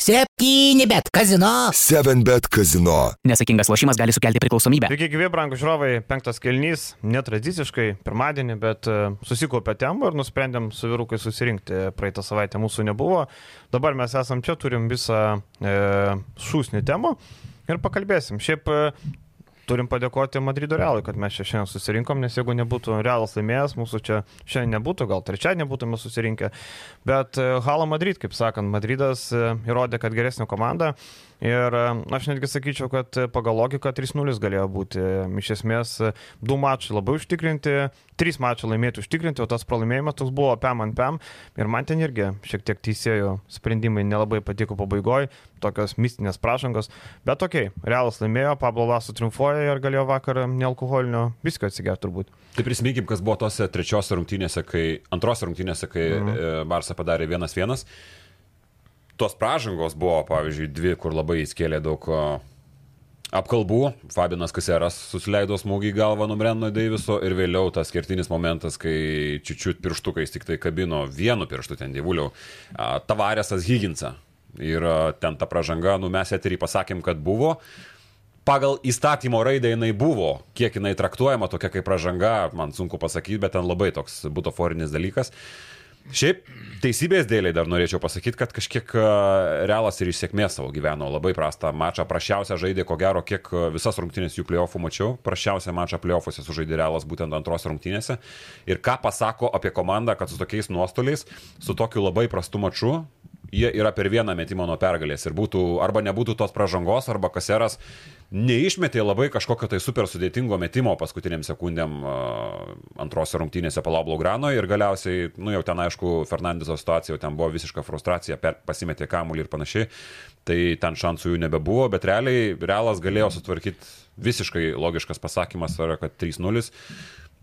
Septyni bet kazino. 7bet kazino. Nesakingas lošimas gali sukelti priklausomybę. Sveiki, gyvi, brangų žiūrovai, penktas kelnys, netradiciškai, pirmadienį, bet e, susikaupė temą ir nusprendėm su vyrukai susirinkti. Praeitą savaitę mūsų nebuvo. Dabar mes esam čia, turim visą e, šūsnį temų ir pakalbėsim. Šiaip e, turim padėkoti Madrido Realui, kad mes čia šiandien susirinkom, nes jeigu nebūtų Realas laimėjęs, mūsų čia šiandien nebūtų, gal trečiadienį būtume susirinkę. Bet e, Hala Madrid, kaip sakant, Madridas e, įrodė, kad geresnė komanda. Ir e, aš netgi sakyčiau, kad pagal logiką 3-0 galėjo būti. Iš esmės, du mačai labai užtikrinti, trys mačai laimėti užtikrinti, o tas pralaimėjimas toks buvo pam ant pam. Ir man ten irgi šiek tiek teisėjų sprendimai nelabai patiko pabaigoje, tokios mistinės prašangos. Bet okei, okay, Realas laimėjo, Pablo Laso triumfuoja ir galėjo vakar nealkoholinio viskio atsigerti turbūt. Tai prisiminkim, kas buvo tose trečiose rungtynėse, kai, antrose rungtynėse, kai mhm. Barça padarė 1-1 tos pražangos buvo, pavyzdžiui, dvi, kur labai įskėlė daug apkalbų. Fabinas Kaseras susileido smūgį į galvą nuo Brenno Deiviso ir vėliau tas kertinis momentas, kai čiučiut pirštukais tik tai kabino vienu pirštu ten dievuliau Tavarėsas Higginsą. Ir ten ta pražanga, nu mes eterį pasakėm, kad buvo. Pagal įstatymo raidę jinai buvo, kiek jinai traktuojama tokia kaip pražanga, man sunku pasakyti, bet ten labai toks butaforinis dalykas. Uh, Šiaip teisybės dėliai dar norėčiau pasakyti, kad kažkiek realas ir iš sėkmės savo gyveno labai prastą mačą, prašiausią žaidė, ko gero, kiek visas rungtynės jų playoffų mačiau, prašiausią mačą playoffuose sužaidė realas būtent antros rungtynėse. Ir ką pasako apie komandą, kad su tokiais nuostoliais, su tokiu labai prastu maču, jie yra per vieną metimą nuo pergalės. Ir būtų arba nebūtų tos pražangos, arba kaseras neišmetė labai kažkokio tai super sudėtingo metimo paskutiniam sekundėm antrose rungtynėse Palablo Grano ir galiausiai, nu jau ten aišku, Fernandeso situacija, ten buvo visiška frustracija, per, pasimetė kamuolį ir panašiai, tai ten šansų jų nebebuvo, bet realiai Realas galėjo sutvarkyti visiškai logiškas pasakymas yra, kad 3-0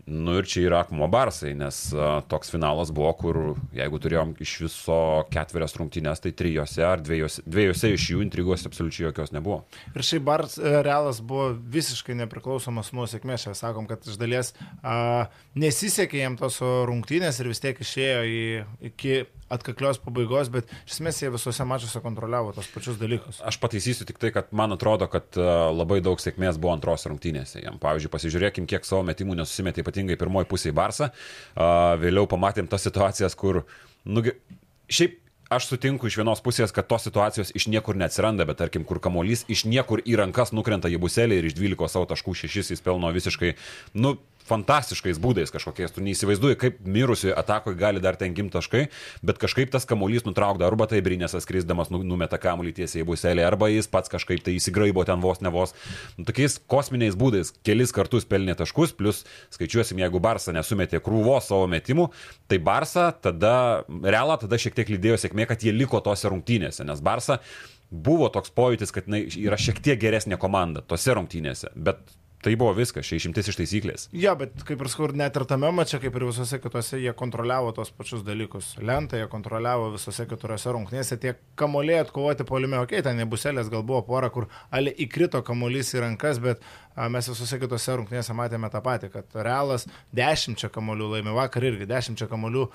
Nu ir čia yra akmuo barsai, nes uh, toks finalas buvo, kur jeigu turėjom iš viso ketverias rungtynės, tai trijose ar dviejose, dviejose iš jų intrigos absoliučiai jokios nebuvo. Ir šiaip Bars e, Realas buvo visiškai nepriklausomas nuo sėkmės, čia sakom, kad iš dalies uh, nesisekė jam tos rungtynės ir vis tiek išėjo į, iki atkaklios pabaigos, bet iš esmės jie visose mačiuose kontroliavo tos pačius dalykus. Aš pataisysiu tik tai, kad man atrodo, kad e, labai daug sėkmės buvo antros rungtynėse. Jam, pavyzdžiui, pasižiūrėkim, kiek savo metimų nesusimetė ypatingai pirmoji pusė į Barsą. Vėliau pamatėm tas situacijas, kur, nu, šiaip aš sutinku iš vienos pusės, kad tos situacijos iš niekur neatsiranda, bet tarkim, kur kamolys iš niekur į rankas nukrenta į buselį ir iš 12 savo taškų 6 jis pelno visiškai, nu, fantastiškais būdais kažkokiais. Tu neįsivaizduoji, kaip mirusioje atakoje gali dar ten gimti taškai, bet kažkaip tas kamuolys nutraukda arba tai Brinėsas skrisdamas nu, numeta kamuolį tiesiai į buselį, arba jis pats kažkaip tai įsigraibo ten vos ne vos. Nu, tokiais kosminiais būdais kelis kartus pelnė taškus, plus skaičiuosim, jeigu Barsa nesumetė krūvos savo metimų, tai Barsa tada, realą tada šiek tiek lydėjo sėkmė, kad jie liko tose rungtynėse, nes Barsa buvo toks pojūtis, kad jinai yra šiek tiek geresnė komanda tose rungtynėse, bet Tai buvo viskas, čia išimtis iš taisyklės. Ja, bet kaip ir skur, net ir tame mače, kaip ir visose kitose, jie kontroliavo tos pačius dalykus. Lentą jie kontroliavo visose kitose rungtynėse, tie kamoliai atkovoti polime, okei, okay, ten nebuselės gal buvo pora, kur ale įkrito kamolys į rankas, bet mes visose kitose rungtynėse matėme tą patį, kad Realas dešimčia kamolių laimė, vakar irgi dešimčia kamolių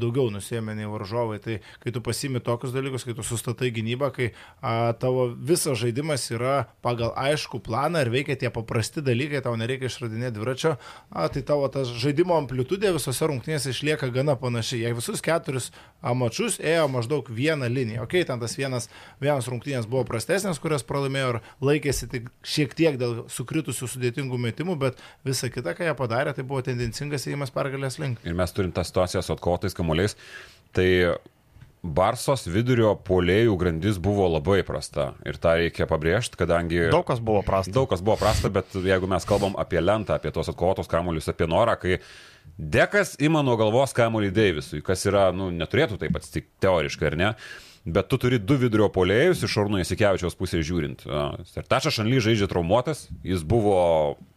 daugiau nusėmė nei varžovai. Tai kai tu pasimi tokius dalykus, kai tu sustatai gynybą, kai a, tavo visas žaidimas yra pagal aišku planą ir veikia tie paprasti dalykai, tau nereikia išradinėti dviračio, a, tai tavo tas žaidimo amplitudė visose rungtynėse išlieka gana panašiai. Jei visus keturis a, mačius ėjo maždaug vieną liniją. Ok, ten tas vienas, vienas rungtynės buvo prastesnės, kurias pralaimėjo ir laikėsi tik šiek tiek dėl sukritų kritusių sudėtingų metimų, bet visa kita, ką jie padarė, tai buvo tendencingas įėjimas pergalės link. Ir mes turim tą situaciją su atkotais kamuoliais. Tai Barsos vidurio polėjų grandis buvo labai prasta ir tą reikia pabrėžti, kadangi... Daug kas buvo prasta. Daug kas buvo prasta, bet jeigu mes kalbam apie lentą, apie tos atkovotus kamuolius, apie norą, kai Dekas ima nuo galvos kamuolį Deivisui, kas yra, nu, neturėtų taip atsitikti teoriškai, ar ne? Bet tu turi du vidurio polėjus iš Šarūno Jasikevičiaus pusės žiūrint. Sertašas Šanly žaidžia traumuotas, jis buvo,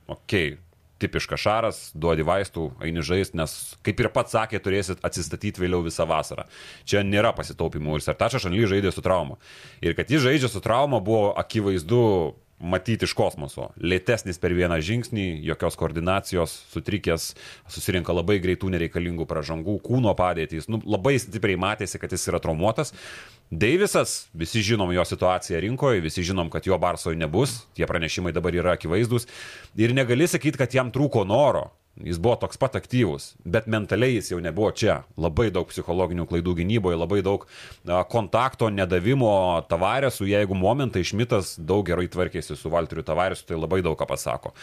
okei, okay, tipiškas šaras, duodi vaistų, eini žaisti, nes, kaip ir pats sakė, turėsit atsistatyti vėliau visą vasarą. Čia nėra pasitaupimų ir Sertačas Šanly žaidė su trauma. Ir kad jis žaidžia su trauma buvo akivaizdu matyti iš kosmoso. Lėtesnis per vieną žingsnį, jokios koordinacijos, sutrikęs, susirinka labai greitų nereikalingų pražangų, kūno padėtys. Nu, labai stipriai matėsi, kad jis yra traumuotas. Deivisas, visi žinom jo situaciją rinkoje, visi žinom, kad jo Barsoje nebus, tie pranešimai dabar yra akivaizdus. Ir negali sakyti, kad jam trūko noro. Jis buvo toks pat aktyvus, bet mentaliai jis jau nebuvo čia. Labai daug psichologinių klaidų gynyboje, labai daug kontakto nedavimo tavarėsų. Jeigu momentai Šmitas daug gerai tvarkėsi su Valteriu tavarėsu, tai labai daug ką pasako.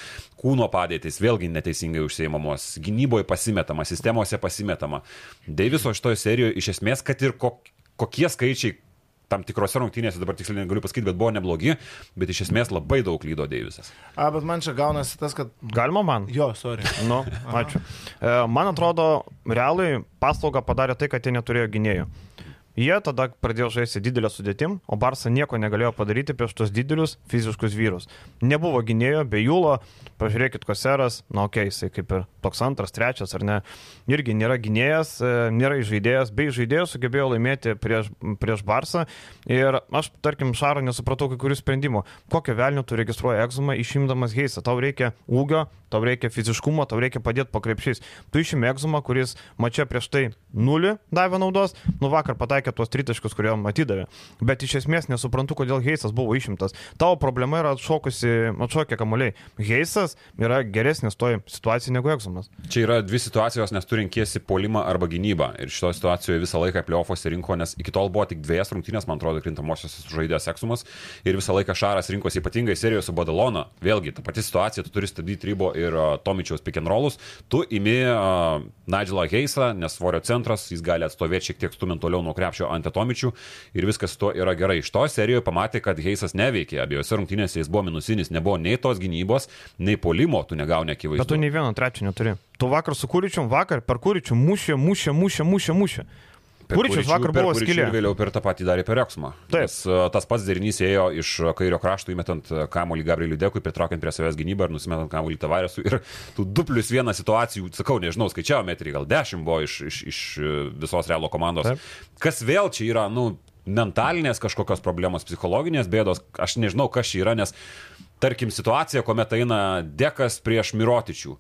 Kūno padėtis vėlgi neteisingai užsieimamos, gynyboje pasimetama, sistemose pasimetama. Deiviso šitoje serijoje iš esmės, kad ir kok, kokie skaičiai tam tikrose rungtynėse, dabar tiksliai negaliu pasakyti, bet buvo neblogi, bet iš esmės labai daug lydo Deivisas. A, bet man čia gaunasi tas, kad... Galima man? Jo, sorry. Nu, ačiū. E, Man atrodo, realai paslaugą padarė tai, kad jie neturėjo gynėjų. Jie tada pradėjo žaisti didelę sudėtim, o Barsa nieko negalėjo padaryti prieš tos didelius fiziškus vyrus. Nebuvo gynėjo, be Jūlo, pažiūrėkit, Koseras, na, okay, jisai kaip ir toks antras, trečias ar ne, irgi nėra gynėjas, e, nėra žaidėjas, bei žaidėjas sugebėjo laimėti prieš, prieš Barsą. Ir aš, tarkim, Šaro nesupratau kai kurių sprendimų. Kokio velnio tu registruoji egzumą išimdamas Heisą? Tau reikia ūgio, tau reikia fiziškumo, tau reikia padėti po krepšiais. Tu išimi egzumą, kuris mačia prieš tai nulį davė naudos, nu vakar pataikė tuos tritaškus, kurie jam atidavė. Bet iš esmės nesuprantu, kodėl Heisas buvo išimtas. Tavo problema yra atšokusi, atšokę kamuoliai. Heisas yra geresnis toj situacijai negu egzumas. Čia yra dvi situacijos, nes tu rinkėsi polimą arba gynybą. Ir šitoje situacijoje visą laiką playoffuose rinko, nes iki tol buvo tik dviejas rungtynės, man atrodo, krintamosios žaidėjas Eksumas. Ir visą laiką Šaras rinkosi ypatingai serijoje su Badalona. Vėlgi, ta pati situacija, tu turi stabdyti Rybo ir uh, Tomičiaus pick and rollus. Tu imi uh, Nigelą Heisą, nes svorio centras, jis gali atstovėti šiek tiek stumint toliau nuo krepšio ant Tomičių ir viskas tuo yra gerai. Iš to serijoje pamatė, kad Heisas neveikė. Abiejose rungtynėse jis buvo minusinis, nebuvo nei tos gynybos, nei polimo, tu negauni akivaizdžiai. Bet tu nei vieno trečio neturi. Tu vakar su Kūričiu, vakar per Kūričių mušė, mušė, mušė, mušė, mušė. Kūričius vakar buvo skilė. Ir vėliau per tą patį darė per Reksmą. Taip. Nes, uh, tas pats derinys ėjo iš kairio krašto įmetant kamuolį Gabrieliui Dekui, pritraukiant prie savęs gynybą ir nusimetant kamuolį Tavarėsų. Ir tų 2 plus 1 situacijų, sakau, nežinau, skaičiavo metrį, gal 10 buvo iš, iš, iš uh, visos realo komandos. Taip. Kas vėl čia yra, nu, mentalinės kažkokios problemos, psichologinės bėdos, aš nežinau, kas čia yra, nes tarkim situacija, kuomet eina Dekas prieš Mirotičių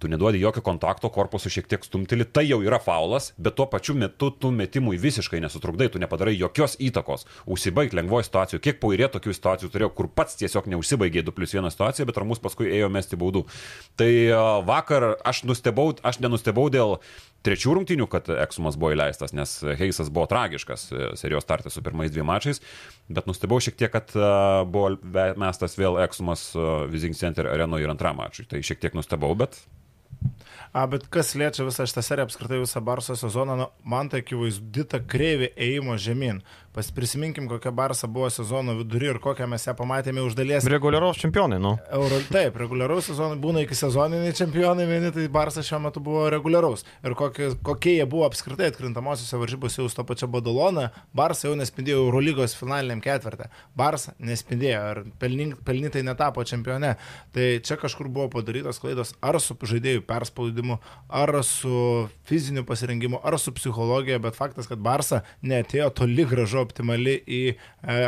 tu neduodi jokio kontakto, korpusu šiek tiek stumteli, tai jau yra faulas, bet tuo pačiu metu tu metimui visiškai nesutrukdai, tu nepadarai jokios įtakos. Užsibaig lengvoje situacijoje. Kiek pairė tokių situacijų turėjau, kur pats tiesiog neužsibaigė 2 plus 1 situacija, bet ramus paskui ėjo mesti baudų. Tai vakar aš nustebau, aš nenustebau dėl trečių rungtynių, kad Eksumas buvo įleistas, nes Heisas buvo tragiškas e, serijos startas su pirmais dviem mačais, bet nustebau šiek tiek, kad buvo mestas vėl Eksumas Vizing Center arenoje ir antram mačui. Tai šiek tiek nustebau, bet A, bet kas liečia visą šitą seriją, apskritai visą Barso sezoną, nu, man tai akivaizdi ta kreivė ėjimo žemyn. Pas prisiminkim, kokia Barsa buvo sezono vidury ir kokią mes ją pamatėme už dalies. Reguliaraus čempionai, nu. Euro, taip, reguliaraus sezono būna iki sezoniniai čempionai, vieni tai Barsa šiuo metu buvo reguliaraus. Ir kokie, kokie jie buvo apskritai atkrintamosiose varžybose su to pačia Badalona, Barsa jau nespindėjo Eurolygos finaliniam ketvirtą. Barsa nespindėjo ir pelnytai netapo čempione. Tai čia kažkur buvo padarytos klaidos ar su žaidėjų perspaudimu, ar su fiziniu pasirengimu, ar su psichologija, bet faktas, kad Barsa netėjo toli gražu optimali į e,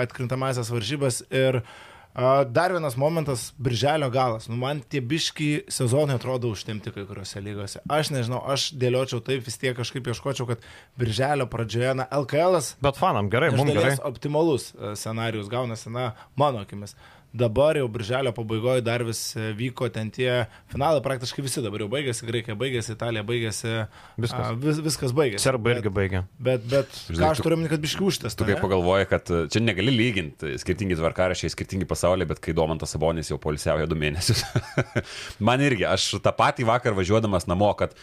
atkrintamasias varžybas ir a, dar vienas momentas - birželio galas. Nu, man tie biški sezonai atrodo užtemti kai kuriuose lygose. Aš nežinau, aš dėliočiau taip, vis tiek kažkaip ieškočiau, kad birželio pradžioje, na, LKL Bet fanam gerai, mums gerai. optimalus e, scenarius gaunasi, na, mano akimis. Dabar jau birželio pabaigoje dar vis e, vyko ten tie finalai, praktiškai visi dabar jau baigėsi, Graikija baigėsi, Italija baigėsi, Viskas. a, vis, viskas baigėsi. Serbai irgi baigė. Bet, bet Žinai, ką aš tu- turiu omeny, kad biški užtas. Tu kaip pagalvoji, kad e, čia negali lyginti skirtingi tvarkarašiai, skirtingi pasauliai, bet kai Domantas Sabonis jau polisiauja du mėnesius. Man irgi, aš tą patį vakar važiuodamas namo, kad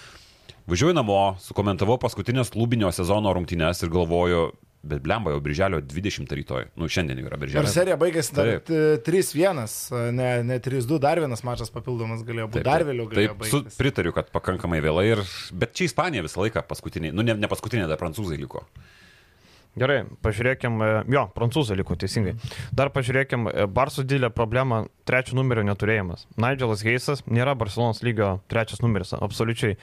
važiuoju namo, sukomentavau paskutinės klubinio sezono rungtynės ir galvoju, bet blemba jau birželio 20 rytoj. Nu, šiandien jau yra Ir birželio. serija baigėsi dar Taip. t- 3-1, ne, ne 3-2, dar vienas mačas papildomas galėjo būti, dar vėliau galėjo Taip, su, pritariu, kad pakankamai vėlai ir... Bet čia Ispanija visą laiką paskutiniai, nu ne, ne paskutiniai, dar prancūzai liko. Gerai, pažiūrėkim, e, jo, prancūzai liko teisingai. Dar pažiūrėkim, e, Barsų didelė problema - trečio numerio neturėjimas. Nigelas Heisas nėra Barcelonos lygio trečias numeris, absoliučiai.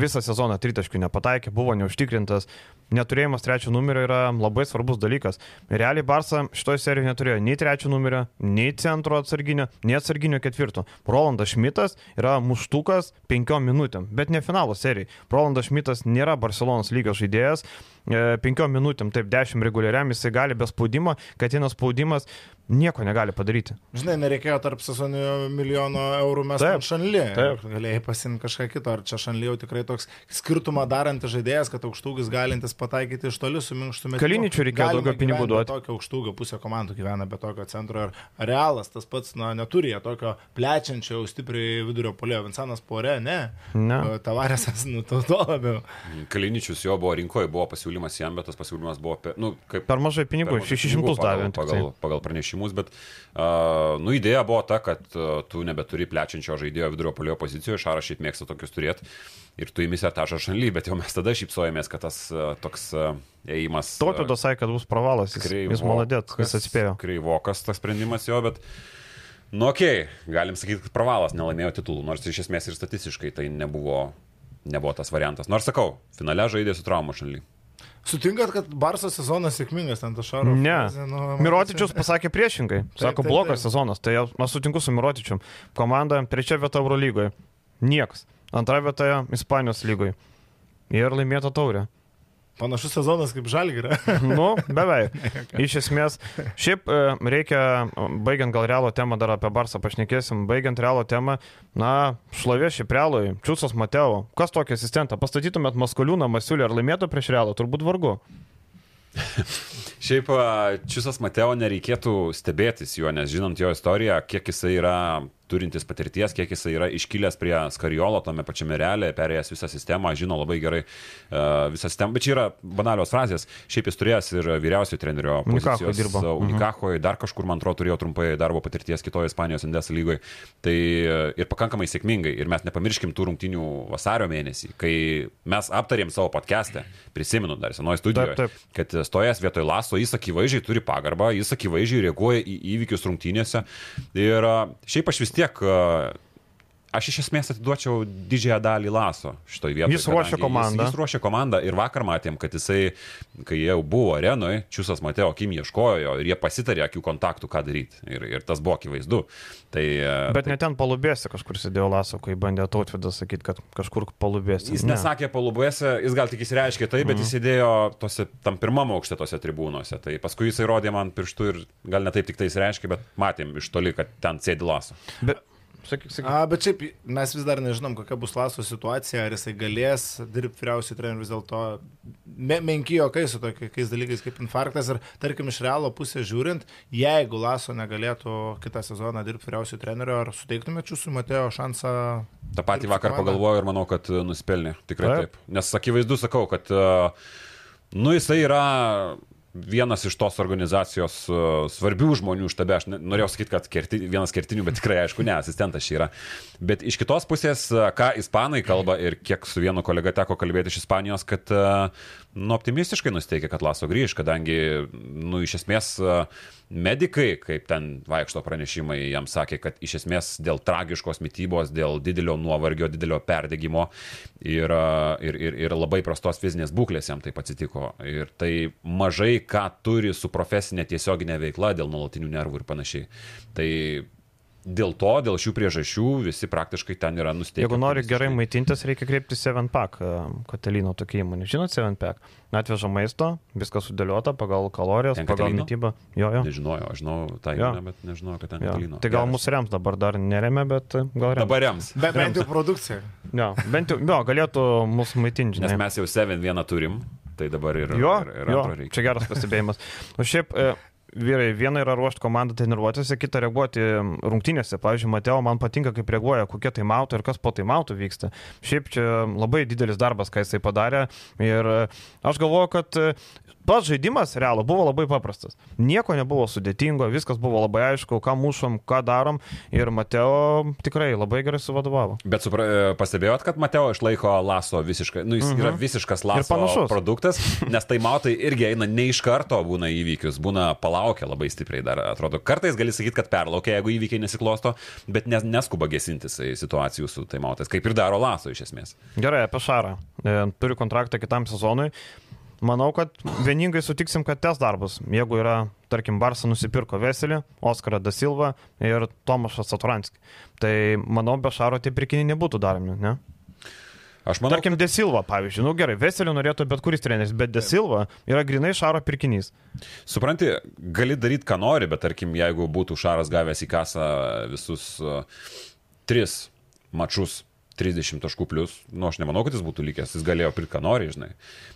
Visą sezoną tritaškių nepataikė, buvo neužtikrintas. Neturėjimas trečio numerio yra labai svarbus dalykas. Realiai Barça šitoje serijoje neturėjo nei trečio numerio, nei centro atsarginio, nei atsarginio ketvirto. Rolandas Šmitas yra muštukas penkiom minutėm, bet ne finalo serijai. Rolandas Šmitas nėra Barcelonos lygos žaidėjas. E, penkiom minutėm, taip, dešimt reguliariam, jisai gali be spaudimo, kad vienas spaudimas nieko negali padaryti. Žinai, nereikėjo tarp sezonio milijono eurų mes Taip, šanlį. taip. Galėjai pasimti kažką kito. Ar čia šanlį jau tikrai toks skirtumą darantis žaidėjas, kad aukštūgis galintis pataikyti iš toli su minkštu metimu. Kaliničiui reikėjo daugiau pinigų duoti. Tokio aukštūgio pusė komandų gyvena be tokio centro. Ir realas tas pats, na, neturi jie tokio plečiančio, jau stipriai vidurio polio. Vincentas Pore, ne. Ne. Tavarėsas, nu, to, to labiau. Kaliničius jo buvo rinkoje, buvo pasiūlymas jam, bet tas pasiūlymas buvo, pe, nu, kaip Per mažai pinigų, per mažai 600 pinigų davė. pagal, pagal, pagal pranešimus, bet uh, nu, idėja buvo ta, kad uh, tu nebeturi plečiančio žaidėjo vidurio polio pozicijoje, Šaras šiaip mėgsta tokius turėti ir tu įmisi tą žašanlį, bet jau mes tada šypsojomės, kad tas uh, toks uh, ėjimas... Tautvydas sakė, kad bus pravalas, jis, jis maladėt, jis atspėjo. Kreivokas tas sprendimas jo, bet... Nu, okei, okay, galim sakyti, kad pravalas nelaimėjo titulų, nors iš esmės ir statistiškai tai nebuvo, nebuvo tas variantas. Nors sakau, finale žaidė su traumų šaly. Sutinkat, kad Barso sezonas sėkmingas ten tas Šaro? Ne. nu, Mirotičius pasakė priešingai. Sako, blogas sezonas. Tai aš sutinku su Mirotičium. Komanda trečia vieta Euro lygoje. Niekas. Antra vieta Ispanijos lygoje. Ir laimėta taurė. Panašus sezonas kaip Žalgira. Nu, beveik. Iš esmės, šiaip e, reikia, e, baigiant gal realo temą, dar apie Barsą pašnekėsim, baigiant realo temą, na, šlovė šiaip realui, Čiūsas Mateo, kas tokį asistentą, pastatytumėt Maskoliūną, Masiulį ar laimėtų prieš realą, turbūt vargu. Šiaip a, Čiusas Mateo nereikėtų stebėtis juo, nes žinant jo istoriją, kiek jisai yra turintis patirties, kiek jisai yra iškilęs prie Skariolo tame pačiame realė, perėjęs visą sistemą, žino labai gerai uh, visą sistemą, bet čia yra banalios frazės. Šiaip jis turėjęs ir vyriausiojo trenerio pozicijos. dirbo. uh, Mhm. Unikachoje, dar kažkur, man atrodo, turėjo trumpai darbo patirties kitoje Ispanijos Indes lygoje. Tai uh, ir pakankamai sėkmingai. Ir mes nepamirškim tų rungtinių vasario mėnesį, kai mes aptarėm savo podcast'e, prisimenu dar senoje studijoje, Taip, taip. kad stojas vietoj laso, jis akivaizdžiai turi pagarbą, jis akivaizdžiai reaguoja į įvykius rungtynėse. Ir šiaip aš vis tiek, a, aš iš esmės atiduočiau didžiąją dalį laso šitoj vietoje. Jis ruošia komandą. Jis, jis ruošia komandą ir vakar matėm, kad jisai, kai jau buvo arenoje, Čiusas Mateo Kim ieškojo jo ir jie pasitarė akių kontaktų, ką daryti. Ir, ir tas buvo akivaizdu. Tai, a, Bet tai, ne ten palubėsi kažkur sėdėjo Laso, kai bandė tautvydas sakyti, kad kažkur palubėsi. Jis nesakė palubėse, jis gal tik įsireiškė tai, bet Mhm. jis sėdėjo tose, tam pirmam aukšte tose tribūnose. Tai paskui jis įrodė man pirštų ir gal ne taip tik tai įsireiškė, bet matėm iš toli, kad ten sėdi laso. Bet, sakyk, sakyk. A, bet šiaip mes vis dar nežinom, kokia bus Laso situacija, ar jisai galės dirbti vyriausiai treneriu vis dėlto me, menki jokai su tokiais dalykais kaip infarktas ir tarkim iš realo pusės žiūrint, jeigu Laso negalėtų kitą sezoną dirbti vyriausiai treneriu, ar suteiktumėte jūsų Matėjo šansą? Ta patį Dirbti vakar komandą. pagalvojau ir manau, kad e, nusipelnė. Tikrai Taip. taip. Nes akivaizdu sakau, kad e, nu, jisai yra vienas iš tos organizacijos e, svarbių žmonių štabe. Aš norėjau sakyti, kad kerti, vienas kertinių, bet tikrai aišku, ne, asistentas šį yra. Bet iš kitos pusės, e, ką ispanai kalba ir kiek su vienu kolega teko kalbėti iš Ispanijos, kad e, nu, optimistiškai nusteikia, kad Laso grįž, kadangi, nu, iš esmės, e, medikai, kaip ten vaikšto pranešimai, jam sakė, kad iš esmės dėl tragiškos mytybos, dėl didelio nuovargio, didelio perdegimo ir, ir, ir, ir labai prastos fizinės būklės jam taip atsitiko. Ir tai mažai ką turi su profesinė tiesioginė veikla dėl nuolatinių nervų ir panašiai. Tai dėl to, dėl šių priežasčių visi praktiškai ten yra nusteikę. Jeigu nori gerai maitintis, reikia kreiptis 7pack, Katalino tokia įmonė. Žinot 7pack? Atveža maisto, viskas sudėliota pagal kalorijas, Ten pagal mytybą. Jo, jo. Nežinojau, aš žinau tą įmonę, bet nežinojau, kad ten. Katalino. Tai gal mūsų rems dabar dar neremia, bet e, gal rems. Dabar rems. Be, bent jau produkcija. Jo, bent jau, jo, galėtų mūsų maitinti. Nes mes jau 7-1 turim, tai dabar ir, Jo, ir, ir jo, reikia. čia geras pastebėjimas. O šiaip, e, vyrai, viena yra ruošti komandą treniruotėse, kita reaguoti rungtynėse. Pavyzdžiui, Mateo man patinka, kaip reaguoja, kokie tai mautų ir kas po tai mautų vyksta. Šiaip čia labai didelis darbas, ką jisai padarė. Ir aš galvoju, kad pats žaidimas realu buvo labai paprastas. Nieko nebuvo sudėtingo, viskas buvo labai aišku, ką mušom, ką darom ir Mateo tikrai labai gerai suvadovavo. Bet supra, pastebėjot, kad Mateo išlaiko laso visiškai, nu jis mhm. yra visiškas laso produktas, nes tai matai irgi eina ne iš karto būna įvykius, būna palaukia labai stipriai dar, atrodo. Kartais gali sakyti, kad perlaukia, jeigu įvykiai nesiklosto, bet nes, neskuba gesintis situacijų su tai mautais, kaip ir daro laso iš esmės. Gerai, apie Šarą. E, turiu kontraktą kitam sezonui. Manau, kad vieningai sutiksim, kad test darbus, jeigu yra, tarkim, Barsa nusipirko Veselį, Oskarą Da Silva ir Tomašą Saturanskį. Tai manau, be Šaro tie pirkiniai nebūtų daromi, ne? Aš manau, Tarkim, Desilva, pavyzdžiui, nu gerai, Veselį norėtų bet kuris treneris, bet Desilva yra grinai Šaro pirkinys. Supranti, gali daryti, ką nori, bet tarkim, jeigu būtų Šaras gavęs į kasą visus uh, tris mačus 30 taškų plus, nu aš nemanau, kad jis būtų likęs, jis galėjo pirkti, ką nori, žinai.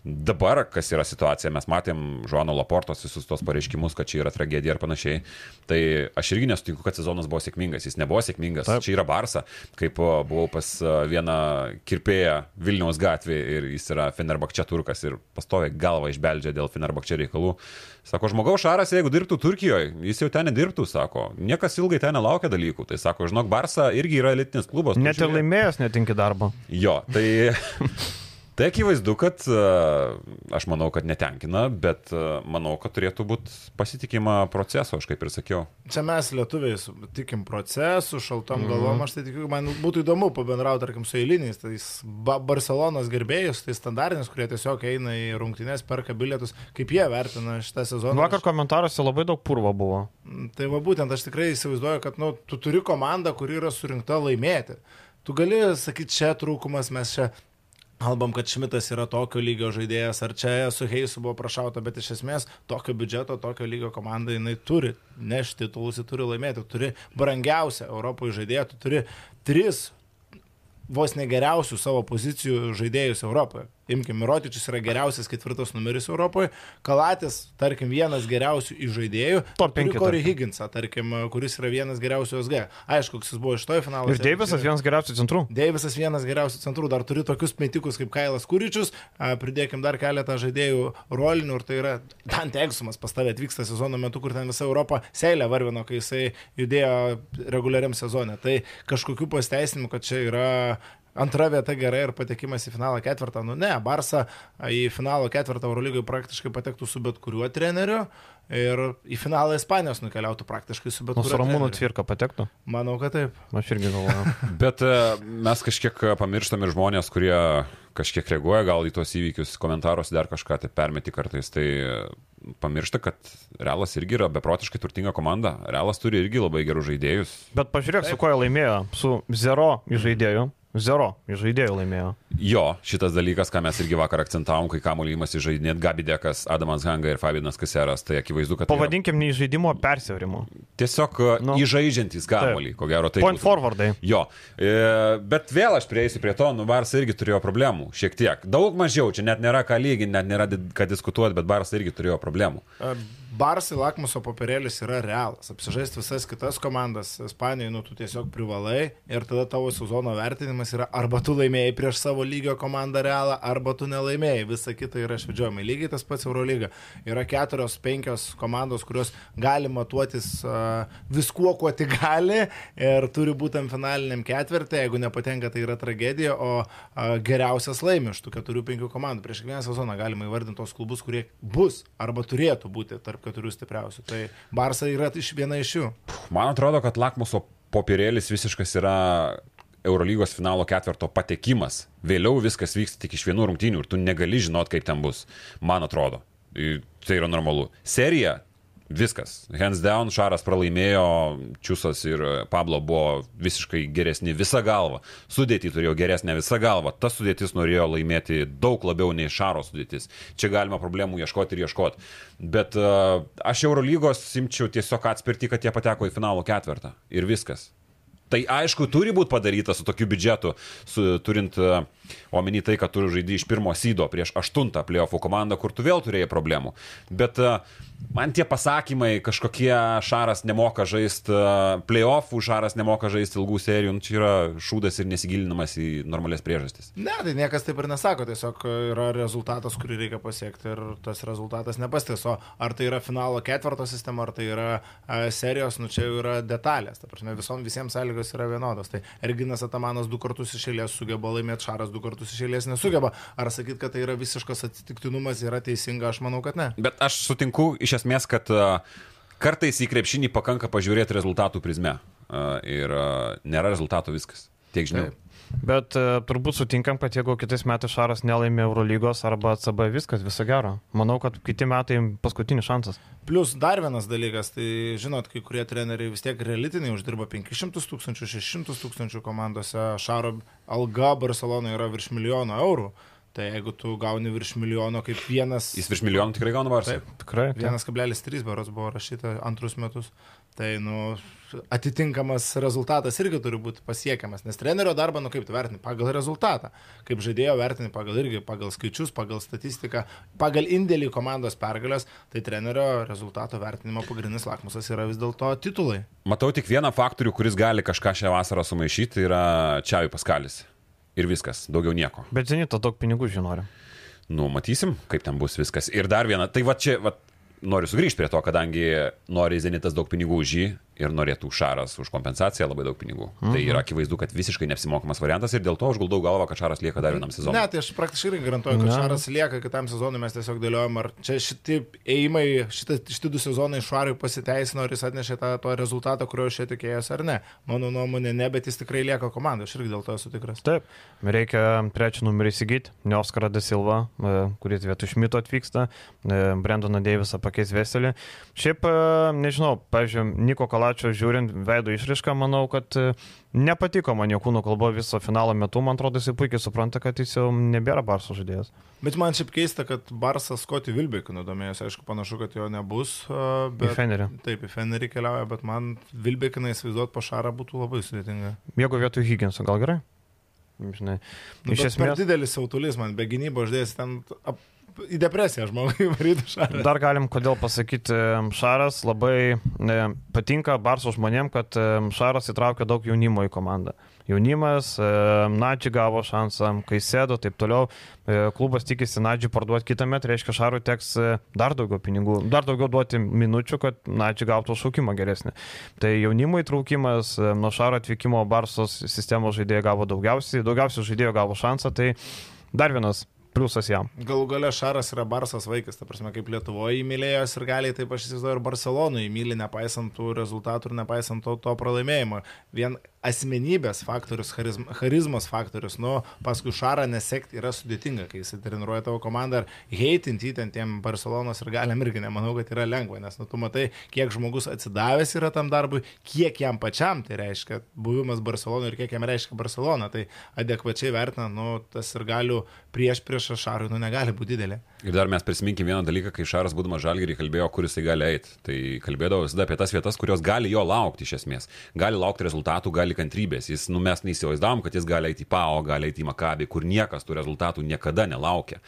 Dabar, kas yra situacija, mes matėm Žuano Laportos visus tos pareiškimus, kad čia yra tragedija ir panašiai. Tai aš irgi nesutinku, kad sezonas buvo sėkmingas, jis nebuvo sėkmingas, Taip. čia yra Barsa, kaip buvau pas vieną kirpėją Vilniaus gatvėje ir jis yra Fenerbakčia turkas ir pastovi galvą išbeldžia dėl Fenerbakčia reikalų. Sako, žmogaus šaras, jeigu dirbtų Turkijoje, jis jau ten nedirbtų, sako. Niekas ilgai ten nelaukia dalykų. Tai sako, žinok, Barsa irgi yra elitinis klubas. Net ir laimėjęs netinki darbo. Jo, tai Tai akivaizdu, kad aš manau, kad netenkina, bet manau, kad turėtų būti pasitikima proceso, aš kaip ir sakiau. Čia mes lietuviai tikim procesu, šaltom mm. galvom, aš tai tikiu, man būtų įdomu pabendrauti, tarkim, su eiliniais, tai ba Barcelonos gerbėjus, tai standartinis, kurie tiesiog eina į rungtynės, perka bilietus, kaip jie vertina šitą sezoną. Vakar komentaruose labai daug purvo buvo. Mm, tai va būtent, aš tikrai įsivaizduoju, kad, nu, tu turi komandą, kuri yra surinkta laimėti. Tu gali sakyti, čia trūkumas, mes čia Kalbam, kad Šmitas yra tokio lygio žaidėjas, ar čia su Heisu buvo prašauta, bet iš esmės tokio biudžeto, tokio lygio komanda jinai turi nešti titulus, ji turi laimėti, turi brangiausią Europoje žaidėją, tu turi tris vos negeriausių savo pozicijų žaidėjus Europoje. Imkim, Mirotičius yra geriausias ketvirtas numeris Europoje, Kalatis, tarkim, vienas geriausių iš žaidėjų. Top 5. Corey Higginsą, tarkim, kuris yra vienas geriausių SG. Aišku, koks jis buvo iš to finalo. Ir Deivisas vienas geriausių centrų. Deivisas vienas geriausių centrų. Dar turi tokius metikus kaip Kailas Kuričius, pridėkim dar keletą žaidėjų rolinių ir tai yra Dante Egsumas pas tavę atvyksta sezono metu, kur ten visa Europa seilė varvino, kai jisai judėjo reguliariam sezone. Tai kažkokių pasteisinimų, kad čia yra Antra vieta gerai ir patekimas į finalą ketvirtą. Nu ne, Barsa į finalo ketvirtą Eurolygai praktiškai patektų su bet kuriuo treneriu ir į finalą Ispanijos nukeliautų praktiškai su bet kuriuo. O su Ramūnu Tvirka patektų? Manau, kad taip. Aš irgi galvoju. Bet e, mes kažkiek pamirštam ir žmonės, kurie kažkiek reaguoja gal į tuos įvykius, komentaruose dar kažką tai permeti kartais. Tai pamiršta, kad Realas irgi yra beprotiškai turtinga komanda. Realas turi irgi labai gerus žaidėjus. Bet pažiūrėk, Taip. su kuo jie laimėjo. Su zero žaidėjų. Zero iš žaidėjų laimėjo. Jo, šitas dalykas, ką mes irgi vakar akcentavom, kai kamuolį įmasi žaidinėt Gabidekas, Adamas Hanga ir Fabinas Kaseras, tai akivaizdu, kad... Pavadinkim yra... ne žaidimo persiaurimo. Tiesiog nu, įžaidžiantis kamuolį, ko gero tai. Point forwardai. Jo, e, bet vėl aš prieisiu prie to, nu Barsas irgi turėjo problemų, šiek tiek. Daug mažiau, čia net nėra ką lyginti, net nėra ką diskutuoti, bet Barsas irgi turėjo problemų. Barsai lakmuso papirėlis yra realas. Apsižaisti visas kitas komandas Ispanijoje, nu tu tiesiog privalai ir tada tavo sezono vertinimas yra arba tu laimėjai prieš savo lygio komandą realą, arba tu nelaimėjai. Visa kita yra švedžiojimai. Lygiai tas pats Eurolyga. Yra keturios, penkios komandos, kurios gali matuotis viskuo, kuo tik gali ir turi tam finaliniam ketvirtį. Jeigu nepatenka, tai yra tragedija, o geriausias laimi iš tų keturių, penkių komandų. Prieš kiekvieną sezoną galima įvardinti tos klubus, kurie bus arba turėtų būti tarp keturių stipriausių. Tai Barsa yra iš viena iš jų. Man atrodo, kad lakmuso popierėlis visiškas yra Eurolygos finalo ketvirto patekimas. Vėliau viskas vyksta tik iš vienų rungtynių ir tu negali žinot, kaip ten bus. Man atrodo. Tai yra normalu. Serija Viskas. Hands down, Šaras pralaimėjo, Čiusas ir Pablo buvo visiškai geresni visą galvą. Sudėtį turėjo geresnę visą galvą. Ta sudėtis norėjo laimėti daug labiau nei Šaro sudėtis. Čia galima problemų ieškoti ir ieškoti. Bet uh, aš Eurolygos simčiau tiesiog atspirti, kad jie pateko į finalo ketvirtą. Ir viskas. Tai aišku, turi būti padaryta su tokiu biudžetu, su, turint uh, Omeny tai, kad tu žaidži iš pirmo sydo prieš aštuntą playoffų komandą, kur tu vėl turėjai problemų. Bet uh, man tie pasakymai, kažkokie Šaras nemoka žaisti uh, playoffų, Šaras nemoka žaisti ilgų serijų, nu, čia yra šūdas ir nesigilinamas į normales priežastis. Ne, tai niekas taip ir nesako, tiesiog yra rezultatas, kurį reikia pasiekti ir tas rezultatas nepastės. O ar tai yra finalo ketvirto sistema, ar tai yra a, serijos, nu čia jau yra detalės. Ta prasme, visom visiems sąlygos yra vienodos. Tai Erginas Atamanas du kartus išėlės sugeba laimėti, Šaras du kartus išėlės nesugeba. Ar sakyt, kad tai yra visiškas atsitiktinumas, yra teisinga, aš manau, kad ne. Bet aš sutinku iš esmės, kad uh, kartais į krepšinį pakanka pažiūrėti rezultatų prizme. Uh, ir uh, nėra rezultatų viskas. Tiek žinių. Taip. Bet e, turbūt sutinkam, kad jeigu kitais metais Šaras nelaimė Eurolygos arba CB, viskas, viso gero. Manau, kad kiti metai paskutinis šansas. Plus dar vienas dalykas, tai žinot, kai kurie treneriai vis tiek realitiniai uždirba 500 tūkstančių, 600 tūkstančių komandose, Šaro alga Barcelonoje yra virš milijono eurų. Tai jeigu tu gauni virš milijono kaip vienas... Jis virš milijonų tikrai gauna varsą. Taip, Tikrai. taip. 1,3 beros buvo rašyta antrus metus. Tai, nu, atitinkamas rezultatas irgi turi būti pasiekiamas, nes trenerio darbą, nu kaip tu vertini, pagal rezultatą, kaip žaidėjo vertini pagal irgi, pagal skaičius, pagal statistiką, pagal indėlį komandos pergalės, tai trenerio rezultato vertinimo pagrindinis lakmusas yra vis dėlto titulai. Matau tik vieną faktorių, kuris gali kažką šią vasarą sumaišyti, tai yra Čiavi Paskalis. Ir viskas, daugiau nieko. Bet Zenito daug pinigų žinori. Nu, matysim, kaip ten bus viskas. Ir dar viena, tai va čia, va, noriu sugrįžti prie to, kadangi nori Zenitas daug pinigų už jį ir norėtų Šaras už kompensaciją labai daug pinigų. Mhm. Tai yra akivaizdu, kad visiškai neapsimokamas variantas ir dėl to aš guldau galvą, kad Šaras lieka dar vienam sezonui. Ne, tai aš praktiškai irgi garantuoju, kad Ne. Šaras lieka kitam sezonui, mes tiesiog dėliojam, ar čia šitie šita, šitie du sezonai Šarui pasiteisino, ar jis atnešė tą, tą rezultatą, kurio aš čia tikėjęs ar ne. Mano nuomonė ne, bet jis tikrai lieka komanda, aš irgi dėl to esu tikras. Taip, reikia trečią numerį įsigyti, ne Oskarą De Silva, e, kuris vietoj Šmito atvyksta, e, Brendoną Deivisą pakeis Veselį. Šiaip, e, nežinau, pavyzdžiui, Niko Kalačio žiūrint veido išrišką, manau, kad e, nepatiko man jo kūno kalba viso finalo metu, man atrodo, jis puikiai supranta, kad jis jau nebėra Barso žaidėjas. Bet man šiaip keista, kad Barsas Skoti Vilbekinu domėjosi, aišku, panašu, kad jo nebus. Į Bet... Fenerį. Taip, į Fenerį keliauja, bet man Vilbekiną įsivaizduoti po Šarą būtų labai sudėtinga. Jeigu vietoj Higginso, gal gerai? Žinai, Nu, iš bet Per esmės. didelis autolys man, be gynybos ždės ten ap... į depresiją žmogui varyti Šarą. Dar galim kodėl pasakyti, Šaras labai e, patinka Barso žmonėm, kad Šaras įtraukia daug jaunimo į komandą. Jaunimas, Nadži gavo šansą, kai sėdo, taip toliau. E, Klubas tikisi Nadži parduoti kitą metą, reiškia Šarui teks e, dar daugiau pinigų, dar daugiau duoti minučių, kad Nadži gautų šaukimą geresnį. Tai jaunimo įtraukimas, nuo Šaro atvykimo Barsos sistemos žaidėjai gavo daugiausiai, daugiausiai žaidėjų gavo šansą, tai dar vienas pliusas jam. Galų gale Šaras yra Barsas vaikas, ta prasme, kaip Lietuvoje įmylėjęs ir gali, taip aš įsivaizduoju, ir Barcelonui įmylė, nepaisant tų rezultatų ir nepaisant to, to pralaimėjimo. Vien asmenybės faktorius, charizm, charizmos faktorius, nu, paskui Šarą nesekti yra sudėtinga, kai jis treniruoja tavo komandą ir heitinti ten tiem Barcelonos ir galiam irgi nemanau, kad yra lengva, nes nu, tu matai, kiek žmogus atsidavęs yra tam darbui, kiek jam pačiam tai reiškia buvimas Barcelonoje ir kiek jam reiškia Barcelona, tai adekvačiai vertinant, nu, tas ir galių prieš prieš Šarui, nu, negali būti didelė. Ir dar mes prisiminkime vieną dalyką, kai Šaras būdamas žalgerį kalbėjo, kur jisai gali eiti. Tai kalbėdavo visada apie tas vietas, kurios gali jo laukti iš esmės. Gali laukti rezultatų, gali kantrybės. Jis, nu, mes neįsivaizdavom, kad jis gali eiti į PAO, gali eiti į Makabį, kur niekas tų rezultatų niekada nelaukia.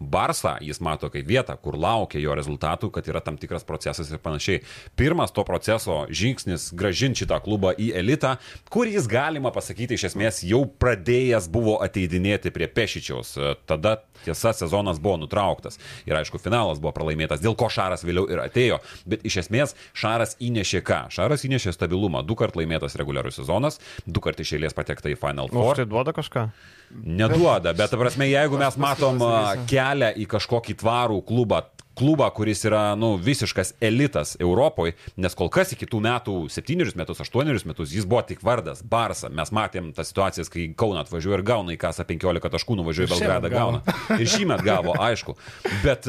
Barsą jis mato kaip vietą, kur laukia jo rezultatų, kad yra tam tikras procesas ir panašiai. Pirmas to proceso žingsnis - gražinti šitą klubą į elitą, kur jis galima pasakyti iš esmės jau pradėjęs buvo ateidinėti prie Pešičiaus. Tada tiesa sezonas buvo nutrauktas ir aišku finalas buvo pralaimėtas, dėl ko Šaras vėliau ir atėjo. Bet iš esmės Šaras įnešė ką? Šaras įnešė stabilumą. Du kart laimėtas reguliarus sezonas, du kart iš eilės patekta į Final O Four. tai duoda kažką? Neduoda, bet, ta prasme, jeigu mes matom kelią į kažkokį tvarų klubą, klubą, kuris yra nu, visiškas elitas Europoje, nes kol kas iki tų metų, septynerius metus, aštuonerius metus, jis buvo tik vardas, Barsa. Mes matėm tas situacijas, kai Kauna atvažiuoja ir gauna į kasą 15 taškų, nuvažiuoja į šiemet Belgradą, gauna. Ir šį metą gavo, aišku. Bet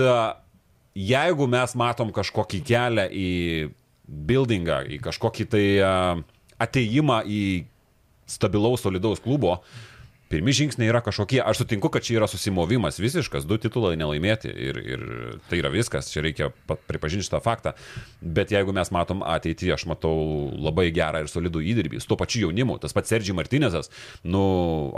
jeigu mes matom kažkokį kelią į buildingą, į kažkokį tai ateimą į stabilaus, solidaus klubo, Pirmi žingsniai yra kažkokie, aš sutinku, kad čia yra susimovimas visiškas, du titulai nelaimėti ir, ir tai yra viskas, čia reikia pripažinti šitą faktą. Bet jeigu mes matom ateitį, aš matau labai gerą ir solidų įdirbį, su tuo pačiu jaunimu, tas pats Sergi Martinezas, nu,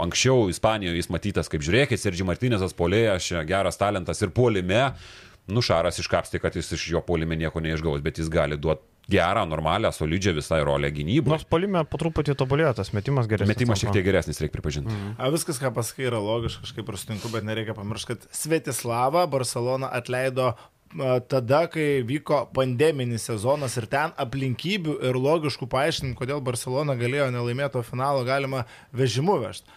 anksčiau Ispanijoje jis matytas kaip žiūrėkit, Sergi Martinezas polėjas, geras talentas ir polime, nu, Šaras iškapstė, kad jis iš jo polime nieko neišgaus, bet jis gali duoti gerą, normalią, solidžią visai rolę gynybą. Nors polime po truputį tobulėjo, tas metimas geresnis. Metimas šiek tiek geresnis, reikia pripažinti. Mm. A, viskas, ką pasakai, yra logiška, kažkaip ir sutinku, bet nereikia pamiršti, kad Svetislavą Barcelona atleido tada, kai vyko pandeminis sezonas ir ten aplinkybių ir logiškų paaiškinimų, kodėl Barcelona galėjo nelaimėto finalo, galima vežimu vežti.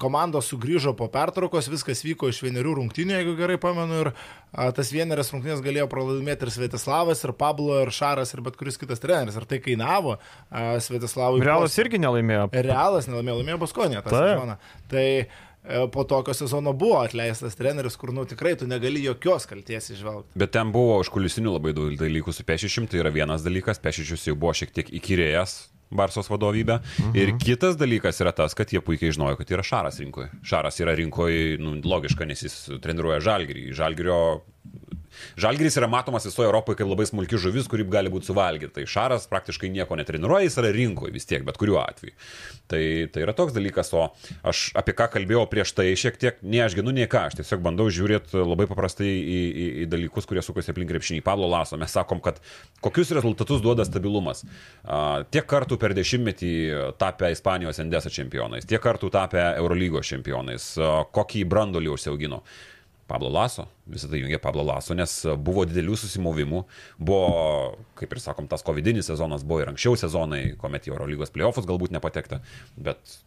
Komandos sugrįžo po pertraukos, viskas vyko iš vienerių rungtynių, jeigu gerai pamenu, ir a, tas vienerias rungtynės galėjo pralaimėti ir Svetislavas, ir Pablo, ir Šaras, ir bet kuris kitas treneris. Ir tai kainavo a, Svetislavui. Realas irgi nelaimėjo. Realas nelaimėjo, laimėjo Baskonė tą sezoną. Tai e, po tokio sezono buvo atleistas treneris, kur, nu, tikrai tu negali jokios kalties išvelgti. Bet ten buvo užkulisinių labai daug dalykų su Pešišium, tai yra vienas dalykas, Pešišius jau buvo šiek tiek įkyrėjęs Barsos vadovybę. Mhm. Ir kitas dalykas yra tas, kad jie puikiai žinojo, kad yra Šaras rinkoje. Šaras yra rinkoje, nu, logiška, nes jis treniruoja Žalgirį. Žalgirio Žalgiris yra matomas visoje Europoje kaip labai smulki žuvis, kuri gali būti suvalgyta. Tai Šaras praktiškai nieko netreniruoja, jis yra rinkoje vis tiek, bet kuriuo atveju. Tai, tai yra toks dalykas, o aš apie ką kalbėjau prieš tai šiek tiek, ne aš ginu, nie ką, aš tiesiog bandau žiūrėti labai paprastai į, į, į dalykus, kurie sukasi aplink krepšinį. Pablo Laso, mes sakom, kad kokius rezultatus duoda stabilumas. A, tiek kartų per dešimtmetį tapę Ispanijos Endesa čempionais, tiek kartų tapę Eurolygos čempionais, a, kokį brandolį užsiaugino. Pablo Laso, visą tai jungia Pablo Laso, nes buvo didelių susimovimų, buvo, kaip ir sakom, tas covidinis sezonas, buvo ir anksčiau sezonai, kuomet į Eurolygos playoffus galbūt nepatekta, bet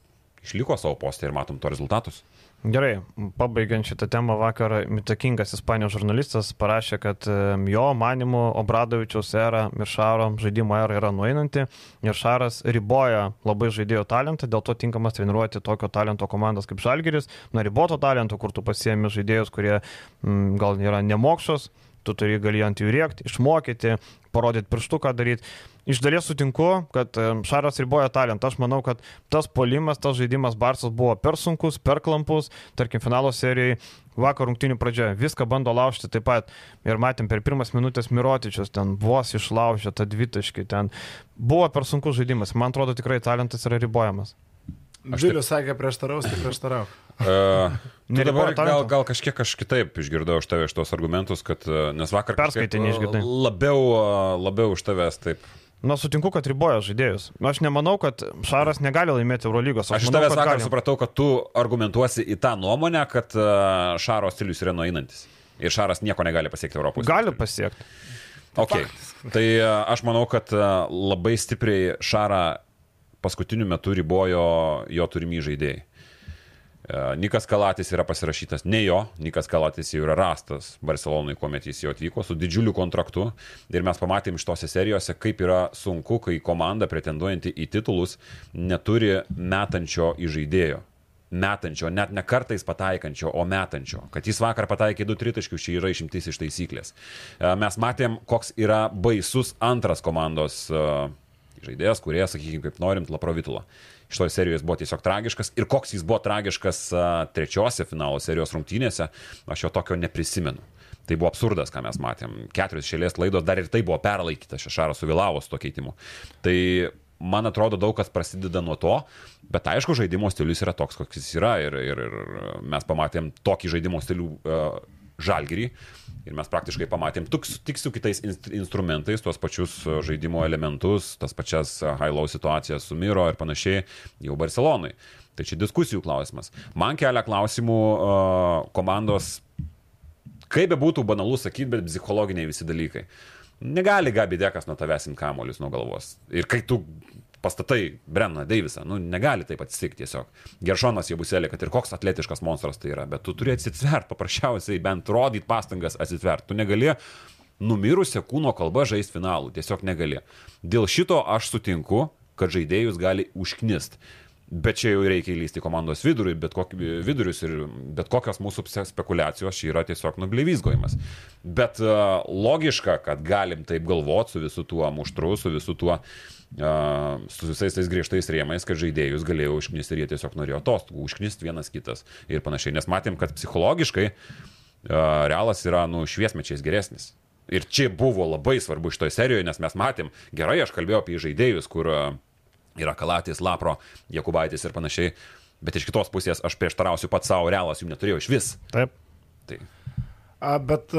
išliko savo postą ir matom to rezultatus. Gerai, pabaigiant šitą temą vakar, įtakingas Ispanijos žurnalistas parašė, kad jo manimu Obradovičiaus era ir Šaro žaidimo era yra nueinanti. Ir Šaras riboja labai žaidėjo talentą, dėl to tinkamas treniruoti tokio talento komandas kaip Žalgeris, na riboto talento, kur tu pasiemi žaidėjus, kurie m, gal yra nemokšos, tu turi gali ant jų rėkti, išmokyti, parodyti pirštų, ką daryti. Iš dalies sutinku, kad Šaras riboja talentą. Aš manau, kad tas polimas, tas žaidimas Barsas buvo per sunkus, per klampus. Tarkim, finalo serijai vakar rungtinių pradžioje viską bando laužti taip pat. Ir matėm per pirmas minutės Mirotičius ten vos išlaužė tą dvitaškį. Ten buvo per sunkus žaidimas. Man atrodo, tikrai talentas yra ribojamas. Vilius sakė prieštaraus, tai prieštarauk. Uh, Neribojo dabar gal, gal kažkiek aš kitaip išgirdau iš tavęs šitos argumentus, kad, uh, nes vakar kažkaip, Perskaitei, neišgirdai. uh, Labiau, uh, labiau iš tavęs taip. Na, sutinku, kad riboja žaidėjus. Aš nemanau, kad Šaras negali laimėti Eurolygos. Aš iš manau, tavęs vakar gali. supratau, kad tu argumentuosi į tą nuomonę, kad Šaro stilius yra nueinantis. Ir Šaras nieko negali pasiekti Europos. Gali pasiekti. Okay. Tai aš manau, kad labai stipriai Šarą paskutiniu metu ribojo jo turimi žaidėjai. E, Nikas Kalatis yra pasirašytas ne jo, Nikas Kalatis jau yra rastas Barcelonai, kuomet jis jau atvyko su didžiuliu kontraktu ir mes pamatėm iš tose serijose, kaip yra sunku, kai komanda pretenduojanti į titulus neturi metančio į žaidėjo. Metančio, net ne kartais pataikančio, o metančio. Kad jis vakar pataikė du tritaškius, čia yra išimtis iš taisyklės. E, Mes matėm, koks yra baisus antras komandos e, žaidėjas, kurie, sakykime, kaip norim, Laprovitula. Šitoje serijoje buvo tiesiog tragiškas ir koks jis buvo tragiškas trečiose finalo serijos rungtynėse, aš jo tokio neprisimenu. Tai buvo absurdas, ką mes matėm. Keturios šėlės laidos dar ir tai buvo perlaikyta, Šešaras suvėlavo su to keitimu. Tai man atrodo daug kas prasideda nuo to, bet aišku, žaidimo stilius yra toks, koks jis yra ir, ir, ir mes pamatėm tokį žaidimo stilių uh, žalgerį ir mes praktiškai pamatėm tik, su- tik su kitais inst- instrumentais, tuos pačius uh, žaidimo elementus, tas pačias uh, high-low situacijas su Miro ir panašiai jau Barcelonai. Tai čia diskusijų klausimas. Man kelia klausimų uh, komandos kaip be būtų banalu sakyti, bet psichologiniai visi dalykai. Negali Gabi Dekas nuo tavęs imti kamolius nuo galvos. Ir kai tu pastatai Brenną Deivisą, nu negali taip atsitikti tiesiog. Geršonas jau buselė, kad ir koks atletiškas monstras tai yra, bet tu turi atsitvert, paprasčiausiai bent rodyti pastangas atsitvert. Tu negali numirusią kūno kalbą žaisti finalų, tiesiog negali. Dėl šito aš sutinku, kad žaidėjus gali užknist. Bet čia jau reikia įlysti komandos vidurį, bet kokį, vidurius ir bet kokios mūsų spekulacijos čia yra tiesiog nublevysgojimas. Bet uh, logiška, kad galim taip galvoti su visu tuo muštru, su visu tuo, uh, su visais tais griežtais rėmais, kad žaidėjus galėjo užknisti ir jie tiesiog norėjo atostogų, užknisti vienas kitas ir panašiai. Nes matėm, kad psichologiškai realas yra nu šviesmečiais geresnis. Ir čia buvo labai svarbu šitoje serijoje, nes mes matėm, gerai, aš kalbėjau apie žaidėjus, kur yra Kalatis, Lapro, Jakubaitis ir panašiai. Bet iš kitos pusės aš prieštarausiu pats savo, realas jų neturėjau iš vis. Taip. Tai Bet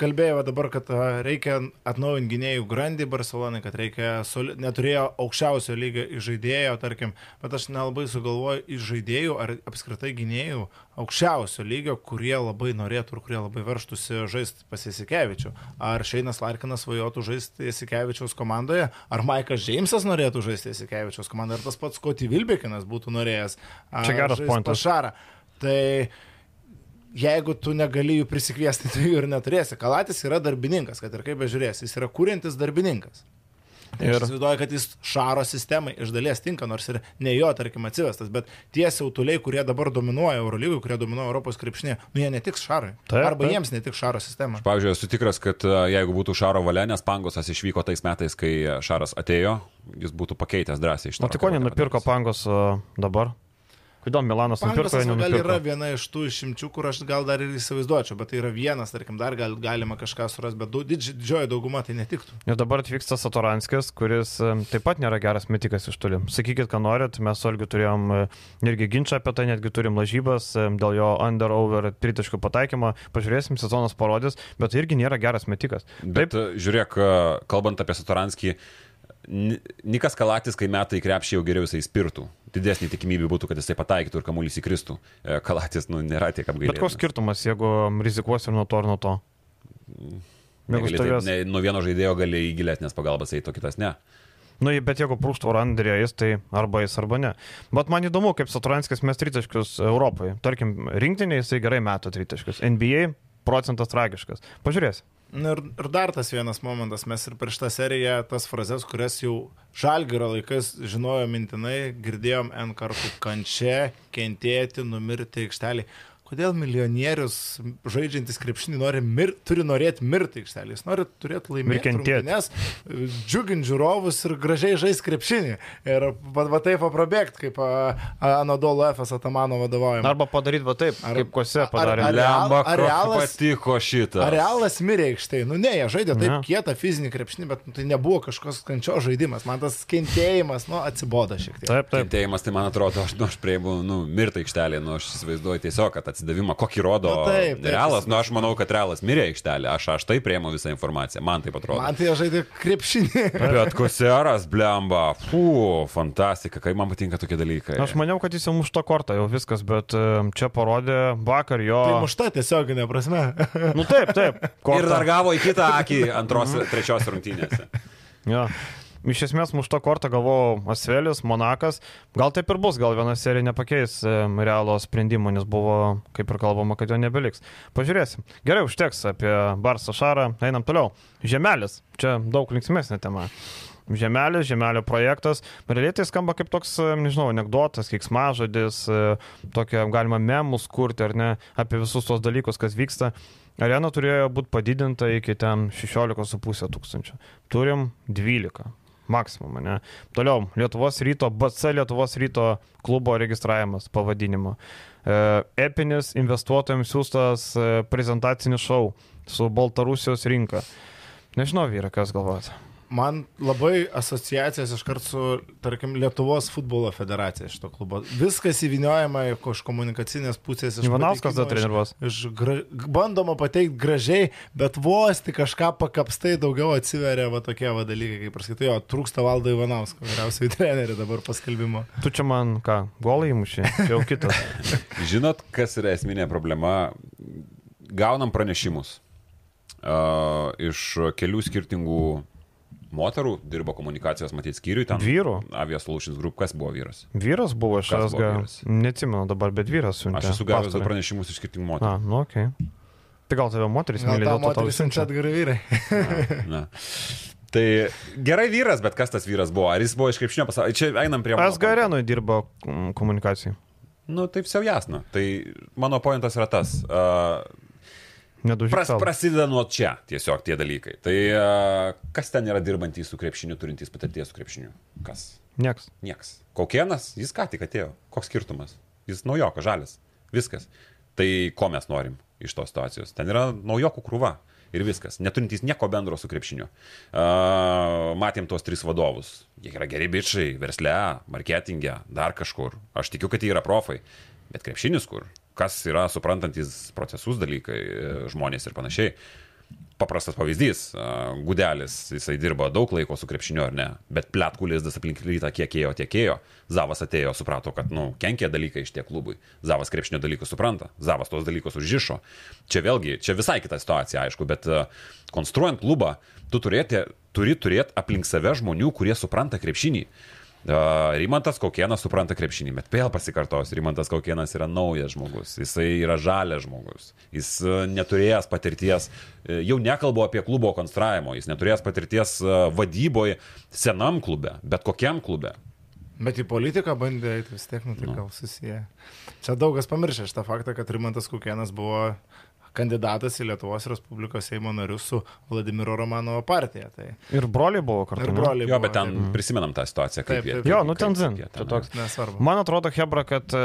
kalbėjau dabar, kad reikia atnaujinti gynėjų grandį Barcelonai, kad reikia, neturėjo aukščiausio lygio žaidėjo, tarkim, bet aš nelabai sugalvoju iš žaidėjų ar apskritai gynėjų aukščiausio lygio, kurie labai norėtų ir kurie labai verštųsi žaisti pas Jasikevičių. Ar Šeinas Larkinas svajotų žaisti Jasikevičiaus komandoje, ar Maikas Džeimsas norėtų žaisti Jasikevičiaus komandoje, ar tas pats Koti Vilbekinas būtų norėjęs. Čia geras pointas. Tai jeigu tu negali jų prisikviesti, tai jų ir neturėsi. Kalatis yra darbininkas, kad ir kaip bežiūrėsi, jis yra kūrintis darbininkas. Ir Ir- aš įsivaizduoju, kad jis šaro sistemai iš dalies tinka, nors ir ne jo, tarkim, atsivestas, bet tie siautuliai, kurie dabar dominuoja Eurolygoje, kurie dominuoja Europos krepšinėje, nu jie netiks šarai. Taip, Arba taip. jiems netiks šaro sistema. Pavyzdžiui, esu tikras, kad e, jeigu būtų Šaro valia, nes Pangosas išvyko tais metais, kai e, Šaras atėjo, jis būtų pakeitęs drąsiai iš O tai ko nenupirko Pangos uh, dabar? Kodėl Milanas nupirko, Pangosas jo gal yra nenupirko? viena iš tų išimčių, kur aš gal dar ir įsivaizduočiau, bet tai yra vienas, tarkim, dar gal, galima kažką surasti, bet didžioji dauguma tai netiktų. Ir dabar atvyksta Satoranskis, kuris taip pat nėra geras metikas iš toli. Sakykit, ką norit, mes su Olgiu turėjom e, irgi ginčą apie tai, netgi turim lažybas dėl jo under-over tritaškų pataikymo. Pažiūrėsim, sezonas parodys, bet tai irgi nėra geras metikas. Bet e, žiūrėk, e, kalbant apie Satoranskį, Nikas Kalatis, kai metai krepšį jau geriau jisai spirtų. Didesnė tikimybė būtų, kad jisai pataikytų ir kamuolys įkristų. E, Kalatis, nu, nėra tiek Bet apgailėtas. koks skirtumas, jeigu rizikuosi ir nuo to ir nuo to? Jeigu Negali taip, stovės... ne, nuo vieno žaidėjo gali į gilesnės pagalbas eiti, o kitas ne. Nu, bet jeigu prūktų Randrėjais, tai arba jis, arba ne. Bet man įdomu, kaip Satoranskis mes tritaškius Europoje. Tarkim, rinktinė jisai gerai metų tritaškius. NBA procentas tragiškas. Pažiūrės. Na ir, ir dar tas vienas momentas, mes ir prieš tą seriją tas frazes, kurias jau žalgyro laikais žinojom mintinai, girdėjom N kartų kančia, kentėti, numirti aikštelį. Kodėl milijonierius žaidžiantis krepšinį nori mir, turi norėti mirti aikštelį? Jis nori turėti laimėti. Nes džiugint žiūrovus ir gražiai žais krepšinį. Ir va, va taip prabėgti, kaip Anadolo Efas Atamano vadovaujama. Arba padaryti va taip, Ar- kaip Kose ar- padarė. ar- Lemba, ar Realas- patiko šitą. Ar realas mirė aikštėje? Nu ne, jie žaidė taip Ne. kietą fizinį krepšinį, bet nu, tai nebuvo kažkoks kančio žaidimas. Man tas kentėjimas, nu, atsiboda šiek tiek. Taip, taip. Kentėjimas, tai man atrodo, aš, nu, aš prieimu, nu, mirtą aikštelį, nu, aš įsivaizduoju tiesiog, kad atsidavimą, kokį rodo Nu, taip, taip, realas, jis- nu, aš manau, kad realas mirė aikštelį, aš, aš tai prieimu visą informaciją, man taip atrodo. Man tai žaidė krepšinį. Bet koseras, blemba, fu, fantastika, kaip man patinka tokie dalykai. Aš maniau, kad jis jau mušto kortą, jau viskas, bet e, čia parodė vakar jo. Tai mušta tiesioginė prasme. Nu taip, taip. Ir dar gavo į kitą akį antros, trečios rungtynėse. Ja. Iš esmės mušto kortą galvojau Asvelis, Monakas. Gal taip ir bus, gal viena serija nepakeis realo sprendimo, nes buvo, kaip ir kalbama, kad jo nebeliks. Pažiūrėsim. Gerai, užteks apie Barsą Šarą. Einam toliau. Žemelis. Čia daug linksmesnė tema. Žemelis, žemelio projektas. Realiai tai skamba kaip toks, nežinau, anegdotas, kiksmažodis, e, tokia galima memus kurti ar ne apie visus tos dalykus, kas vyksta. Arena turėjo būti padidinta iki ten 16,5 tūkstančių. Turim 12 maksimum, ne? Toliau, Lietuvos ryto, BC Lietuvos ryto klubo registravimas pavadinimo. E, epinis investuotojams siūstas e, prezentacinis šou su Baltarusijos rinka. Nežinau, vyra, kas galvojate. Man labai asociacijas iškart su, tarkim, Lietuvos futbolo federacija šito klubo. Viskas įviniojama iš komunikacinės pusės. Iš Ivanauskas dar treniruos. Iš, iš gra, bandoma pateikti gražiai, bet vos tik kažką pakapstai daugiau atsiveria va tokie va dalykai, kaip ir sakytai, jo, trūksta valdo Ivanausko, vyriausiai trenerių dabar paskelbimo. Tu čia man ką, golai įmušė, čia jau kitas. Žinot, kas yra esminė problema? Gaunam pranešimus uh, iš kelių skirtingų moterų, dirbo komunikacijos matyti skyriui, ten Vyrų? Avia Solutions Group, kas buvo vyras? Vyras buvo iš SG, neatsimenu dabar, bet vyras siuntė. Aš esu gavęs pranešimus iš skirtingų moterų. A, nu ok. Tai gal tave moteris myli, dėl to tau siunčia atgarai vyrai. Na. Tai gerai vyras, bet kas tas vyras buvo? Ar jis buvo iš krepšinio pasaulio? Čia einam prie... SG arenui dirbo komunikacijai. Nu, taip jau jasna. Tai mano pointas yra tas. Uh. Pras, prasideda nuo čia tiesiog tie dalykai. Tai uh, kas ten yra dirbantys su krepšiniu, turintys patirties su krepšiniu? Kas? Nieks. Niekas. Kaukienas, jis ką tik atėjo. Koks skirtumas? Jis naujoko, žalis. Viskas. Tai ko mes norim iš tos situacijos? Ten yra naujokų krūva. Ir viskas. Neturintys nieko bendro su krepšiniu. Uh, matėm tuos tris vadovus. Jie yra geri bičiai, versle, marketinge, dar kažkur. Aš tikiu, kad jie yra profai. Bet krepšinis kur? Kas yra suprantantis procesus dalykai, žmonės ir panašiai. Paprastas pavyzdys, Gudelis, jisai dirba daug laiko su krepšiniu ar ne, bet plėtkų lizdas aplink rytą kiek ėjo, tiek ėjo. Zavas atėjo, suprato, kad, nu, kenkia dalykai iš tiek klubui. Zavas krepšinio dalykus supranta, Zavas tos dalykus užžišo. Čia vėlgi, čia visai kita situacija, aišku, bet konstruojant klubą, tu turėti, turi turėti aplink save žmonių, kurie supranta krepšinį. Rimantas Kaukienas supranta krepšinį, bet vėl pasikartos, Rimantas Kaukienas yra naujas žmogus, jisai yra žalias žmogus, jis a, neturėjęs patirties, e, jau nekalbu apie klubo konstravimo, jis neturėjęs patirties a, vadyboje senam klube, bet kokiam klube. Bet į politiką bandė eiti vis tiek, nu tai gal susiję. Čia daugas pamiršė šitą faktą, kad Rimantas Kukienas buvo kandidatas į Lietuvos Respublikos Seimo narius su Vladimiro Romanovo partija. Tai Ir broliai buvo kartu. ir broliai. Jo, buvo, bet ten taip. prisimenam tą situaciją, kaip Taip, jie. taip. Jo, kaip- nu ten zin. jie toks. Nesvarbu. Man atrodo, Hebra, kad e,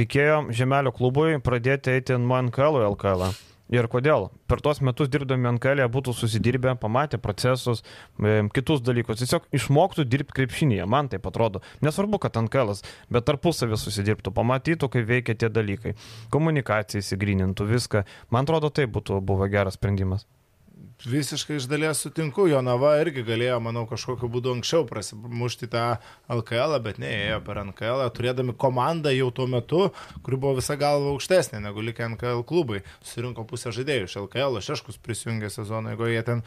reikėjo Žemelio klubui pradėti eiti nuo NKL į LKL. -ą. Ir kodėl? Per tuos metus dirbdami NKL -ė būtų susidirbę, pamatę procesus, e, kitus dalykus. Tiesiog išmoktų dirbti krepšinėje, man tai atrodo. Nesvarbu, kad NKL, -as, bet tarpusavį susidirbtų, pamatytų, kaip veikia tie dalykai. Komunikacija įsigrinintų viską. Man atrodo, tai būtų buvo geras sprendimas. Visiškai iš dalies sutinku, Jonava irgi galėjo, manau, kažkokiu būdu anksčiau prasimušti tą LKL, bet ne, ėjo per NKL, turėdami komandą jau tuo metu, kuri buvo visa galva aukštesnė negu likę NKL klubai. Susirinko pusę žaidėjų iš LKL, Šeškus prisijungė sezoną, jeigu jie ten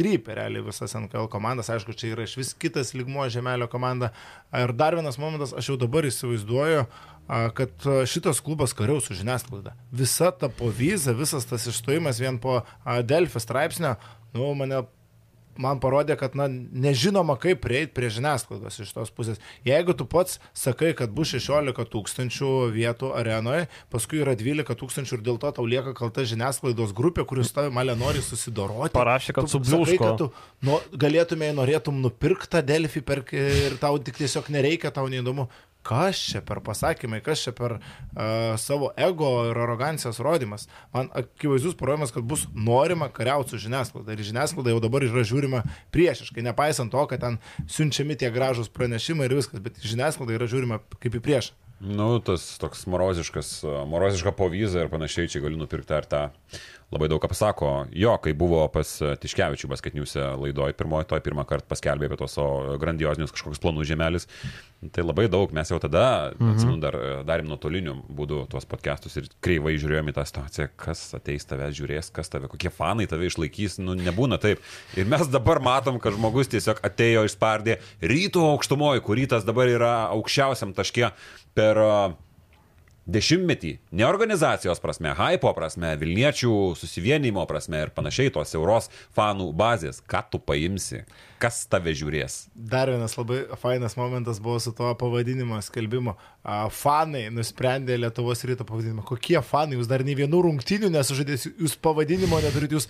trypė realiai visas NKL komandas, aišku, čia yra iš vis kitas ligmuo žemelio komanda. Ir dar vienas momentas, aš jau dabar įsivaizduoju, a, kad šitas klubas kariaus su žiniasklaida. Visa ta povyza, visas tas išstojimas vien po Delfio straipsnio, nu, mane man parodė, kad na, nežinoma, kaip prieiti prie žiniasklaidos iš tos pusės. Jeigu tu pats sakai, kad bus 16 tūkstančių vietų arenoje, paskui yra 12 tūkstančių ir dėl to tau lieka kalta žiniasklaidos grupė, kuris tavai malė nori susidoroti. Parašė, kad subliūško. tu nu, galėtumėjai, norėtum nupirkti tą Delfį per, ir tau tik tiesiog nereikia, tau neįdomu. Kas čia per pasakymai, kas čia per uh, savo ego ir arogancijos rodimas. Man akivaizdus parodymas, kad bus norima kariauti su žiniasklaida. Ir žiniasklaida jau dabar yra žiūrima priešiškai, nepaisant to, kad ten siunčiami tie gražus pranešimai ir viskas, bet žiniasklaida yra žiūrima kaip į priešą. Nu, tas toks moroziškas, moroziška povyza ir panašiai, čia galiu nupirkti ar tą labai daug ką pasako. Jo, kai buvo pas Tiškevičių basketniuose laidoje, pirmoji, toj pirmą kartą paskelbė apie tos savo grandiozinius kažkokius planus žemelis, tai labai daug mes jau tada, mhm. atsimenu, dar darėm nuotoliniu būdu tuos podcastus ir kreivai žiūrėjome į tą situaciją, kas ateis tave žiūrės, kas tave, kokie fanai tave išlaikys, nu nebūna taip. Ir mes dabar matom, kad žmogus tiesiog atėjo išspardė ryto aukštumoje, kur rytas dabar yra aukščiausiam taške per uh, dešimtmetį, ne organizacijos prasme, hypo prasme, Vilniečių susivienimo prasme ir panašiai tos euros fanų bazės, ką tu paimsi, kas tave žiūrės. Dar vienas labai fainas momentas buvo su tuo pavadinimo skelbimu. A, Fanai nusprendė Lietuvos ryto pavadinimą. Kokie fanai, jūs dar nei vienų rungtynių nesužaidės, jūs pavadinimo neturite, jūs,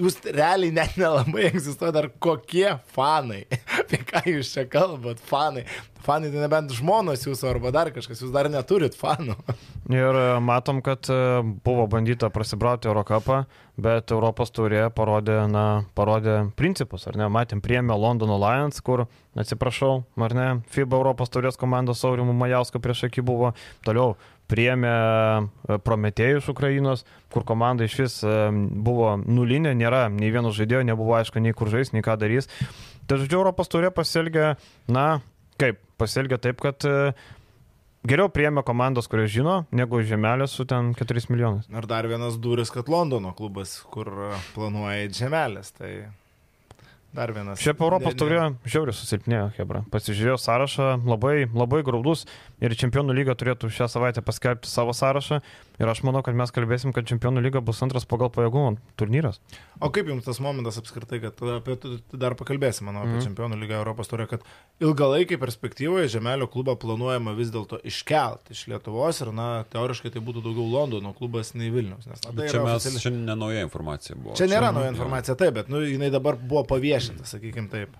jūs realiai net nelabai egzistuoja dar kokie fanai. Apie ką jūs čia kalbat, fanai. Fanai tai nebent žmonos jūsų arba dar kažkas, jūs dar neturit fanų. Ir e, matom, kad e, buvo bandyta prasibrauti Eurocapą, bet Europos turė parodė, na, parodė principus, ar ne? Matėm, priemė Londono Lions, kur, atsiprašau, ar ne, FIBA Europos turės komandos Saurimų Majausko prieš akį buvo, toliau priemė e, Prometėjus Ukrainos, kur komanda iš vis e, buvo nulinė, nėra nei vieno žaidėjo, nebuvo aišku, nei kur žais, nei ką darys. Tai žodžiu, Europos turė pasielgė, na, kaip, pasielgė taip, kad e, geriau priemė komandos, kurios žino, negu žemelės su ten 4 milijonais. Ir dar vienas duris, kad Londono klubas, kur a, planuoja žemelės. Tai Dar vienas. Šiaip Europos turėjo žiauriai susilpnėjo, Hebra. Pasižiūrėjau sąrašą, labai, labai graudus ir Čempionų lyga turėtų šią savaitę paskelbti savo sąrašą. Ir aš manau, kad mes kalbėsim, kad Čempionų lyga bus antras pagal pajėgumą turnyras. O kaip jums tas momentas apskritai, kad apie tai dar pakalbėsim, manau, apie mm. Čempionų lygą Europos turė, kad ilgalaikiai perspektyvoje Žemelio klubą planuojama vis dėlto iškelti iš Lietuvos ir, na, teoriškai tai būtų daugiau Londono klubas nei Vilnius. Nes, na, tai Čia, mes, oficiali- čia nenauja informacija buvo. Čia nėra nauja jo. informacija, taip, bet nu, jinai dabar buvo paviešinta, sakykim taip.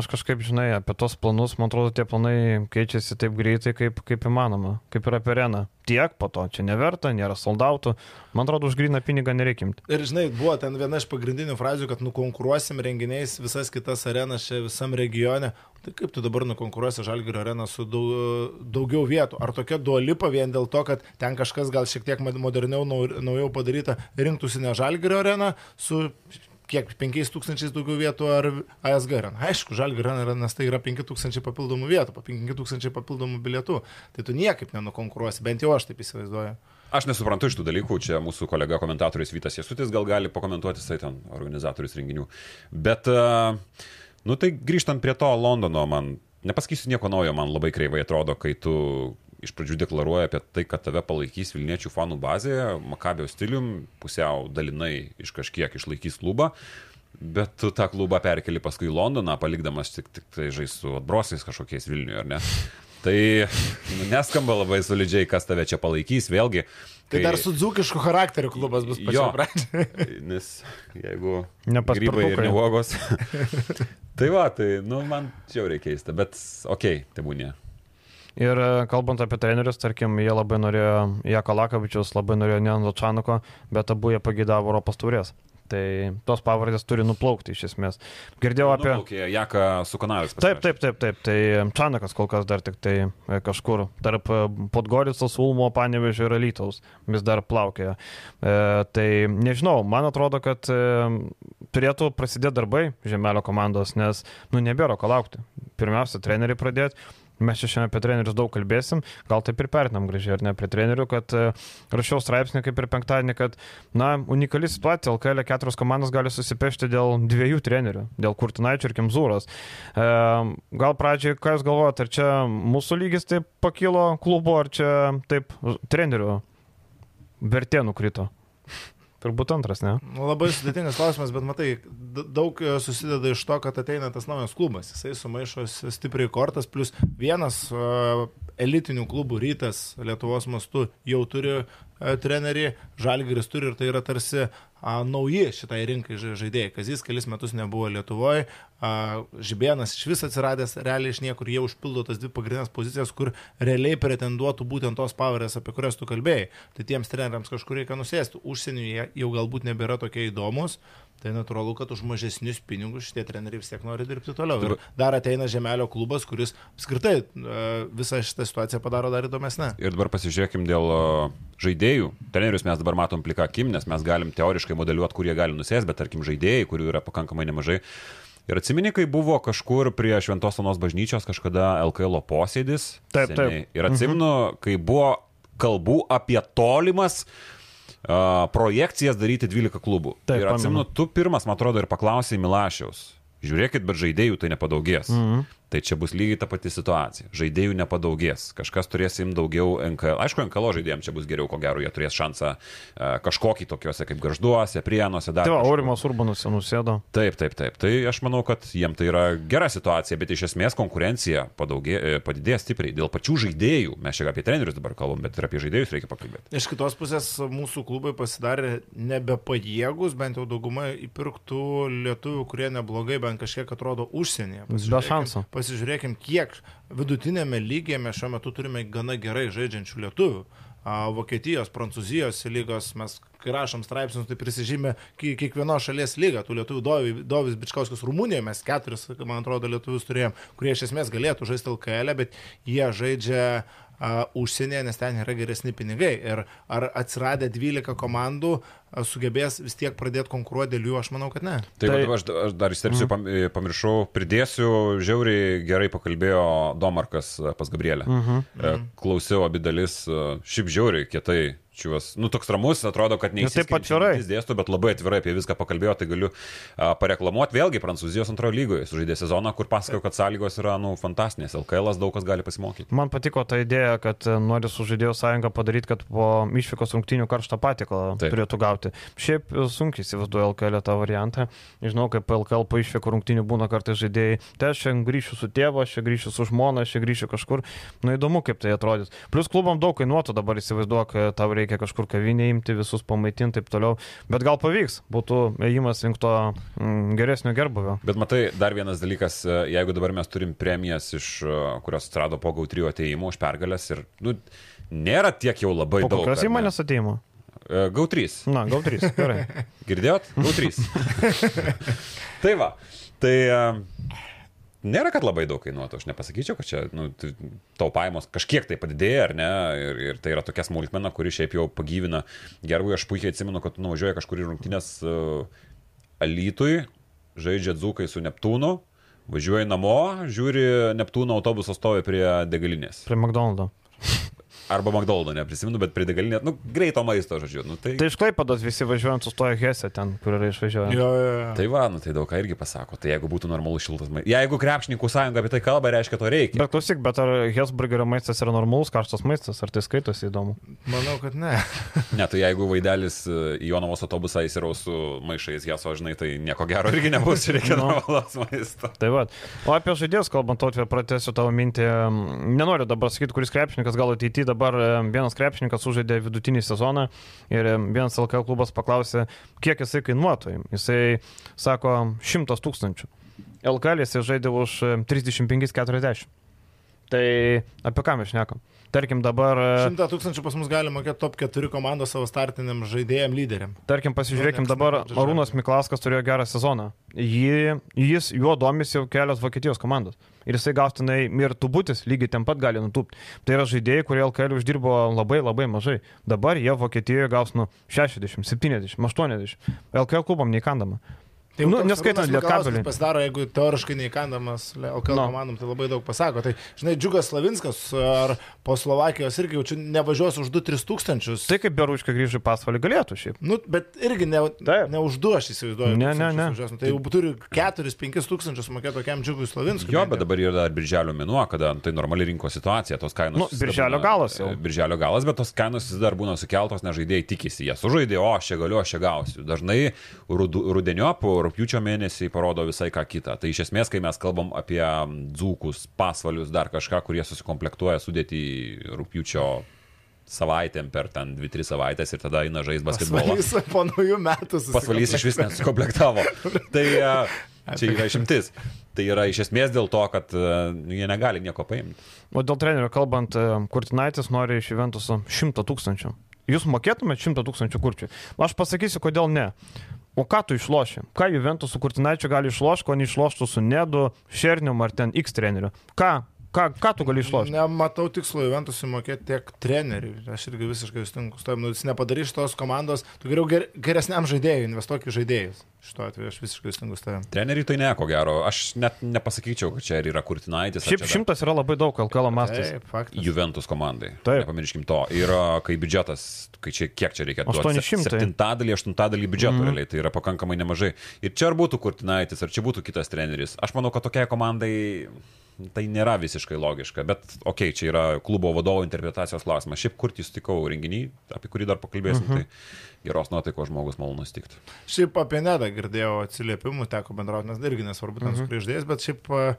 Aš kažkaip, žinai, apie tos planus, man atrodo, tie planai keičiasi taip greitai, kaip, kaip įmanoma, kaip ir apie areną. Tiek po to, čia neverta, nėra soldautų. Man atrodo, už gryną pinigą nereikia imti. Ir žinai, buvo ten viena iš pagrindinių frazių, kad nukonkuruosim renginiais visas kitas arenas čia visam regione. Tai kaip tu dabar nukonkuruosi Žalgirio areną su daug, daugiau vietų? Ar tokia duolipa vien dėl to, kad ten kažkas gal šiek tiek moderniau, nau- naujau padaryta, rinktųsi ne Žalgirio areną su kiek 5000 daugiau vietų ar ASG areną? Aišku, Žalgirio arena, nes tai yra 5000 papildomų vietų, po 5000 papildomų bilietų. Tai tu niekaip nenukonkuruosi, bent jau aš taip įsivaizduoju. Aš nesuprantu iš tų dalykų, čia mūsų kolega komentatorius Vytas Jesutis gal gali pakomentuoti, jisai ten organizatorius renginių. Bet, uh, nu tai grįžtant prie to Londono, man, nepasakysiu nieko naujo, man labai kreivai atrodo, kai tu iš pradžių deklaruoji apie tai, kad tave palaikys Vilniečių fanų bazė, Makabio stilium, pusiau dalinai iš kažkiek išlaikys klubą. Bet tu tą klubą perkeli paskui į Londoną, palikdamas tik, tik tai žais su atbrosiais kažkokiais Vilniuje, ar ne? Tai nu, neskamba labai solidžiai, kas tave čia palaikys, vėlgi. Tai dar su dzūkišku charakteriu klubas bus Jo. pačiu. Nes jeigu Ne grybai ir paspirtukai. ne uogos. tai va, tai, nu, man čia jau reikia keista, bet okei, okay, tebūnė. Ir e, kalbant apie trenerius, tarkim, jie labai norėjo Jako Lakavičius, labai norėjo Nenado Čanuko, bet abu jie pagėdavo Europos turės. Tai tos pavardės turi nuplaukti iš esmės. Girdėjau apie... Okay, Jaka su kanalais. Taip, taip, taip, taip. Tai Čanakas kol kas dar tik tai e, kažkur tarp e, Podgoricos, Ulmo, Panevežio ir Alytaus vis dar plaukėja. E, tai nežinau, man atrodo, kad e, turėtų prasidėti darbai Žemelio komandos, nes, nu, nebėra ko laukti. Pirmiausia, treneriai pradėti. Mes čia šiandien apie trenerius daug kalbėsim, gal taip ir perinam gražiai, ar ne, prie trenerių, kad e, rašiau straipsnį kaip ir penktadienį, kad, na, unikali situacija, LKL keturios komandos gali susipešti dėl dviejų trenerių, dėl Kurtinaičio ir Kimzūros. E, gal pradžiai, ką jūs galvojate, ar čia mūsų lygis taip pakilo klubo, ar čia taip trenerių vertė nukrito? Turbūt antras, ne? Nu, Labai sudėtingas klausimas, bet matai, daug e, susideda iš to, kad ateina tas naujas klubas. Jisai sumaišo stipriai kortas, plus vienas uh, elitinių klubų rytas Lietuvos mastu jau turi uh, trenerį, Žalgiris turi ir tai yra tarsi a, nauji šitai rinkai ža- žaidėjai. Kazis kelis metus nebuvo Lietuvoje, Žibėnas iš vis atsiradęs realiai iš niekur, jie užpildo tas dvi pagrindinės pozicijas, kur realiai pretenduotų būtent tos pavarės, apie kurias tu kalbėjai. Tai tiems treneriams kažkur reikia nusėsti. Užsienyje jau galbūt nebėra tokie įdomus. Tai natūralu, kad už mažesnius pinigus šitie treneriai vis tiek nori dirbti toliau. Ir dar ateina Žemelio klubas, kuris apskritai visą šitą situaciją padaro dar įdomesnę. Ir dabar pasižiūrėkim dėl žaidėjų. Trenerius mes dabar matom plika akim, nes mes galim teoriškai modeliuoti, kur jie gali nusės, bet tarkim žaidėjai, kurių yra pakankamai nemažai. Ir atsimeni, kai buvo kažkur prie Šventos Onos bažnyčios kažkada LKL posėdis. Taip, taip. seniai. Ir atsimenu, kai buvo kalbų apie tolimas uh, projekcijas daryti 12 klubų. Taip, ir atsimenu, pamenu. tu pirmas, man atrodo, ir paklausai Milašiaus. Žiūrėkit, bet žaidėjų tai nepadaugės. -hmm. Tai čia bus lygiai ta pati situacija. Žaidėjų nepadaugės. Kažkas turės imti daugiau NKL. Aišku, NKL žaidėjams čia bus geriau, ko gero, jie turės šansą uh, kažkokį tokiuose kaip Garžduose, Prienuose, dar. Tai kažkur. Aurimas Urbanas jau nusėdo. Taip, taip, taip. Tai aš manau, kad jiem tai yra gera situacija, bet iš esmės konkurencija padaugė, e, padidės stipriai. Dėl pačių žaidėjų, mes čia apie trenerius dabar kalbam, bet ir apie žaidėjus reikia pakalbėti. Iš kitos pusės mūsų klubai pasidarė nebepajėgus, bent jau dauguma įpirktų lietuvių, kurie neblogai bent kažkiek atrodo užsienyje. Be šansų. Pasižiūrėkim, kiek vidutinėme lygyje mes šiuo metu turime gana gerai žaidžiančių lietuvių. Vokietijos, Prancūzijos lygos, mes rašom straipsnius, tai prisižymė ki- kiekvienos šalies lygą. Tų lietuvių Dovi- Dovis Bičkauskas Rumunijoje mes keturis, man atrodo, lietuvius turėjom, kurie iš esmės galėtų žaisti LKL, bet jie žaidžia uh, užsienyje, nes ten yra geresni pinigai. Ir ar atsiradę 12 komandų a, sugebės vis tiek pradėti konkuruoti dėl jų, aš manau, kad ne. Tai, Tai- tai aš, aš dar įsterpsiu, mm. pamiršau, pridėsiu, žiauriai gerai pakalbėjo Domarkas e, pas Gabrielę. Mm -hmm. Klausiau abi dalis, e, šiaip žiauriai kietai. Čiūvas, nu toks ramus, atrodo, kad Ir taip atvirai. dėsto, bet labai atvirai apie viską pakalbėjo, tai galiu a, pareklamuoti. Vėlgi, Prancūzijos antrojo lygoje sužaidė sezoną, kur pasakojo, kad sąlygos yra, nu, fantastinės. LKL daug kas gali pasimokyti. Man patiko ta idėja, kad nori su žaidėjų sąjunga padaryti, kad po išvykos rungtinių karštą patikalą Taip. turėtų gauti. Šiaip e, sunkiai įsivaizduoju LKL tą variantą. Žinau, kaip LKL po išvykų rungtinių būna kartais žaidėjai. Tai aš čia grįšiu su tėvu, aš čia grįšiu su žmona, aš čia grįšiu kažkur. Nu įdomu, kaip tai atrodys. Plus klubam daug kainuotų dabar įsivaizduok, e, tau reikia kažkur kavinė imti, visus pamaitinti ir taip toliau. Bet gal pavyks, būtų ėjimas link to mm, geresnio gerbuvio. Bet matai, dar vienas dalykas, e, jeigu dabar mes turim premijas, iš e, kurios atsirado po GAU3 ateimų už pergalės ir, nu, nėra tiek jau labai Po daug. kokios įmonės ateimo? E, GAU3. Na, gal trys. Gerai. Girdėjot? GAU3. tai va. Tai nėra, kad labai daug kainuotų. Aš nepasakyčiau, kad čia nu, tau pajamos kažkiek tai padidėja, ar ne? Ir, ir tai yra tokia smulkmena, kuri šiaip jau pagyvina. Gerai, aš puikiai atsimenu, kad tu nuvažiuoji kažkur į rungtynės uh, Alytui, žaidžia dzūkai su Neptūnu. Važiuoji namo, žiūri, Neptūno autobusas stovi prie degalinės. Prie McDonald's. Arba McDonald's, neprisimenu, bet prie degalinės, nu, greito maisto, žodžiu. Nu, tai, Tai iš Klaipados visi važiuojant sustoja Hesse ten, kur yra išvažiuoja. Jo, jo, jo. Tai va, nu tai daug ką irgi pasako. Tai jeigu būtų normalus šiltas maistas. Jeigu krepšininkų sąjunga apie tai kalba, reiškia to reikia. Bet klausyk, bet ar Hesburgerio maistas yra normalus karštas maistas, ar tai skaitosi įdomu? Manau, kad ne. Ne, tai jeigu vaidelis e, į Jonavos autobusą įsiraus su maišais, jas, o žinai, tai nieko gero irgi nebus, reikia Nu. normalaus maisto. Tai va. O apie žaidėjus kalbant, to pratęsiu tavo mintį. Nenoriu dabar sakyti, kuris krepšininkas gal ateityje dabar e, vienas krepšininkas sužaidė vidutinį sezoną ir e, vienas LKL klubas paklausė, kiek jisai kainuotų. Jisai sako 100 tūkstančių. LKL jisai žaidė už e, 35-40. Tai apie ką mes šnekam? Tarkim dabar... e, 100 tūkstančių pas mus gali mokėti top 4 komandos savo startiniam žaidėjim lyderiam. Tarkim, pasižiūrėkim Nu, dabar. Arūnas Miklauskas turėjo gerą sezoną. Jį, jis, juo domisi jau kelios Vokietijos komandos. Ir jisai gaus tenai ir tubutis lygiai ten pat gali nutūpti. Tai yra žaidėjai, kurie LKL uždirbo labai labai mažai. Dabar jie Vokietijoje gaus nu 60, 70, 80. LKL klubam neįkandama. Tai Nu, neskaitant Lietkabelį. Pasidaro, jeigu teoriškai neįkandamas LKL No. komandom, tai labai daug pasako. Tai, žinai, Džiugas Slavinskas ar po Slovakijos irgi jau čia nevažiuos už 2-3 tūkstančius. Tai kaip Beruška grįžo į pasvalį galėtų šiaip. Nu, bet irgi ne, Taip. ne už du, aš įsivaizduoju. Ne, ne, ne. važiuos. Nu, Tai jau turi 4-5 tūkstančius mokėti tokiam Džiugui Slavinskui. Jo, bet dabar yra dar birželio mėnuo, kada tai normali rinkos situacija, tos kainos. Nu, birželio būna- galas jau. Birželio galas, bet tos kainos vis dar būna sukeltos, nes žaidėjai tikisi, jie sužaidė, o aš čia galiu, aš čia gausiu. Dažnai rudeniop, rūpjūčio mėnesį parodo visai ką kitą. Tai iš esmės, kai mes kalbam apie dzūkus, pasvalius, dar kažką, kurie susikomplektuoja sudėti rūpjūčio savaitėm per ten 2-3 savaitės ir tada eina žaisti basketbolą. Pasvalys po naujų metų Pasvalys iš vis nesukomplektavo. Tai e, čia yra išimtis. Tai yra iš esmės dėl to, kad e, nu, jie negali nieko paimti. O dėl trenerių kalbant, e, Kurtinaitis nori iš Juventuso 100 tūkstančių. Jūs mokėtumėte 100 tūkstančių kurčiui? Aš pasakysiu, kodėl ne. O ką tu išloši? Ką Juventus su Kurtinaičiu gali išlošti, ko neišloštų su Nedu, Šernium ar ten X treneriu? Ką? Ką, ką tu gali išlošti? Nematau tikslo Juventusui mokėti tiek treneriui. Aš irgi visiškai sutinku su tavim. Nu, jis nepadarys tos komandos. Tu geriau ger, geresniam žaidėjui investuok į žaidėjus. Šituo atveju aš visiškai sutinku su tavim. Treneriui tai ne, ko gero. Aš net nepasakyčiau, kad čia ir yra Kurtinaitis. Šiaip šimtas yra labai daug LKL mastas. Taip, faktas. Juventus komandai. Taip. Nepamirškim to. Ir kai biudžetas, kai čia kiek čia reikia? 800. Septintadalį, aštuntadalį biudžeto mm. realiai, tai yra pakankamai nemažai. Ir čia ar būtų Kurtinaitis, ar čia būtų kitas treneris. Aš manau, kad tokiai komandai tai nėra visiškai logiška. Bet, okei, okay, čia yra klubo vadovo interpretacijos klausimas. Šiaip kur jį sutikau renginį, apie kurį dar pakalbėsim, Mhm. tai geros nuotaikos žmogus malonus tikti. Šiaip apie Nedą girdėjau atsiliepimų, teko bendrauti, nes irgi nesvarbu, ten Mhm. su kryždėjais, bet šiaip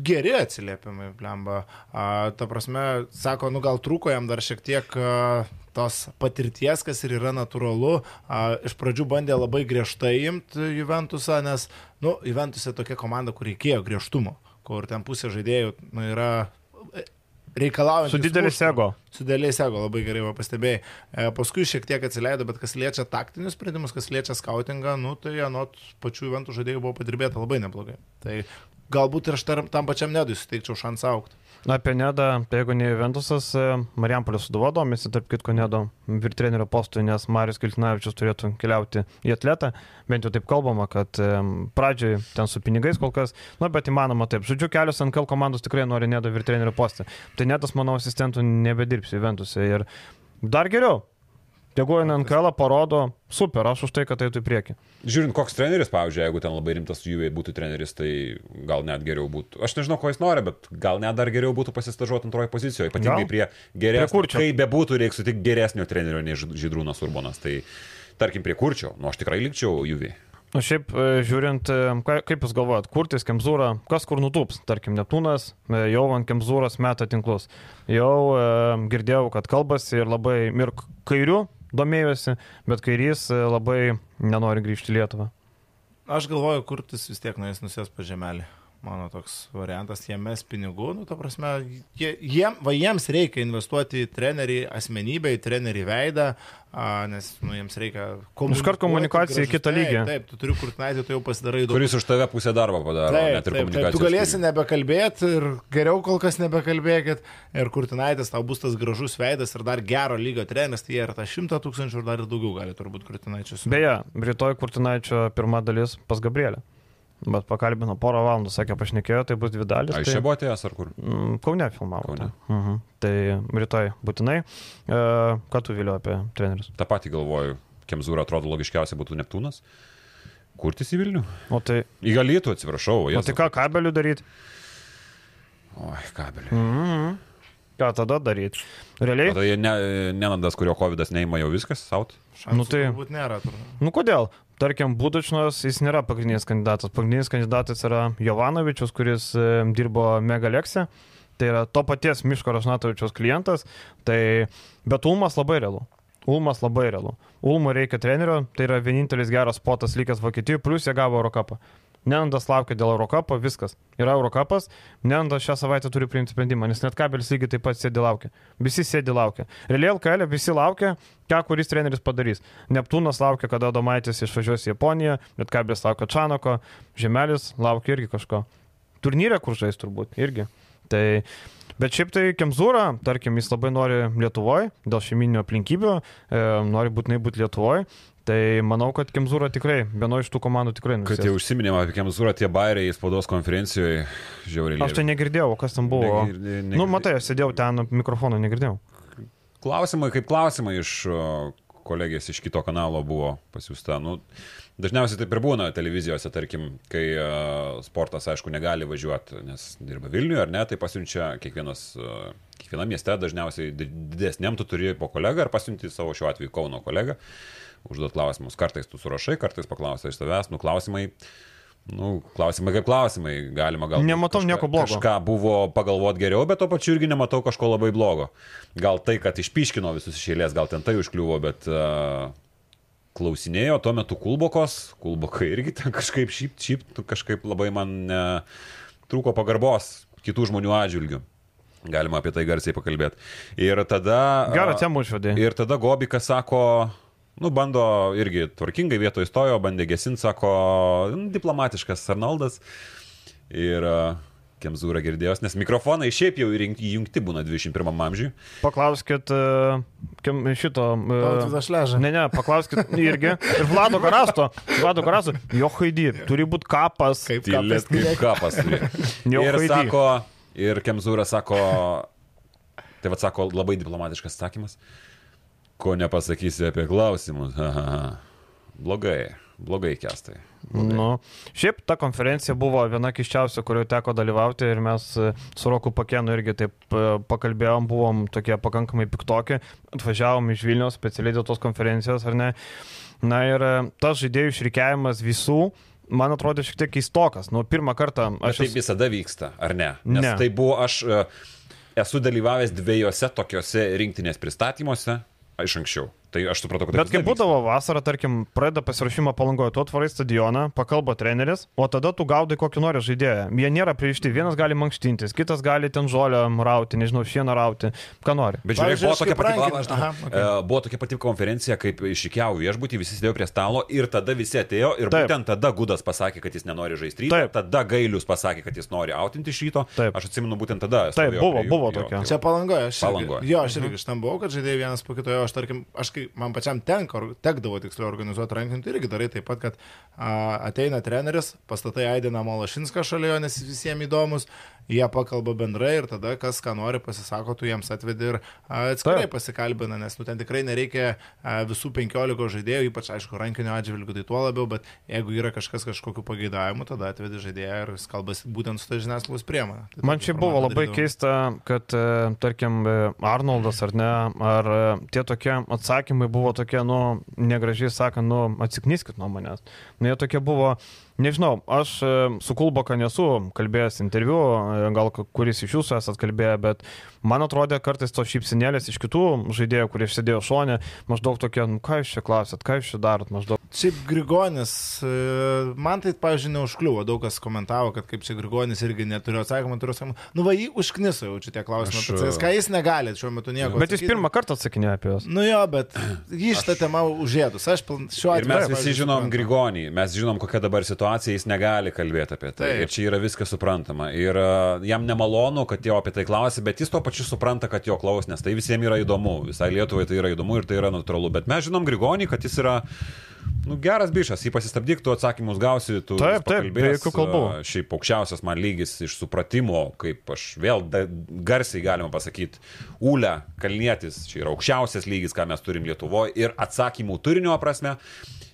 geri atsiliepimai, blemba. A, ta prasme, sako, nu gal trūko jam dar šiek tiek a, tos patirties, kas ir yra natūralu. A, iš pradžių bandė labai griežtai imti Juventusą, nes, nu, Juventusė tokia komanda, kur reikėjo griežtumo, kur ten pusė žaidėjų nu, yra reikalaujantys. Su didelis ego. Su dėliais ego, labai gerai pastebėjai. E, paskui šiek tiek atsileido, bet kas liečia taktinius sprendimus, kas liečia skautingą, nu tai anot pačių eventų žaidėjų buvo padirbėta labai neblogai. Tai galbūt ir aš tam pačiam nedui suteikčiau šansą aukti. Na, apie Nedą, tai jeigu ne Juventusas, e, Marijampolės suduvo domisi, tarp kitko Nedo virtrenerio postui, nes Marius Kiltinavičius turėtų keliauti į atletą, bent jau taip kalbama, kad e, pradžioj ten su pinigais kol kas, na, bet įmanoma taip. Žodžiu, kelios NKL komandos tikrai nori Nedo virtrenerio postą. Tai Nedas, manau, asistentų nebedirbs Juventuse ir dar geriau. Jeigu NKL parodo, super, aš už tai, kad eitų į priekį. Žiūrint, koks treneris, pavyzdžiui, jeigu ten labai rimtas jų būtų treneris, tai gal net geriau būtų. Aš nežinau, ko jis nori, bet gal net dar geriau būtų pasistažuoti antroje pozicijoje, ypatingai Gal. prie geresnio. Kaip bebūtų, reikia sutikti geresnio trenerio nei Žydrūnas Urbonas. Tai tarkim prie kurčio, nu aš tikrai likčiau juvį. O šiaip e, žiūrint, e, kaip jūs galvojat, kurtis Kemzūra, kas kur nutūps, tarkim, Neptūnas, e, jau ant Kemzūros meta tinklus. Jau e, girdėjau, kad kalbasi ir labai ir kairių domėjosi, bet kairys e, labai nenori grįžti į Lietuvą. Aš galvoju, kurtis vis tiek nuės nusės pa žemelį. Mano toks variantas, jie mes pinigų, nu, ta prasme, jie, jiem, va, jiems reikia investuoti į trenerį asmenybę, į trenerį veidą, a, nes nu, jiems reikia komunikuoti. Iškart komunikacija į kitą lygį. Taip, taip, tu turi kurtinaitį, tu jau pasidarai daug. Kuris už tave pusę darbo padaro, Taip, net ir komunikacijos. tu galėsi nebekalbėti ir geriau kol kas nebekalbėkit. Ir Kurtinaitis tau bus tas gražus veidas ir dar gero lygio treneris, tai jie ir tą šimtą tūkstančių ir dar ir daugiau gali turbūt Kurtinaičius. Beje, rytoj Kurtinaičio pirma dalis pas Gabrielę. Bet pakalbino porą valandų, sakė, pašnekėjo, tai bus dvi dalis. Ai, tai... čia buvo atėjęs ar kur? Mm, Kaune filmavo. Kaune. Tai. Mhm. tai rytoj būtinai. E, ką tu vėliau apie trenerius? Ta pati galvoju, Kemzūra atrodo logiškiausia būtų Neptūnas. Kurtis į Vilnių? O tai, Įgalytų, atsiprašau. o Jėzau. tai ką kabelių daryti? Oi, kabelį. Mhm. Ką tada daryti? Realiai? Jie ne, nenandas, kurio COVID neima jau viskas, saut. Šansų nu tai- Turbūt nėra. Turbūt. Nu kodėl? Tarkim, Budučnas, jis nėra pagrindinis kandidatas. Pagrindinis kandidatas yra Jovanovičius, kuris e, dirbo Megalekse. Tai yra to paties Miško Rašnatovičiaus klientas. Tai, bet Ulmas labai realu. Ulmas labai realu. Ulmo reikia trenerio, tai yra vienintelis geras spotas likęs Vokietijoje, plus jie gavo Eurocapą. Nenandas laukia dėl Eurocapo, viskas. Yra Eurocapas, Nenandas šią savaitę turi priimti sprendimą, nes net kabelis lygiai taip pat sėdi laukia. Visi sėdi laukia. Realiai LKL visi laukia, ką kuris treneris padarys. Neptūnas laukia, kada Domaitis išvažiuos į Japoniją, bet kabelis laukia Čanoko, Žemelis laukia irgi kažko. Turnyrė, kur žais turbūt, irgi. Tai, bet šiaip tai Kemzūra, tarkim, jis labai nori Lietuvoje, dėl šeiminio aplinkybių, e, nori būtinai būti Lietuvoje. Tai manau, kad Kemzūra tikrai, vienoje iš tų komandų tikrai Kad nusės. jau užsiminėm apie Kemzūrą, tie bairiai spaudos konferencijoje žiauriai. Aš tai negirdėjau, kas ten buvo. Negir- ne- Nu, negir- matai, aš sėdėjau ten, mikrofono negirdėjau. Klausimai, kaip klausimai iš kolegės iš kito kanalo buvo pasiūsta. Nu, dažniausiai taip ir būna televizijose, tarkim, kai uh, sportas, aišku, negali važiuoti, nes dirba Vilniuje ar ne, tai pasiunčia kiekvienas, uh, kiekvienam mieste dažniausiai di- didesniam tu turi po kolegą ar pasiunti savo šiuo atveju Kauno kolegą, užduot klausimus. Kartais tu surašai, kartais paklausai iš tavęs, nu klausimai. Nu, klausimai kaip klausimai, galima gal. Nematau nieko blogo. Kažką buvo pagalvoti geriau, bet to pačiu irgi nematau kažko labai blogo. Gal tai, kad išpiškino visus iš eilės, gal ten tai užkliuvo, bet uh, klausinėjo tuo metu Kulbokos, Kulbokai irgi ten kažkaip šiaip tu kažkaip labai man ne, trūko pagarbos kitų žmonių atžvilgių. Galima apie tai garsiai pakalbėti. Ir tada... Gerą temą užvedė. Ir tada Gobikas sako, nu, bando irgi tvarkingai vietoje stojo, bandė gesinti, sako, nu, diplomatiškas Arnoldas. Ir uh, Kemzūra girdėjos, nes mikrofonai šiaip jau įjungti būna 21 amžiui. Paklauskit e, šito. e, Tautvydas Šleža. Ne, ne, paklauskit irgi. Ir Vlado Karasto. Vlado Karasto. Jo haidį. Turi būti kapas. Kaip Tylėt kaip kapas. turi. Jau ir haidį. sako, ir Kemzūra sako, tai vad sako, labai diplomatiškas sakymas, ko nepasakysi apie klausimus. Ha, ha, ha. Blogai, blogai kestai. Nu, šiaip ta konferencija buvo viena kiščiausia, kurioje teko dalyvauti ir mes e, su Roku Pakenu irgi taip e, pakalbėjom, buvom tokie pakankamai piktoki, atvažiavom iš Vilnius specialiai dėl tos konferencijos, ar ne. Na ir e, tas žaidėjų išrikiavimas visų, man atrodo šiek tiek keistokas. Nu, pirmą kartą Aš aš taip visada vyksta, ar ne? Nes Ne. tai buvo, aš esu dalyvavęs dviejose tokiuose rinktinės pristatymuose iš anksčiau. Tai aš supratau, kad Bet taip kaip būdavo vasarą, tarkim, pradeda pasirašymą palangoje, tu atvarai stadioną, pakalba treneris, o tada tu gaudai kokį nori žaidėją. Jie nėra priešti, vienas gali mankštintis, kitas gali ten žolę rauti, nežinau, šieną rauti, ką nori. Bet žiūrėk, buvo tokia, pati, Aha, okay. e, buvo tokia pati konferencija, kaip išikiau viešbutį, visi sėdėjo prie stalo ir tada visi atėjo ir Taip. būtent tada Gudas pasakė, kad jis nenori žaisti ryto, Taip. tada Gailius pasakė, kad jis nori autinti iš ryto. Taip. Aš atsimenu būtent tada. Taip, buvo- jų, buvo jo, tokia. tai Čia palangoje, aš. irgi- Palangoje. Jo, aš irgi iš ten buvau, kad žaidėjai vienas po kito, jo, aš tarkim, aš kai man pačiam tenka, tekdavo tiksliau organizuoti rankinį, tai irgi darai taip pat, kad a, ateina treneris, pastatai Aidiną Malašinską šalia jo, nes visiems įdomus, jie pakalba bendrai ir tada, kas ką nori, pasisako, tu jiems atvedi ir atskirai Taip. pasikalbina, nes nu, ten tikrai nereikia visų penkiolikos žaidėjų, ypač aišku, rankinio atžvilgių, tai tuo labiau, bet jeigu yra kažkas kažkokiu pageidavimu, tada atvedi žaidėją ir kalbasi būtent su ta žiniasklaidos priemonė. Tai Man čia buvo labai darydavom. keista, kad, e, tarkim, e, Arnoldas ar ne, ar e, tie tokie atsakymai buvo tokie, nu, negražiai sakant, nu, atsiknyskit nuo manęs. Nu, jie tokie buvo, nežinau, aš e, su Kulboka nesu kalbėjęs interviu, e, gal kuris iš jūsų esat kalbėję, bet man atrodė kartais tos šypsinėlės iš kitų žaidėjų, kurie sėdėjo šone, maždaug tokie, nu, ką jūs čia klausėt, ką jūs čia darot, maždaug. Šiaip Grigonis, e, man tai, pavyzdžiui, neužkliuvo, daug kas komentavo, kad kaip čia Grigonis irgi neturiu atsakymą, turiu atsakymą. Nu, va, jį užkniso jau čia tie klausimai. Aš, Aš... Ką jis negali šiuo metu nieko. Bet jis atsakyti. pirmą kartą atsakinėjo apie juos. Nu jo, bet jį šitą temą užėdus. Aš šiuo Ir atveju. mes pavyzdžiui, visi žinom. Grigonį, mes žinom, kokia dabar situacija, jis negali kalbėti apie tai. Taip. Ir čia yra viskas suprantama. Ir uh, jam nemalonu, kad jo apie tai klausia, bet jis tuo pačiu supranta, kad jo klaus, nes tai visiems yra įdomu. Visai Lietuvai tai yra įdomu ir tai yra natūralu. Bet mes žinom Grigonį, kad jis yra Nu, geras bišas, jį pasistabdyk, tu atsakymus gausi, tu Taip, taip, be jokių kalbų. a, Šiaip aukščiausias man lygis iš supratimo, kaip aš vėl da, garsiai galima pasakyti, Ūlė Kalnietis, čia yra aukščiausias lygis, ką mes turim Lietuvoje ir atsakymų turinio prasme,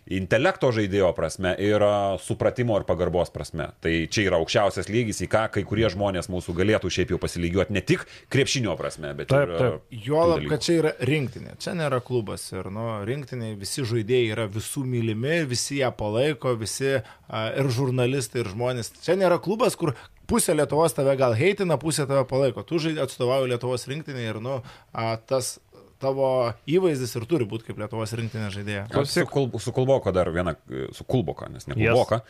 intelekto žaidėjo prasme ir supratimo ir pagarbos prasme. Tai čia yra aukščiausias lygis, į ką kai kurie žmonės mūsų galėtų šiaip jau pasilygiuoti ne tik krepšinio prasme, bet Taip, ir... taip. tų Juolab, kad čia yra rinktinė, čia nėra klubas ir nu, rinktinė visi žaidėjai yra visų mylimi, visi ją palaiko, visi ir žurnalistai, ir žmonės. Čia nėra klubas, kur pusė Lietuvos tave gal heitina, pusė tave palaiko. Tu žaidži atstovauji Lietuvos rinktinį ir nu, a, tas tavo įvaizdis ir turi būti kaip Lietuvos rinktinė žaidėja. Su, kul, su Kulboko dar vieną, su Kulboka, nes ne Yes. Kulboka.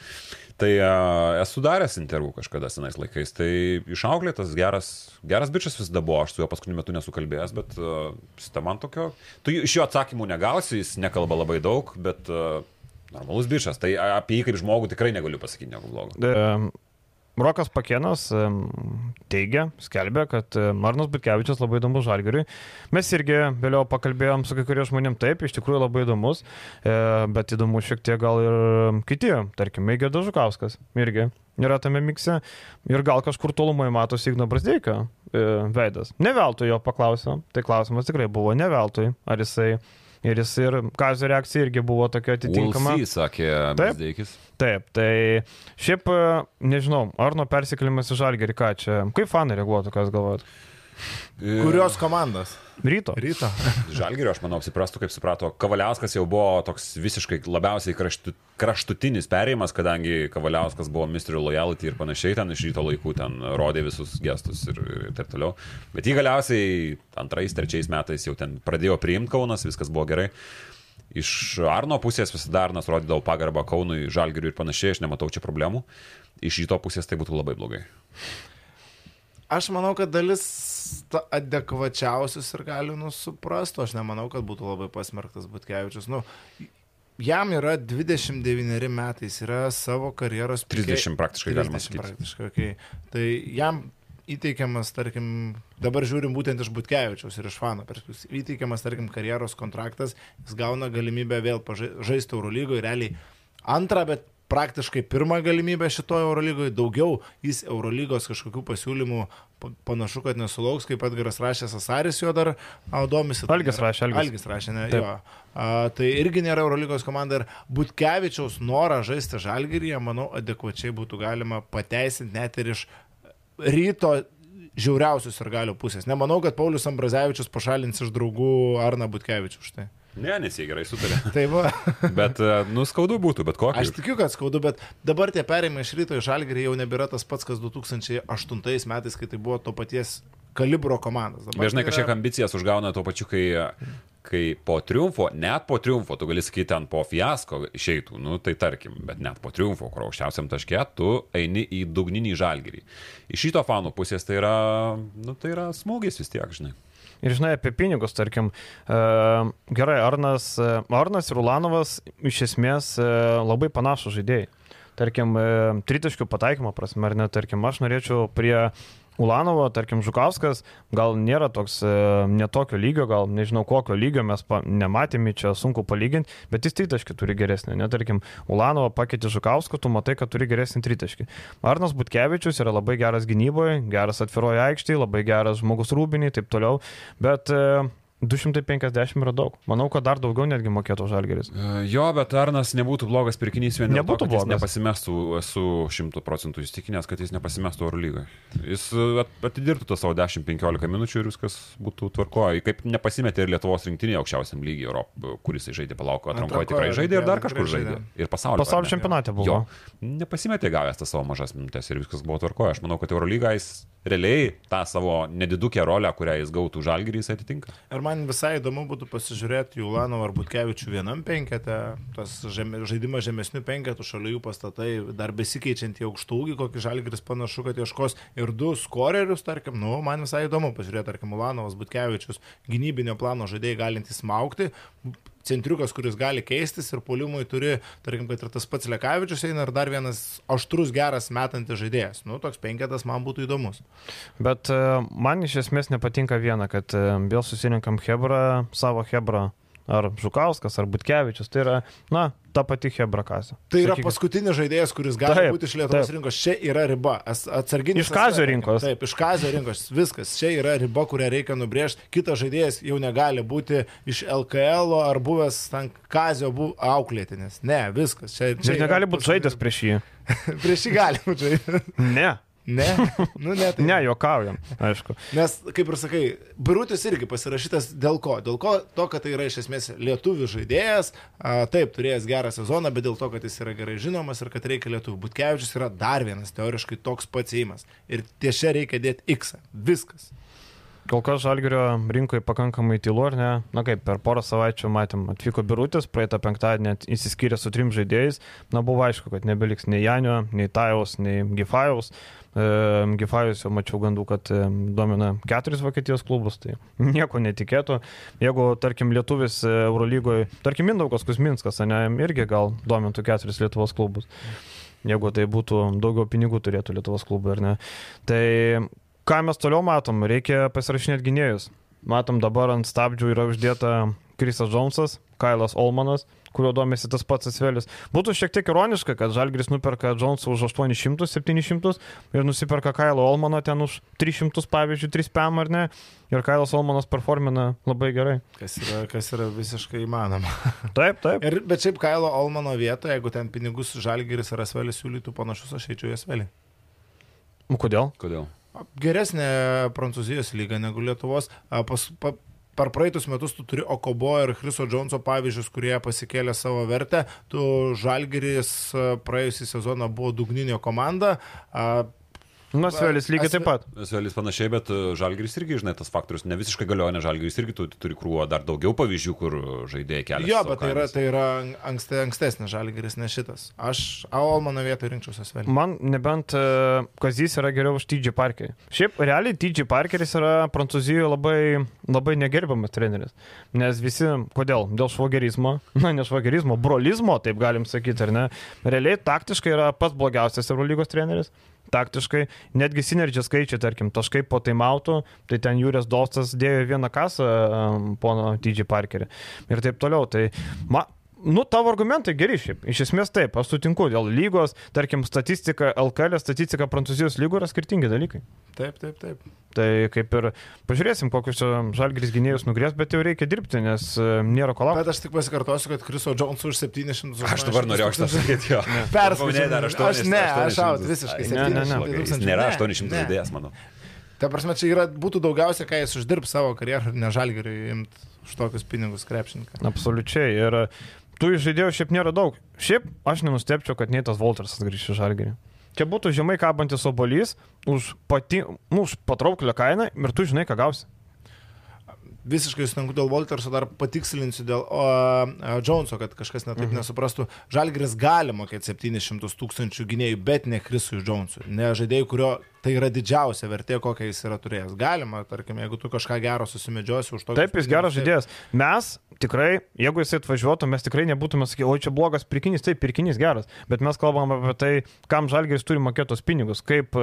Tai uh, esu daręs interviu kažkada senais laikais. Tai išauklėtas geras, geras bičias visada buvo, aš su juo paskutiniu metu nesukalbėjęs, bet ta man tokio... Tu iš jo atsakymų negausi, jis nekalba labai daug, bet uh, normalus bičias. Tai apie jį kaip žmogų tikrai negaliu pasakyti nieko blogo. E, Rokas Pakėnas e, teigia, skelbia, kad Marnas Butkevičius labai įdomus žalgeriui. Mes irgi vėliau pakalbėjom su kai kurie žmonėm, taip, iš tikrųjų labai įdomus, e, bet įdomu šiek tiek gal ir kiti, tarkim, Meigėdas Žukauskas irgi yra tame mikse ir gal kažkur tolumai matosi Igno Brasdeikio e, veidas. Ne veltui jo paklausė, tai klausimas tikrai buvo ne veltui, ar jisai ir jis ir Kazio reakcija irgi buvo tokia atitinkama. Ulsy, sakė Taip. Bezdeikis. Taip, tai šiaip, e, nežinau, ar nuo persikėlimas į žalgerį, ką čia, kaip fanai reaguotų, kas galvojat? Kurios komandos? Ryto. Ryto. Žalgirio, aš manau, suprastų, kaip suprato. Kavaliauskas jau buvo toks visiškai labiausiai kraštu, kraštutinis perėjimas, kadangi Kavaliauskas buvo Mr. Loyalty ir panašiai ten iš ryto laikų, ten rodė visus gestus ir, ir taip toliau. Bet jį galiausiai antrais, trečiais metais jau ten pradėjo priimti Kaunas, viskas buvo gerai. Iš Arno pusės visada Arnas rodydavo pagarbą Kaunui, Žalgiriui ir panašiai, aš nematau čia problemų. Iš ryto pusės tai būtų labai blogai. Aš manau, kad dalis adekvačiausius ir gali nusuprastų. Aš nemanau, kad būtų labai pasmerktas Butkevičius. Nu, jam yra 29 metai, jis yra savo karjeros pike- 30 praktiškai galima 30 sakyti. Praktiškai, okay. Tai jam įteikiamas, tarkim, dabar žiūrim būtent iš Butkevičiaus ir iš Fano perspektyvos, įteikiamas, tarkim, karjeros kontraktas, jis gauna galimybę vėl žaisti Eurolygoje, realiai antrą, bet praktiškai pirmą galimybę šitoje Eurolygoje, daugiau jis Eurolygos kažkokių pasiūlymų pa- panašu, kad nesulauks, kaip Edgaras rašė, Sasaris jo dar domisi. Algis rašė, Algis. Algis rašė, ne, Taip. jo. A, tai irgi nėra Eurolygos komanda ir Butkevičiaus norą žaisti Žalgiryje, manau, adekvačiai būtų galima pateisinti net ir iš ryto žiauriausius ir galio pusės. Nemanau, kad Paulius Ambrazevičius pašalins iš draugų Arną Butkevičių už tai. Ne, nes jie gerai sutarė. Tai va, Bet, e, nu, skaudu būtų, bet kokį. aš tikiu, kad skaudu, bet dabar tie perėjimai iš ryto į Žalgirį jau nebėra tas pats, kas 2008 metais, kai tai buvo to paties kalibro komandas. Dabar Dažnai tai yra- kažkiek ambicijas užgauna tuo pačiu, kai, kai po triumfo, net po triumfo, tu gali sakyti, ten po fiasko išeitų, nu tai tarkim, bet net po triumfo, kur aukščiausiam taške, tu eini į dugninį žalgerį. Iš šito fanų pusės tai yra, nu tai yra smūgis vis tiek, žinai. Ir žinai, apie pinigus, tarkim, e, gerai, Arnas, e, Arnas ir Ulanovas iš esmės e, labai panašus žaidėjai. Tarkim, tritaškių pataikymo prasme, ar ne, tarkim, aš norėčiau prie Ulanovo, tarkim, Žukauskas gal nėra toks e, netokio lygio, gal nežinau kokio lygio mes pa, nematėme, čia sunku palyginti, bet jis tritaškį turi geresnį. Netarkim, Ulanovo pakeitė Žukauską, tu matai, kad turi geresnį tritaškį. Arnas Butkevičius yra labai geras gynyboje, geras atviroje aikštėje, labai geras žmogus rūbiniai, taip toliau, bet e, 250 yra daug. Manau, kad dar daugiau netgi mokėtų žalgeris. E, Jo, bet Arnas nebūtų blogas pirkinys vien dėl Nebūtų to, kad jis blogas. nepasimestų, esu šimtų procentų įstikinęs, kad jis nepasimestų Euro lygoje. Jis e, at- atidirbtų tą savo 10-15 minučių ir viskas būtų tvarkoje. Kaip nepasimetė ir Lietuvos rinktinėje aukščiausiam lygiai Europą, kuris jis žaidė palauko atrankoje, tikrai žaidė ir dar kažkur žaidė. Ir pasaulio, Pasaulio ar čempionate buvo. Jo, nepasimetė gavęs tas savo mažas minutės ir viskas buvo tvarkoje. Aš manau, kad Eurolyga jis realiai tą savo nedidukę rolę, kurią jis gautų žalgyrį, jis atitinka. Ir man visai įdomu būtų pasižiūrėti Julanovą ar Butkevičių vienam penkete, tas žemė, žaidimas žemesnių penketų, šalia jų pastatai, dar besikeičiant į aukštų ūgį, kokį žalgris panašu, kad ieškos ir du skorerius, tarkim, nu, man visai įdomu pažiūrėti, tarkim, Julanovas, Butkevičius, gynybinio plano žaidėjai galintys smaukti. Centriukas, kuris gali keistis ir polimui turi, tarkim, kad ir tas pats Lekavičius eina ir dar vienas aštrus, geras metantis žaidėjas. Nu, toks penketas man būtų įdomus. Bet e, man iš esmės nepatinka viena, kad e, vėl susirinkam Hebrą, savo Hebrą, ar Žukauskas, ar Butkevičius. Tai yra, na, ta pati Hebra kasė. Tai yra Sakykim, paskutinis žaidėjas, kuris gali Taip, būti iš Lietuvos taip. rinkos. Čia yra riba. Atsarginis. Iš Kazio rinkos. Taip, iš Kazio rinkos. Viskas. Čia yra riba, kurią reikia nubrėžti. Kitas žaidėjas jau negali būti iš LKL ar buvęs ten Kazio bu... auklėtinis. Ne, viskas. Čia, čia negali būti žaidęs prieš jį. Prieš jį gali būti žaidęs. Ne, Ne, nu ne. Tai... ne, juokaujam, aišku. Nes, kaip ir sakai, Birutis irgi pasirašytas dėl ko? Dėl ko? To, kad tai yra iš esmės lietuvių žaidėjas, a, taip, turėjęs gerą sezoną, bet dėl to, kad jis yra gerai žinomas ir kad reikia lietuvių. Butkevičius yra dar vienas teoriškai toks pats įimas. Ir tiešia reikia dėti X. Viskas. Kol kas Žalgirio rinkoje pakankamai tylu, ar ne? Na kaip, per porą savaičių matėm, atvyko Birutis, praeitą penktadienį įsiskyrė su trim žaidėjais. Na buvo aišku, kad nebeliks nei Janio, nei Tajaus, nei Gifajaus. E, Gifajus jau mačiau gandų, kad e, domina keturis Vokietijos klubus, tai nieko netikėtų. Jeigu, tarkim, lietuvis e, Eurolygoje, tarkim, Mindaugas Kusminskas, ne, irgi gal domintų keturis Lietuvos klubus. Jeigu tai būtų daugiau pinigų turėtų Lietuvos klubai, ar ne. Tai ką mes toliau matom, reikia pasirašinėti gynėjus. Matom dabar ant stabdžių yra uždėta Krisas Džonsas, Kailas Olmanas, kurio domisi tas pats Asvelis. Būtų šiek tiek ironiška, kad Žalgris nuperka Džonsą už 800-700 ir nusiperka Kailo Olmano ten už 300, pavyzdžiui, 3 PM ar ne. Ir Kailas Olmanas performina labai gerai. Kas yra, kas yra visiškai įmanoma. Taip, taip. Ir, bet šiaip Kailo Olmano vietoje, jeigu ten pinigus Žalgiris ar Asvelis siūlytų panašus, aš eičiau į Asvelį. O Kodėl? Kodėl? Geresnė Prancūzijos lyga negu Lietuvos. Pas, pa, per praeitus metus tu turi Okobo ir Chriso Džonso pavyzdžius, kurie pasikėlė savo vertę. Tu Žalgiris a, praėjusį sezoną buvo dugninio komanda. Nu, Asvelis lygiai taip pat. Svelis panašiai, bet e, Žalgiris irgi, žinai, tas faktorius ne visiškai galioja, nes Žalgiris irgi tu- turi krūvą dar daugiau pavyzdžių, kur žaidėjai kelia. Jo, bet tai yra, tai yra ankste, ankstesnis Žalgiris, ne šitas. Aš Olmano vietoje rinkčiausi Asvelį. Man nebent uh, Kazys yra geriau už TG Parkerį. Šiaip realiai TG Parkeris yra Prancūzijoje labai, labai negerbiamas treneris. Nes visi, kodėl? Dėl švogerizmo, na ne švogerizmo, brolizmo, taip galim sakyti, ar ne? Realiai taktiškai yra pats blogiausias Eurolygos treneris. Taktiškai, netgi sinergija skaičiai, tarkim, taškai po taimautų, tai ten Jūrės Dostas dėjo vieną kasą um, pono TG Parkerį ir taip toliau. Tai, ma, Nu, tavo argumentai geri šiaip. Iš esmės taip, aš sutinku, dėl lygos, tarkim, statistika LKL, statistika Prancūzijos lygų yra skirtingi dalykai. Taip, taip, taip. Tai kaip ir pažiūrėsim, kokius žalgris gynėjus nugrės, bet jau reikia dirbti, nes e, nėra ko laukti. Bet aš tik pasikartosiu, kad Kriso Džonso už 700. Aš dabar norėjau šitą sakyti, jo. Perskaičiau. dar Aš 800. ne, aš out visiškai. Ne, ne, ne. 700 Jis tūkstančių. nėra Ne, 800 ne. žaidėjas, manau. Ta prasme, čia yra, būtų daugiausia, ką jis uždirbs savo karjerą ir nežalgeriui imti už tokius pinigus krepšininką. Absoliučiai. Ir tų žaidėjų šiaip nėra daug. Šiaip aš nenustepčiau, kad Neitas Voltersas grįžtų į žalgerį. Čia būtų žemai kabantis obolys už, pati, nu, už patrauklę kainą ir tu žinai, ką gausi. Visiškai sutinku dėl Walterso, dar patikslinsiu dėl o, o, Joneso, kad kažkas netaip mhm. nesuprastų. Žalgris gali mokėti 700 tūkstančių gynėjų, bet ne Krisui Jonesui. Ne žaidėjui, kurio tai yra didžiausia vertė, kokią jis yra turėjęs. Galima, tarkim, jeigu tu kažką gero susimedžiosi už to. Taip, jis geras žaidėjas. Mes tikrai, jeigu jis atvažiuotų, mes tikrai nebūtume sakę, o čia blogas pirkinys, taip, pirkinys geras, bet mes kalbam apie tai, kam žalgeris turi mokėtos pinigus, kaip,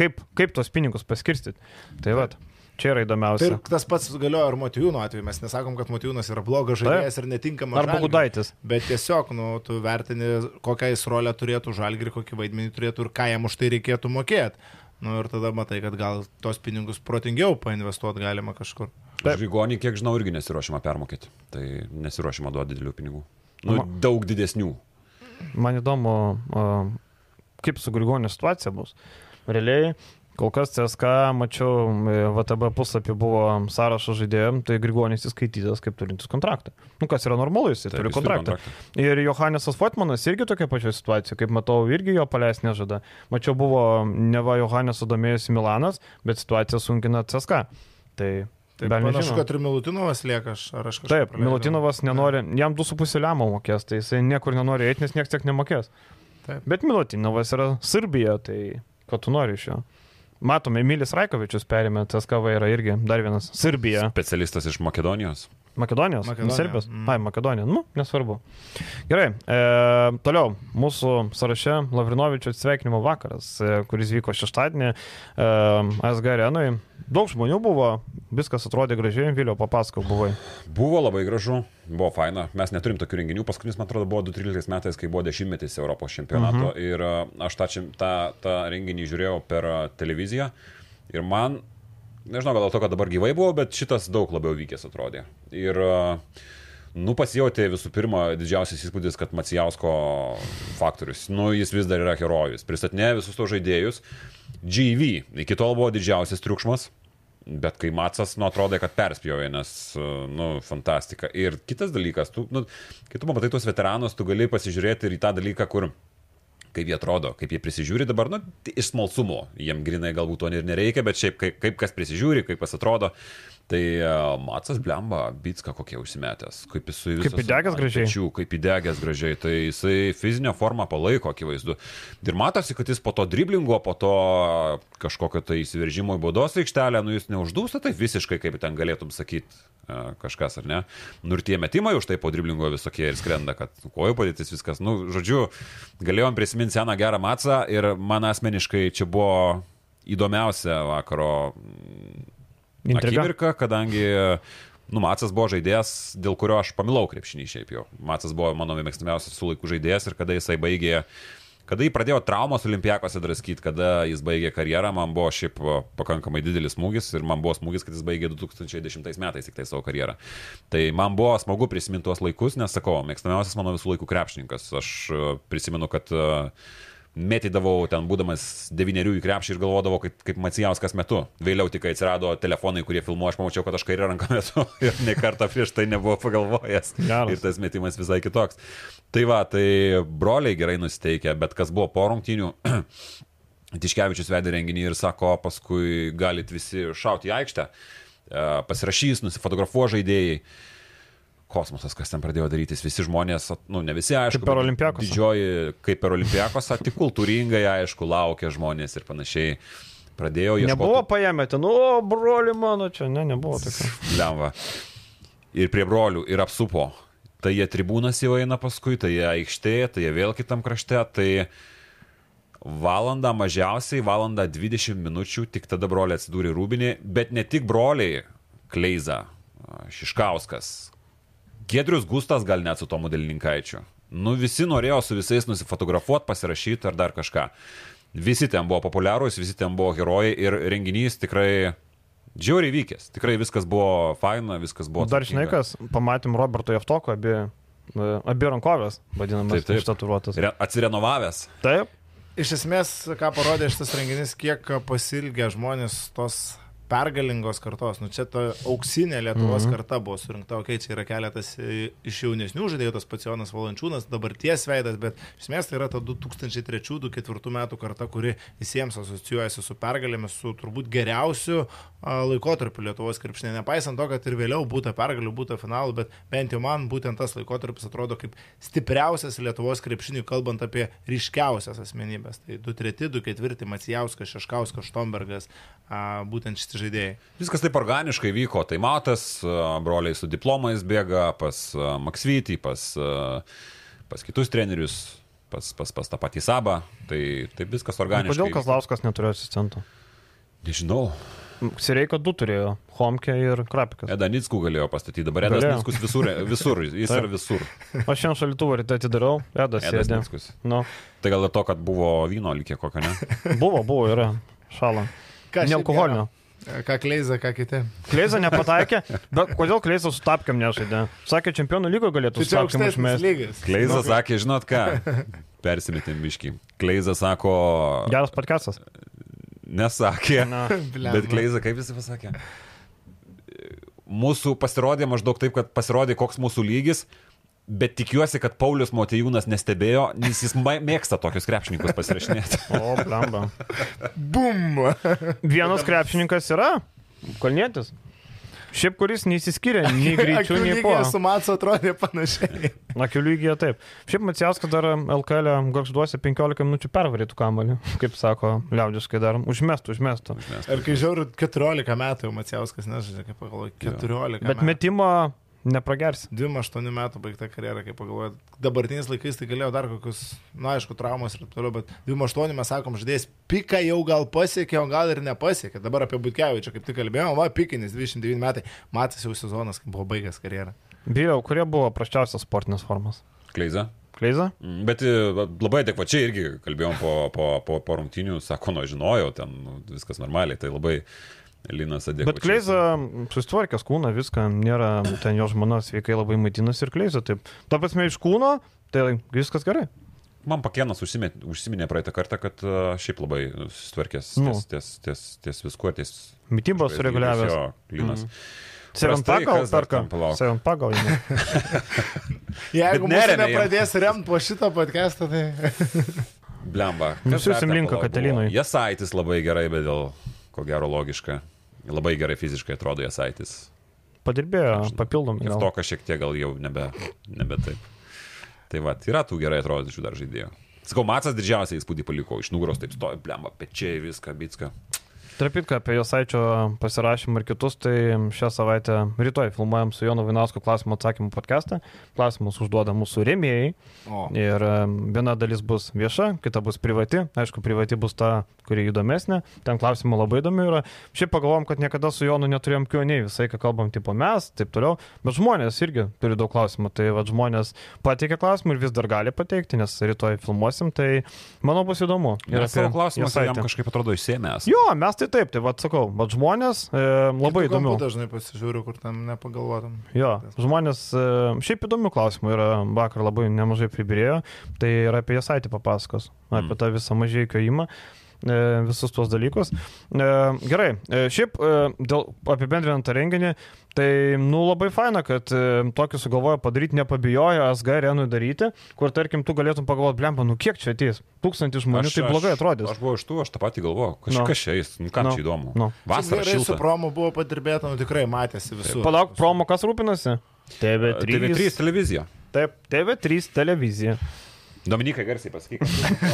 kaip, kaip tos pinigus paskirstyti. Tai va. Čia yra įdomiausia. Ir tas pats galioja ir Motijūno atveju. Mes nesakom, kad Motijūnas yra blogas žaidėjas ir netinkamas. Arba Gudaitis. Bet tiesiog, nu, tu vertini, kokią jis rolę turėtų žalgri, kokį vaidmenį turėtų ir ką jam už tai reikėtų mokėti. Nu, ir tada matai, kad gal tos pinigus protingiau painvestuoti galima kažkur. Žygonį, kiek žinau, irgi nesiuošima permokėti. Tai nesiuošima duoti didelių pinigų. Nu, Ma... daug didesnių. Man įdomu, kaip su Grigonio situacija bus. Realiai, Kol kas CSK, mačiau, VTB puslapį buvo sąrašo žaidėjom, tai Grigonis įskaitytas kaip turintis kontraktą. Nu, kas yra normalu, jis Taip, turi jis kontraktą. kontraktą. Ir Johannesas Fortmanas irgi tokia pačia situacija, kaip matau, irgi jo paleis nežada. Mačiau, buvo neva Johanneso domėjusi Milanas, bet situacija sunkina CSK. Tai Taip, panašu, kad ir Milutinovas lieka, ar aš kažką. Taip, praleidau. Milutinovas nenori, jam 2,5 liamo mokės, tai jisai niekur nenori eiti, nes niekas tiek nemokės. Taip. Bet Milutinovas yra Serbija, tai ko tu nori iš jo? Matome, Emilis Raikovičius perėmė, CSKV yra irgi dar vienas Serbija. Specialistas iš Makedonijos. Makedonijos? Makedonija. Serbijos? Mm. Ai, Makedonija. Nu, nesvarbu. Gerai. E, toliau. Mūsų sąraše Lavrinovičio atsveikinimo vakaras, e, kuris vyko šeštadienį e, ASG arenui. Daug žmonių buvo, viskas atrodė gražiai, Vilio papasakau, buvai. Buvo labai gražu, buvo faina. Mes neturim tokių renginių. Paskutinis, man atrodo, buvo 2013 metais, kai buvo dešimtmetis Europos čempionato. Mhm. Ir e, aš tą, tą, tą renginį žiūrėjau per e, televiziją. Ir man nežinau, gal dėl to, kad dabar gyvai buvo, bet šitas daug labiau vykęs atrodė. Ir, nu, pasijauti visų pirma didžiausias įspūdis, kad Macijausko faktorius, nu, jis vis dar yra herojus. Pristatinė visus to žaidėjus. GV, iki tol buvo didžiausias triukšmas. Bet kai Matsas, nu, atrodo, kad perspjovė, nes, nu, fantastika. Ir kitas dalykas, tu, nu, kai tu pamatai tuos veteranus, tu gali pasižiūrėti ir į tą dalyką, kur kaip jie atrodo, kaip jie prisižiūri dabar, nu, iš smalsumo, jiem grinai galbūt to ir nereikia, bet šiaip kaip, kaip kas prisižiūri, kaip kas atrodo. Tai uh, Matsas Blemba, Bitska kokie užsimetęs, kaip jis su visais. Kaip įdegęs gražiai. Pečių, kaip įdegęs gražiai, tai jisai fizinę formą palaiko, akivaizdu. Ir matosi, kad jis po to driblingo, po to kažkokio tai įsiveržimo į baudos aikštelę, nu jis neuždūsta taip visiškai, kaip ten galėtum sakyti uh, kažkas, ar ne. Nu ir tie metimai už tai po driblingo visokie ir skrenda, kad kojų padėtis viskas. Nu, žodžiu, galėjom prisiminti seną gerą Matsą ir man asmeniškai čia buvo įdomiausia vakaro Intriga. akimirka, kadangi Nu, Matsas buvo žaidėjas, dėl kurio aš pamilau krepšinį šiaip jau. Matsas buvo mano mėgstamiausias su laikų žaidėjas ir kada jisai baigė, kada jį pradėjo traumos olimpijakose draskyti, kada jis baigė karjerą, man buvo šiaip pakankamai didelis smūgis ir man buvo smūgis, kad jis baigė 2010 metais tik tai savo karjerą. Tai man buvo smagu prisiminti tuos laikus, nes sakau, mėgstamiausias mano visų laikų krepšininkas. Aš prisimenu, kad uh, mėtydavau ten būdamas devyniarių į krepšį ir galvodavau, kaip, kaip Macijauskas metu. Vėliau tik atsirado telefonai, kurie filmuoja, aš pamačiau, kad aš kairę ranką metu ir ne kartą prieš tai nebuvau pagalvojęs. Geras. Ir tas metimas visai kitoks. Tai va, tai broliai gerai nusiteikia, bet kas buvo po rungtinių. Tiškevičius vedė renginį ir sako, paskui galit visi šauti į aikštę, e, pasirašys, nusifotografuo žaidėjai kosmosas, kas ten pradėjo darytis. Visi žmonės, nu ne visi, aišku, kaip per olimpiakos. Didžioji, kaip per olimpiakos, tik kultūringai, aišku, laukia žmonės ir panašiai. Pradėjo ieškoti. Nebuvo paėmę ten, o broli mano čia, ne, nebuvo tokio. Lemva. Ir prie brolių, ir apsupo. Tai jie tribūnas jau eina paskui, tai jie aikštėje, tai jie vėl kitam krašte, tai valandą mažiausiai, valandą 20 minučių, tik tada broliai atsidūrė rūbinį, bet ne tik broliai, Kleiza, Šiškauskas, Gedrius Gustas gal net su tomu Delininkaičiu. Nu, visi norėjo su visais nusifotografuoti, pasirašyti ar dar kažką. Visi ten buvo populiarūs, visi ten buvo herojai ir renginys tikrai džiauriai vykęs. Tikrai viskas buvo faina, viskas buvo. Dar žinai kas, pamatėm Roberto Jeftoko abi, e, abi rankovės, vadinamas, taip, ištatuiruotas. Atsirenovavęs. Taip. Iš esmės, ką parodė šitas renginys, kiek pasilgę žmonės tos pergalingos kartos. Nu, čia ta auksinė Lietuvos mm -hmm. karta buvo surinkta, okei, okay, čia yra keletas e, iš jaunesnių žaidėjų, tas pats Jonas Valančiūnas, dabar ties veidas, bet iš esmės tai yra ta 2003-2004 metų karta, kuri visiems asocijuojasi su pergalėmis, su turbūt geriausiu laikotarpiu Lietuvos krepšinė. Nepaisant to, kad ir vėliau būtų pergalių, būtų finalų, bet bent jau man būtent tas laikotarpis atrodo kaip stipriausias Lietuvos krepšiniui, kalbant apie ryškiausias asmenybės. Tai 2-3, 2-4, Macijauskas, Šeškauskas, Štombergas, būtent šitie žaidėjai. Viskas taip organiškai vyko. Tai matas, broliai su diplomais bėga pas Maksvytį, pas, pas kitus trenerius, pas, pas, pas tą patį Sabą. Tai taip viskas organiškai. Kodėl Kazlauskas neturėjo asistentų? Nežinau. Sireika du turėjo, Homke ir Krapikas. Edanickų galėjo pastatyti, dabar Edas Nickus visur, visur, jis yra visur. Aš šiandien šalituvą ryte atidarau, Edas, Edas sėdė. Nickus. Nu, Tai gal dėl to, kad buvo vyno likė kokio, ne? buvo, buvo, yra. Šalą. Nealkoholinio. gero? Ką Kleiza, ką kiti. Kleiza nepataikė, bet kodėl Kleiza su tapkiam nežaidė? Sakė, čempionų lygo galėtų su tapkiam užmesti. Kleiza sakė, žinot ką? Persimetėm biški. Kleiza sako, Geras podcastas. nesakė. Na. Bet Kleiza, kaip jis pasakė? Mūsų pasirodė maždaug taip, kad pasirodė, koks mūsų lygis, bet tikiuosi, kad Paulius Motejūnas nestebėjo, nes jis mėgsta tokius krepšininkus pasirašinėti. o, blamba. Bum! Vienas krepšininkas yra Kalnietis. Šiaip kuris neįsiskiria nei greičiu, nei po. Su Matsu atrodė panašiai. Na, kelių lygiai taip. Šiaip Macijauskas dar LKL garžduosi 15 minučių pervarytų kamalį, kaip sako liaudiškai dar. Užmestų, užmestų. Ir kai žiūriu, 14 metų jau Macijauskas nežaidžia, kaip pagalvoju, 14 Bet metų. metimo nepragersi. 28 metų baigta karjera, kaip pagalvoju. Dabartiniais laikais tai galėjo dar kokius, na aišku, traumas ir taip toliau, bet 28 mes sakom, žaidėjas piką jau gal pasiekė, o gal ir nepasiekė. Dabar apie Butkevičią kaip tik kalbėjome, va, pikinis 29 metai, matėsi jau sezonas, kai buvo baigęs karjerą. Bijau, kurie buvo prasčiausias sportinės formas. Kleiza. Kleiza? Mm, Bet e, labai adekvačiai irgi kalbėjom po, po, po, po rungtinių, sako, nu, žinojau, ten nu, viskas normaliai, tai labai Linas adekvačiai. Bet Kleiza susitvarkęs kūną, viską, nėra, ten jo žmona sveikai labai maitinasi ir Kleiza taip. Ta prasme iš kūno, tai viskas gerai. Man pakienas užsiminė, užsiminė praeitą kartą, kad e, šiaip labai susitvarkęs Nu. ties, ties, ties, ties viskuo, ties... Mytybą sureguliavęs. Jo, Linas. Mhm. Seven Prastai, pagal kas dar perka. ten, palauk? Seven pagal. eina. Jeigu neremia jam. nepradės remti po šito podcast'o, tai... Blemba. Nusiųsim linką Katelinui. Jasaitis labai gerai, bet dėl ko gero logiška. Labai gerai fiziškai atrodo Jasaitis. Padirbėjo papildomai. Ir to, kad šiek tiek gal jau nebe, nebe taip. Tai va, yra tų gerai atrodančių dar žaidėjų. Sakau, Matsas didžiausią įspūdį paliko, iš nugaros taip stovi, blemba, pečiai, viską, bitska. Trapitka apie Josaičio pasirašymą ir kitus, tai šią savaitę rytoj filmuojam su Jonu Vainausku klausimų atsakymų podcastą. Klausimus užduoda mūsų rėmėjai. O. Ir viena dalis bus vieša, kita bus privati. Aišku, privati bus ta, kuri įdomesnė. Ten klausimų labai įdomi yra. Šiaip pagalvom, kad niekada su Jonu neturėjom kioniai, visai, ką kalbam, tipo mes, taip toliau. Bet žmonės irgi turi daug klausimų. Tai va, žmonės pateikia klausimų ir vis dar gali pateikti, nes rytoj filmuosim. Tai manau bus įdomu. Ir apie klausimus jam kažkaip atrodo išsėmęs. Jo, mes tai taip, tai vad sakau, bet žmonės e, labai kampu įdomių. Dažnai pasižiūriu, kur tam nepagalvotum. Jo, žmonės e, šiaip įdomių klausimų yra, vakar labai nemažai pribirėjo, tai yra apie Jasaitį papasakos, apie tą visą mažieikio įmą. e, Visus tuos dalykus. E, Gerai, e, šiaip e, dėl apibendrinant tą renginį, tai, nu, labai faina, kad e, tokį sugalvojo padaryti, nepabijojo SG arenui daryti, kur, tarkim, tu galėtum pagalvoti, blemba, nu kiek čia ateis, tūkstantį žmonių, tai blogai atrodys. Aš buvau iš tų, aš tą patį galvojau. Nu. Kažkas čia eis, nu, kam Nu. čia įdomu. Nu. Vasara Gerai su šilta. promo buvo padirbėta, nu tikrai matėsi visur. Palauk, promo kas rūpinasi? TV3. TV3 televizija. Taip, TV3 televizija. Dominikai garsiai pasakyk.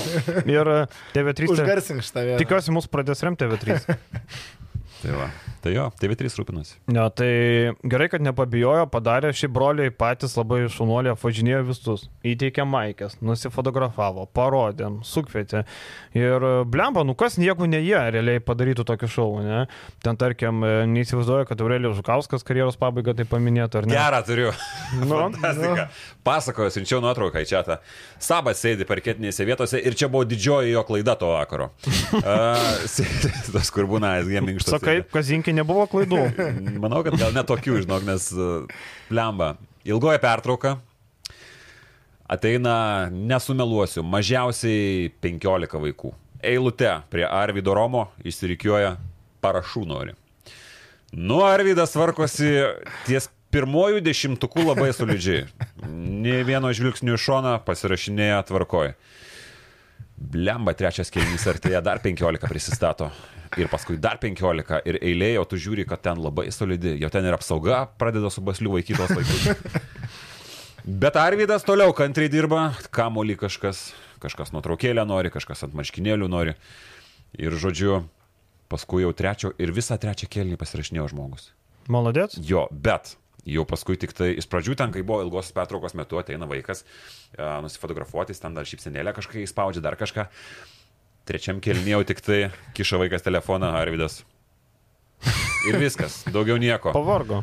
Ir e, TV3. te- Užgarsink šitą vietą. Tikiuosi, mus pradės remti TV3. tai, va. tai jo, TV3 rūpinasi. Ne, tai gerai, kad nepabijojo, padarė šį broliai patys labai šunuolį, apvažinėjo visus. Įteikė maikės, nusifotografavo, parodė, sukvietė. Ir e, blemba, nu kas nieko ne jie realiai padarytų tokį šou, ne? Ten, tarkim, e, neįsivaizduoju, kad Aurelijus Žukauskas karjeros pabaigą tai paminėtų, ar ne? Gerą turiu. Nu, Fantastika. Pasakoju, siunčiau nuotrauką į čia. Sabas sėdi parketinėse vietose ir čia buvo didžioji jo klaida to vakaro. uh, tas, kur būna SG minkštas. Sakai, Kazinkė nebuvo klaidų. Manau, kad gal netokių, žinok, nes uh, lemba. Ilgoji pertrauka. Ateina, nesumeluosiu, mažiausiai 15 vaikų. Eilute prie Arvido Romo išsirikiuoja parašų nori. Nu, Arvidas tvarkosi ties pirmojų dešimtukų labai solidžiai. Ne vieno žvilgsnių iš šono pasirašinėja tvarkoj. Blemba, trečias kelnys artėja, dar 15 prisistato. Ir paskui dar 15 ir eilė, o tu žiūri, kad ten labai solidi, jau ten ir apsauga pradeda su basliu vaikytos laikus. Bet Arvidas toliau kantriai dirba, kamolį kažkas, kažkas nuotraukėlę nori, kažkas ant marškinėlių nori. Ir žodžiu, paskui jau trečio ir visą trečią kelnį pasirašinėjo žmogus. Maladėt? Jo, bet jau paskui tik tai, iš pradžių ten, kai buvo ilgos pertraukos metu, ateina vaikas, uh, nusifotografuoti, ten dar šypsenėlę kažką įspaudžia, dar kažką. Trečiam kelnėjau tik tai, kiša vaikas telefoną, Arvidas. Ir viskas, daugiau nieko. Pavargo.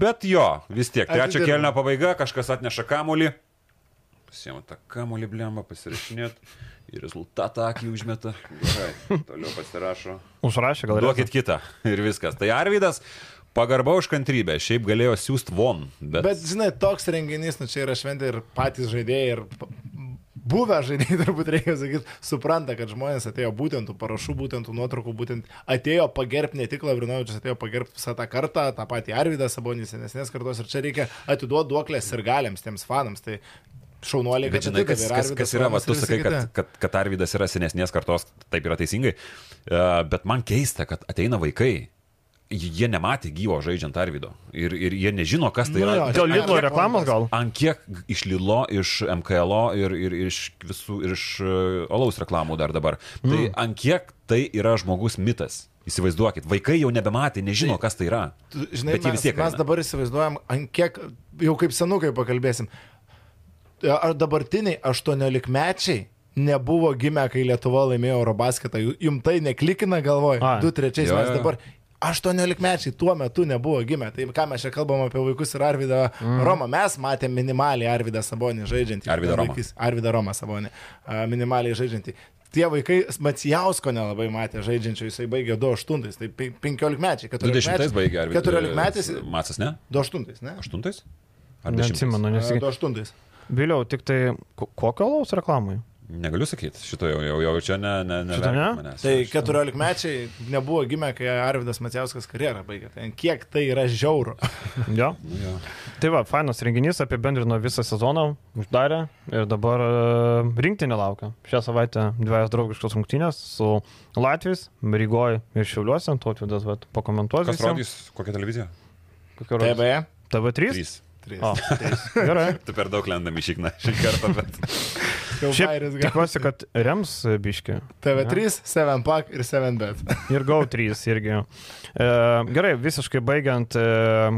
Bet jo, vis tiek, trečio kelnio pabaiga, kažkas atneša kamolį. Pasiemu tą kamolį blemą, pasirašinėt. Ir rezultatą akį užmeta. Gerai, toliau pasirašo. Užrašė gal Duokit kitą. Ir viskas. Tai Arvidas, pagarba už kantrybę. Šiaip galėjo siūsti von. Bet, Bet, žinai, toks renginys, nu čia yra šventė ir patys žaidėjai, ir buvę žaidėjai, turbūt reikia sakyti, supranta, kad žmonės atėjo būtent tų parašų, būtent tų nuotraukų, būtent atėjo pagerbti ne tik Lavrinovičius, atėjo pagerbti visą tą kartą, tą patį Arvidą Sabonį, senesnės kartos, ir čia reikia atiduoti duoklės ir galėms tiems fanams. Tai šaunuoliai, kad žinai, kas, kas, Arvydas kas yra, va, tu sakai, kad, kad, kad Arvidas yra senesnės kartos, taip yra teisingai, uh, bet man keista, kad ateina vaikai, jie nematė gyvo žaidžiant Arvido ir, ir jie nežino, kas tai Nu yra. Dėl Lidlo reklamos gal? Ant kiek iš Lilo, iš MKL ir, ir iš visų, ir iš Olaus reklamų dar dabar. Mm. Tai ant kiek tai yra žmogus mitas. Įsivaizduokit, vaikai jau nebematė, nežino, kas tai yra. Žinai, Bet jie mes, vis tiek mes eina. dabar įsivaizduojam, ant kiek, jau kaip senukai pakalbėsim, ar dabartiniai 18-mečiai nebuvo gimę, kai Lietuva laimėjo Eurobasketą, Ju- jum tai neklikina galvoj, Ai. 2-3 Jo, mes jo. dabar. 18-mečiai tuo metu nebuvo gimę. Tai ką mes čia kalbam apie vaikus ir Arvidą mm. Romą. Mes matėme minimaliai Arvidą Sabonį žaidžiantį. Arvydą Romą. Arvydą Romą Sabonį. a, Minimaliai žaidžiantį. Tie vaikai Macijausko nelabai matė žaidžiančio, jisai baigė 2-8, tai 15 mečiai. 20 baigė Arvidas. 14 metais. Macas, ne? 2-8, ne? 8? Ar 10? Neatsimenu, nesikė. 2-8. Vėliau, tik tai ko- kokio laus reklamai? Negaliu sakyti, šito jau, jau, jau čia ne, ne, ne Šito ne? manęs. Tai 14 mečiai nebuvo gimę, kai Arvidas Macijauskas karjerą baigė. Tai kiek tai yra žiauru. Jo. Nu, jo. Tai va, fainas renginys, apibendrino visą sezoną, uždarė ir dabar e, rinktinė laukia. Šią savaitę dviejas draugiškos rungtynės su Latvijais, Rygoje ir Šiauliuose, Totvydas pakomentuos. Kas visiem. rodys, kokią televiziją? Kokia rodys? TB. TV3? 3. O, gerai. Tu per daug lendam į šikną šį kartą, bet Šiaip tikiuosi, kad rems biški. TV3, 7 pack ir 7 bet. Ir GO3 irgi. E, gerai, visiškai baigiant, e,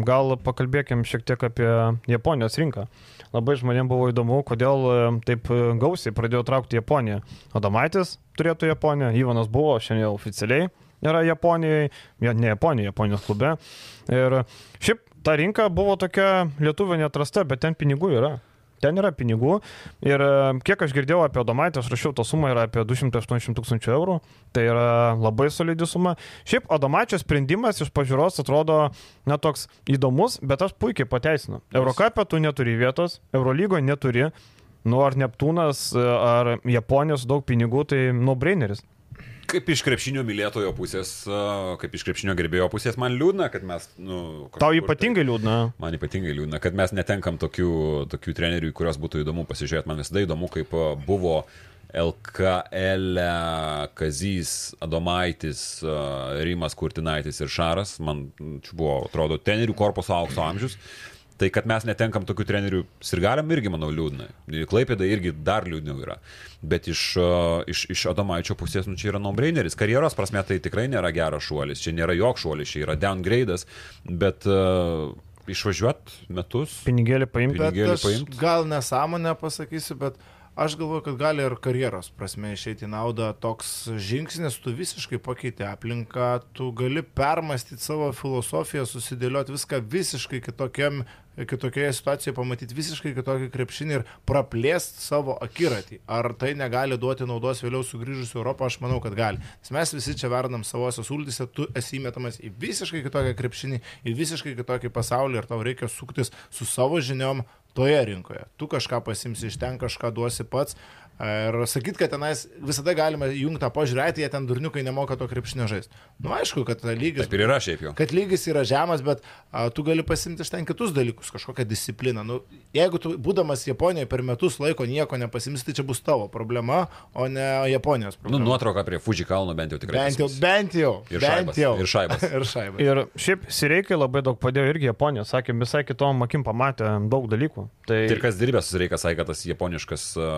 gal pakalbėkim šiek tiek apie Japonijos rinką. Labai žmonėms buvo įdomu, kodėl e, taip e, gausiai pradėjo traukti Japoniją. Adamaitis turėtų Japoniją, Ivanas buvo šiandien oficialiai. Yra Japonijai, ja, ne Japonija, Japonijos klube. Ir šiaip ta rinka buvo tokia lietuvė netrasta, bet ten pinigų yra. Ten yra pinigų ir e, kiek aš girdėjau apie Adomaitį, aš rašiau, ta suma yra apie 280 tūkstančių eurų, tai yra labai solidi suma. Šiaip Adomaičio sprendimas iš pažiūros atrodo, na, toks įdomus, bet aš puikiai pateisinu. Eurocapė tu neturi vietos, Eurolygoje neturi, nu ar Neptūnas, e, ar Japonijos daug pinigų, tai no-braineris. Kaip iš krepšinio mylėtojo pusės, kaip iš krepšinio gerbėjo pusės, man liūdna, kad mes... Nu, Tau kažkur ypatingai liūdna. Tai, man ypatingai liūdna, kad mes netenkam tokių, tokių trenerių, kuriuos būtų įdomu pasižiūrėti. Man visada įdomu, kaip buvo LKL Kazys Adomaitis, Rimas Kurtinaitis ir Šaras. Man čia buvo, atrodo, trenerių korpuso aukso amžius. Tai kad mes netenkam tokių trenerių sirgaliam irgi, manau, liūdna. Klaipėda irgi dar liūdniau yra. Bet iš, uh, iš, iš Adomaičio pusės, nu, čia yra no-braineris. Karjeros prasme tai tikrai nėra geras šuolis. Čia nėra joks šuolis, čia yra downgrade'as. Bet uh, išvažiuot metus. Pinigėlį paimti. Pinigėlį aš paimt? gal nesąmonę pasakysiu, bet aš galvoju, kad gali ir karjeros prasme išeiti naudą toks žingsnis, tu visiškai pakeiti aplinką, tu gali permastyti savo filosofiją, susidėlioti viską visiškai kitokiam, kitokioje situacijoje, pamatyti visiškai kitokį krepšinį ir praplėsti savo akiratį. Ar tai negali duoti naudos vėliau sugrįžus į Europą, aš manau, kad gali. Nes mes visi čia verdam savosios ultise, tu esi įmetamas į visiškai kitokią krepšinį, į visiškai kitokį pasaulį ir tau reikia suktis su savo žiniom toje rinkoje. Tu kažką pasimsi iš ten, kažką duosi pats. Ir sakyt, kad tenais visada galima jungti tą požiūrėti, jie ten durniukai nemoka to krepšinio žaisti. Nu, aišku, kad lygis. Taip ir yra šiaip jau. Kad lygis yra žemas, bet a, tu gali pasimti iš ten kitus dalykus, kažkokią discipliną. Nu, jeigu tu, būdamas Japonijoje per metus laiko nieko nepasimsi, tai čia bus tavo problema, o ne Japonijos Nu, problema. nuotrauka prie Fuji kalno bent jau tikrai. bent jau, pasiims. bent jau. Ir bent šaibas, jau. ir šaibas. ir šaibas. Ir šiaip Sireikai labai daug padėjo irgi Japonija, sakė, visai kitom akim pamatė daug dalykų. Tai, Ir kas dirbęs su Reikas, sakė, kad tas japoniškas a,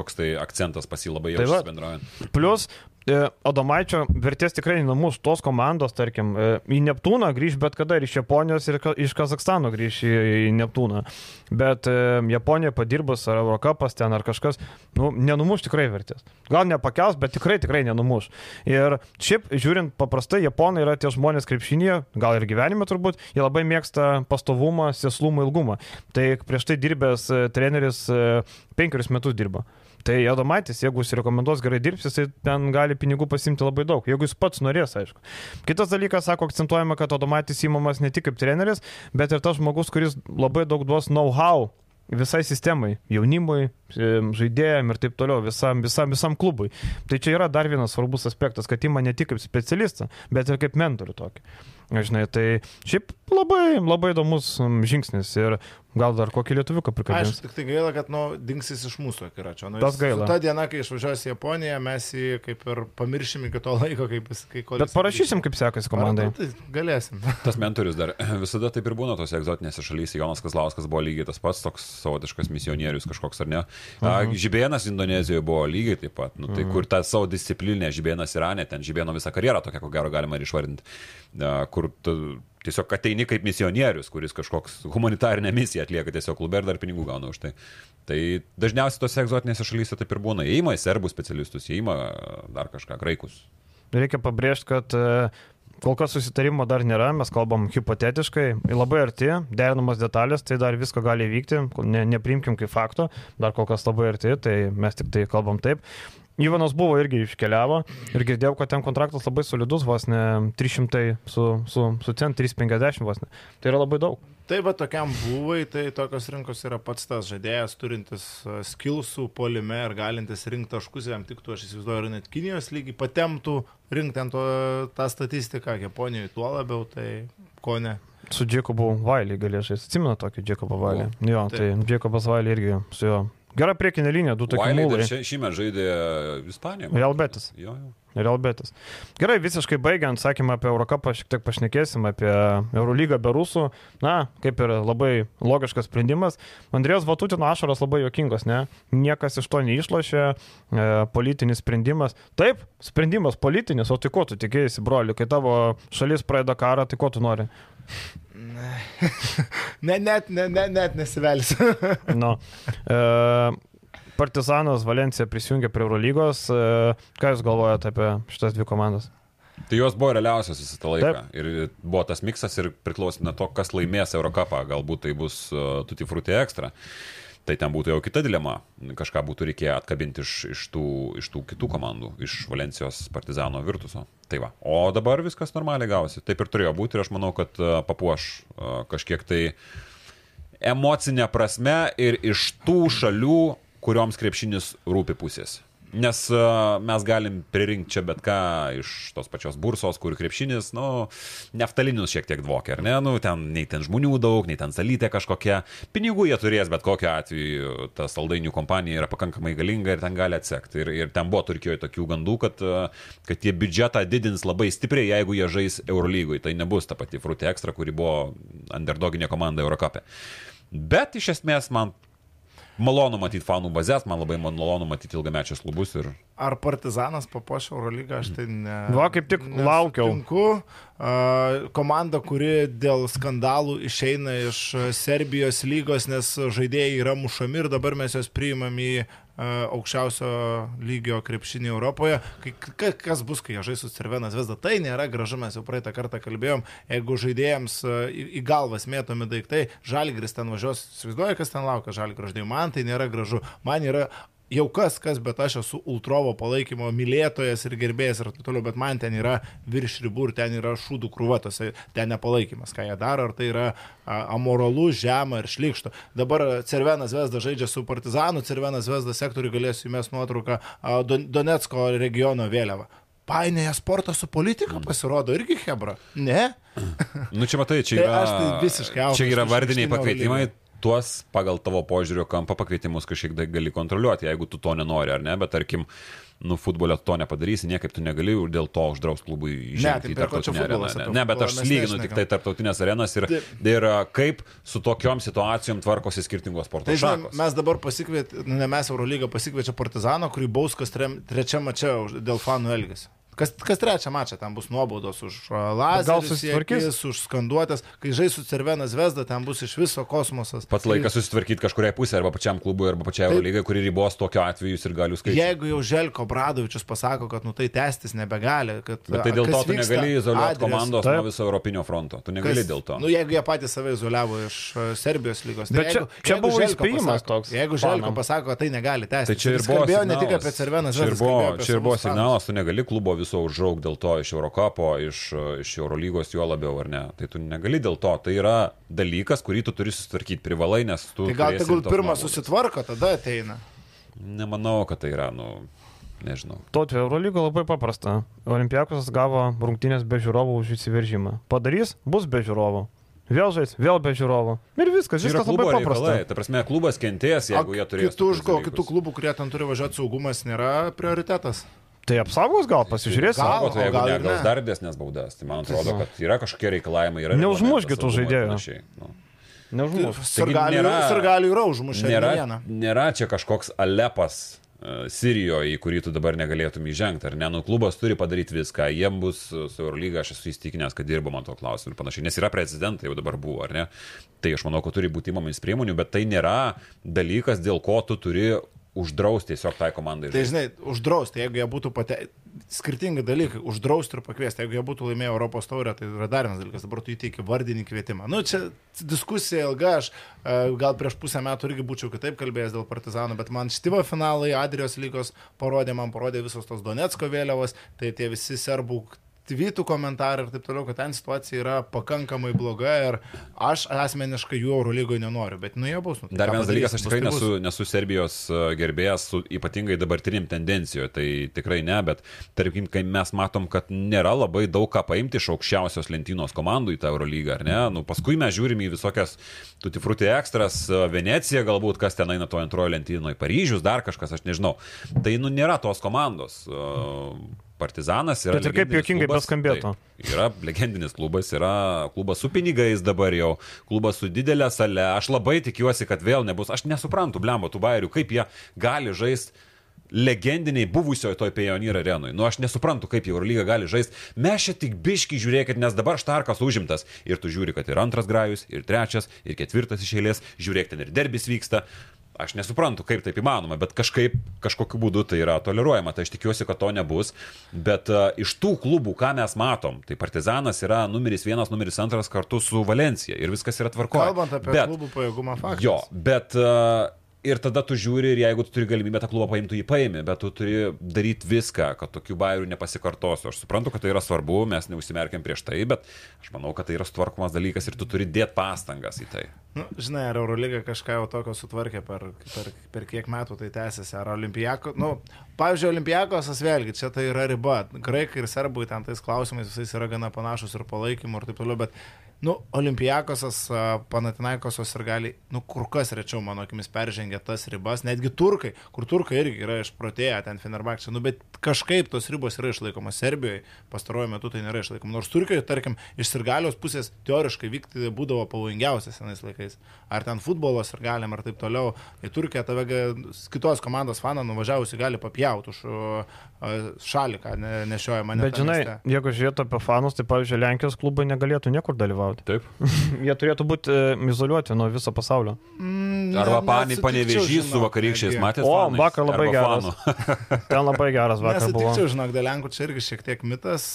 kažkoks tai akcentas pas jį labai Tai jaučiasi bendraujant. Plus, e, Adomaičio vertės tikrai nenamus tos komandos, tarkim, e, į Neptūną grįž bet kada ir iš Japonijos, ir iš Kazakstano grįž į, į Neptūną. Bet e, Japonija padirbus ar Eurocapas ten ar kažkas, nu, nenumuš tikrai vertės. Gal nepakels, bet tikrai tikrai nenumuš. Ir šiaip, žiūrint, paprastai Japonai yra tie žmonės krepšinėje, gal ir gyvenime turbūt, jie labai mėgsta pastovumą, sėslumą, ilgumą. Tai prieš tai dirbęs treneris penkerius metus dirba. Tai Adomaitis, jeigu jis rekomenduos gerai dirbti, jisai ten gali pinigų pasimti labai daug, jeigu jis pats norės, aišku. Kitas dalykas, sako, akcentuojama, kad Adomaitis įmamas ne tik kaip treneris, bet ir tas žmogus, kuris labai daug duos know-how visai sistemai, jaunimui, e, žaidėjim ir taip toliau, visam, visam, visam klubui. Tai čia yra dar vienas svarbus aspektas, kad įma ne tik kaip specialistą, bet ir kaip mentorių tokį. Žinai, tai šiaip labai, labai įdomus mm, žingsnis ir gal dar kokį lietuviuką prikabins. Aš tik tai gaila, kad, nu, dingsis iš mūsų akiračio. Nu, Tas gaila. Ta diena, kai išvažiuos į Japoniją, mes jį kaip ir pamiršim iki to laiko, kaip jis, kai kol... Bet parašysim, kaip sekasi komandai. Tai galėsim. Tas mentorius dar visada taip ir būna tose egzotinėse šalyse. Jonas Kazlauskas buvo lygiai tas pats, toks savotiškas misionierius kažkoks ar ne. A, Žibėnas Indonezijoje buvo lygiai taip pat. Nu, tai kur ta savo disciplinė Žibėnas Irane, ten Žibėno visą karjerą tokia, ko gero galima ir išvardinti. Kur tu tiesiog ateini kaip misionierius, kuris kažkoks humanitarinę misiją atlieka tiesiog klube ir dar pinigų gauna už tai. Tai dažniausiai tose egzotinėse šalyse taip ir būna. Įima į serbų specialistus, įima dar kažką, graikus. Reikia pabrėžti, kad e, kol kas susitarimo dar nėra, mes kalbam hipotetiškai, labai arti, derinamos detalės, tai dar visko gali įvykti, ne, neprimkim kaip fakto, dar kol kas labai arti, tai mes tik tai kalbam taip. Ivanas buvo irgi iškeliavo ir girdėjau, kad ten kontraktas labai solidus, vos ne 300 su, su, su cent 350 vos ne. Tai yra labai daug. Tai va tokiam buvai, tai tokios rinkos yra pats tas žaidėjas, turintis e, skilsų polime ir galintis rinkti taškus, jam tiktų, aš įsivaizduoju, ir net Kinijos lygiai patemtų rinkti ant to, tą statistiką, Japonijoje tuo labiau, tai ko ne. Su Jacobu Vailį galėčiau, atsimenu tokį Jacobą Vailį. Jo, tai Jacobas Vailį irgi su juo. Gera priekinė linija, du tokie mūlai. šį- šįmet žaidė Ispanijoje. Real Betis. Jo, jo. Real Betis. Gerai, visiškai baigiant, sakymą apie Eurocapą, šiek tiek pašnekėsim apie Eurolygą be rusų. Na, kaip ir labai logiškas sprendimas. Andrėjos Vatutino ašaros labai jokingos, ne? Niekas iš to neišlošė, e, politinis sprendimas. Taip, sprendimas politinis, o tai ko tu tikėjai, broli, kai tavo šalis pradeda karą, tai ko tu nori? Ne, net, ne, ne, net nesivelsiu. Nu, e, Partizanas Valencija prisijungė prie Eurolygos. E, ką Jūs galvojate apie šitas dvi komandas? Tai jos buvo realiausios visą tą laiką. Taip. Ir buvo tas miksas ir priklausė nuo to, kas laimės Eurocapą. Galbūt tai bus uh, Tutti Frutti Extra. Tai ten būtų jau kita dilema. Kažką būtų reikėję atkabinti iš, iš, tų, iš tų kitų komandų, iš Valencijos Partizano Virtuso. Tai va. O dabar viskas normaliai gausi. Taip ir turėjo būti ir aš manau, kad uh, papuoš uh, kažkiek tai emocinė prasme ir iš tų šalių, kurioms krepšinis rūpi pusės. Nes uh, mes galim pririnkti čia bet ką iš tos pačios bursos, kur krepšinis, nu, neftalinius šiek tiek dvokia, ar ne? Nu, ten nei ten žmonių daug, nei ten salytė kažkokia. Pinigų jie turės, bet kokiu atveju ta saldainių kompanija yra pakankamai galinga ir ten gali atsekti. Ir, ir ten buvo Turkijoje tokių gandų, kad, uh, kad jie biudžetą didins labai stipriai, jeigu jie žais Eurolygui. Tai nebus ta pati Fruti Extra, kuri buvo underdoginė komanda Eurocapė. Bet iš esmės man malonu matyti fanų bazės, man labai malonu matyti ilgamečius klubus ir Ar Partizanas papuoš Eurolygą, aš tai ne. Va, kaip tik laukiau. nesutinku. A, Komanda, kuri dėl skandalų išeina iš Serbijos lygos, nes žaidėjai yra mušami ir dabar mes juos priimam į aukščiausio lygio krepšinį Europoje. Kas bus, kai jie žais su Cervenas Vesda, tai nėra gražu, mes jau praeitą kartą kalbėjom, jeigu žaidėjams a, į, galvas mėtomi daiktai, žalgris ten važiuos, įsivaizduoja, kas ten laukia žalgris man tai nėra gražu, man yra jau kas, kas, bet aš esu Ultrovo palaikymo mylėtojas ir gerbėjas ir taip toliau, bet man ten yra virš ribų ir ten yra šūdų krūvatose, ten nepalaikymas, ką jie daro, ar tai yra amoralu, žema ir šlikšto. Dabar Cervenas Vesda žaidžia su Partizanu, Cervenas Vesda sektoriui galėsiu įmesti nuotrauką Donetsko regiono vėliavą. Painėja sportą su politika pasirodo irgi Hebra. Ne? Nu čia matai, čia Tai yra, aš tai visiškai čia yra vardiniai pakvietimai. Tuos pagal tavo požiūrio kampą pakvietimus kažkiek gali kontroliuoti, jeigu tu to nenori ar ne, bet tarkim, nu, futbole to nepadarysi, niekaip tu negali ir dėl to uždraus klubui tai įžengti į tarptautinę areną. Ne, ne, bet aš lyginu tik tai tarptautinės arenas ir, ir a, kaip su tokiom situacijom tvarkosi skirtingos sporto Tai šakos. mes dabar pasikvietėme, ne mes Eurolygą pasikviečia Partizano, kurį Bauskas trečiam mače už- dėl fanų elgesio. Kas, kas trečią mačą ten bus nuobaudos už gal lazerį, susitvarkys? už skanduotės, kai žais su Cervenas Vesda, ten bus iš viso kosmosas. Pats laikas susitvarkyti kažkuriai pusė arba pačiam klubui arba pačiai Eurolygai, kuri ribos tokio atveju ir galių skaičių. Jeigu jau Želko Bradovičius pasako, kad nu tai tęstis nebegali, kad... Bet tai dėl to tu negali izoliuoti komandos Taip. nuo viso Europinio fronto. Tu negali Kas- dėl to. Nu, jeigu jie patys save izoliavo iš uh, Serbijos lygos. Bet čia- čia buvo Želko įspėjimas toks Jeigu Želko pasako, kad tai negali tęstis. Tai čia ir jis buvo signalas. ne tik apie ir Zvezdą. buvo, čia ir buvo signalas, tu negali klubo viso užrauk dėl to iš Eurocapo, iš, iš Eurolygos juo labiau, ar ne. Tai tu negali dėl to. Tai yra dalykas, kurį tu turi susitvarkyti privalai, nes tu... Tai gal tegul pirmą susitvarko, tada ateina. Nemanau, kad tai yra, nu, nežinau. Tautvė Eurolygo labai paprasta. Olimpiakos gavo rungtynės be žiūrovų už įsiveržimą. Padarys, bus be žiūrovų. Vėl žais, vėl be žiūrovų. Ir viskas, viskas labai paprasta. reikalai. Ta prasme, klubas kentės, jeigu jie turės. kitų, kitų klubų, kurie ten turi važiuoti saugumas, nėra prioritetas. Tai apsaugos gal, pasižiūrėsim. Gal. Tai jeigu o gal ne, ne. dar didesnės baudas, tai man atrodo, kad yra kažkokie reikalavimai. Yra Neužmuškit tų žaidėjų. Nu. Sargalių yra užmušę nėra, nėra čia kažkoks Alepas e, Sirijoje, į kurį tu dabar negalėtum įžengti, ar ne? Nu, klubas turi padaryti viską, jiem bus e, su Eurolyga, aš esu įstikinęs, kad dirbama to klausimu ir panašiai, nes yra prezidentai jau dabar buvo, ar ne? Tai aš manau, kad turi būti įmamis priemonių, bet tai nėra dalykas, dėl ko tu turi uždrausti tiesiog tai komandai. Tai žinai, uždrausti, jeigu jie būtų pate... skirtingi dalykai, uždrausti ir pakviesti, jeigu jie būtų laimėję Europos taurę, tai yra dar vienas dalykas, dabar tu įteiki vardinį kvietimą. Nu, čia diskusija ilga, aš e, gal prieš pusę metų irgi būčiau kitaip kalbėjęs dėl Partizano, bet man štyvo finalai Adrijos lygos parodė, man parodė visos tos Donetsko vėliavos, tai tie visi serbų tvytų komentarai ir taip toliau, kad ten situacija yra pakankamai bloga ir aš asmeniškai jų Eurolygoje nenoriu, bet nu jie bus. Nu, tai Dar vienas dalykas, aš tikrai tai nesu, nesu Serbijos e, gerbėjas su ypatingai dabartinim tendencijoje, tai tikrai ne, bet tarkim, kai mes matom, kad nėra labai daug ką paimti iš aukščiausios lentynos komandų į tą Eurolygą, ar ne? Nu, paskui mes žiūrime į visokias tutifrutį ekstras, e, Venecija galbūt, kas ten eina to antrojo lentynoje, Paryžius, dar kažkas, aš nežinau. Tai nu nėra tos komandos. E, Partizanas yra. Bet ir kaip juokingai beskambėtų. taip. Yra legendinis klubas, yra klubas su pinigais dabar jau, klubas su didelė sale. Aš labai tikiuosi, kad vėl nebus. Aš nesuprantu, blembo, tų bairių, kaip jie gali žaisti legendiniai buvusioje toj Pioneer arenui. Nu, aš nesuprantu, kaip jau Eurolyga gali žaisti. Mes čia tik biški žiūrėkit, nes dabar Štarkas užimtas. Ir tu žiūri, kad ir antras grajus, ir trečias, ir ketvirtas iš eilės. Žiūrėk, ten ir derbis vyksta. Aš nesuprantu, kaip taip įmanoma, bet kažkaip, kažkokiu būdu tai yra toleruojama. Tai aš tikiuosi, kad to nebus. Bet uh, iš tų klubų, ką mes matom, tai Partizanas yra numeris vienas, numeris antras kartu su Valencija. Ir viskas yra tvarkoje. Kalbant apie bet, klubų pajėgumą, faktas. Jo, bet uh, ir tada tu žiūri ir jeigu tu turi galimybę tą klubą paimti, jį paimi, bet tu turi daryti viską, kad tokių bairių nepasikartosiu. Aš suprantu, kad tai yra svarbu, mes neužsimerkiam prieš tai, bet aš manau, kad tai yra sutvarkomas dalykas ir tu turi dėti pastangas į tai. Nu, žinai, ar Eurolyga kažką jau tokio sutvarkė per, per, per kiek metų tai tęsiasi, ar Olimpijako, nu, pavyzdžiui, Olimpijakosas vėlgi, čia tai yra riba, graikai ir serbai ten tais klausimais visais yra gana panašus ir palaikymu ir taip toliau, bet, nu, Olimpijakosas, Panatinaikosas ir gali, nu, kur kas rečiau, mano akimis, peržengia tas ribas, netgi turkai, kur turkai irgi yra išprotėję ten Fenerbakčia, nu, bet kažkaip tos ribos yra išlaikomas Serbijoje, pastaruoju metu tai nėra išlaikoma, nors Turkijoje, tarkim, iš Sirgalios pusės teoriškai vykti būdavo pavojingiausias senais laikais, ar ten futbolos ir galim, ar taip toliau, į Turkiją tave kitos komandos faną nuvažiavusi gali papjauti už šalį, ką ne, nešioja mane. Bet žinai, jeigu žiūrėtų apie fanus, tai pavyzdžiui, Lenkijos klubai negalėtų niekur dalyvauti. Taip. Jie turėtų būti e, izoliuoti nuo viso pasaulio. Mm, Arba pani, panevežys su vakarykščiais matės. O, fanais? vakar labai Arba geras. Ten labai geras vakar buvo. Nesutikčiau, žinok, dėl Lenkų čia irgi šiek tiek mitas.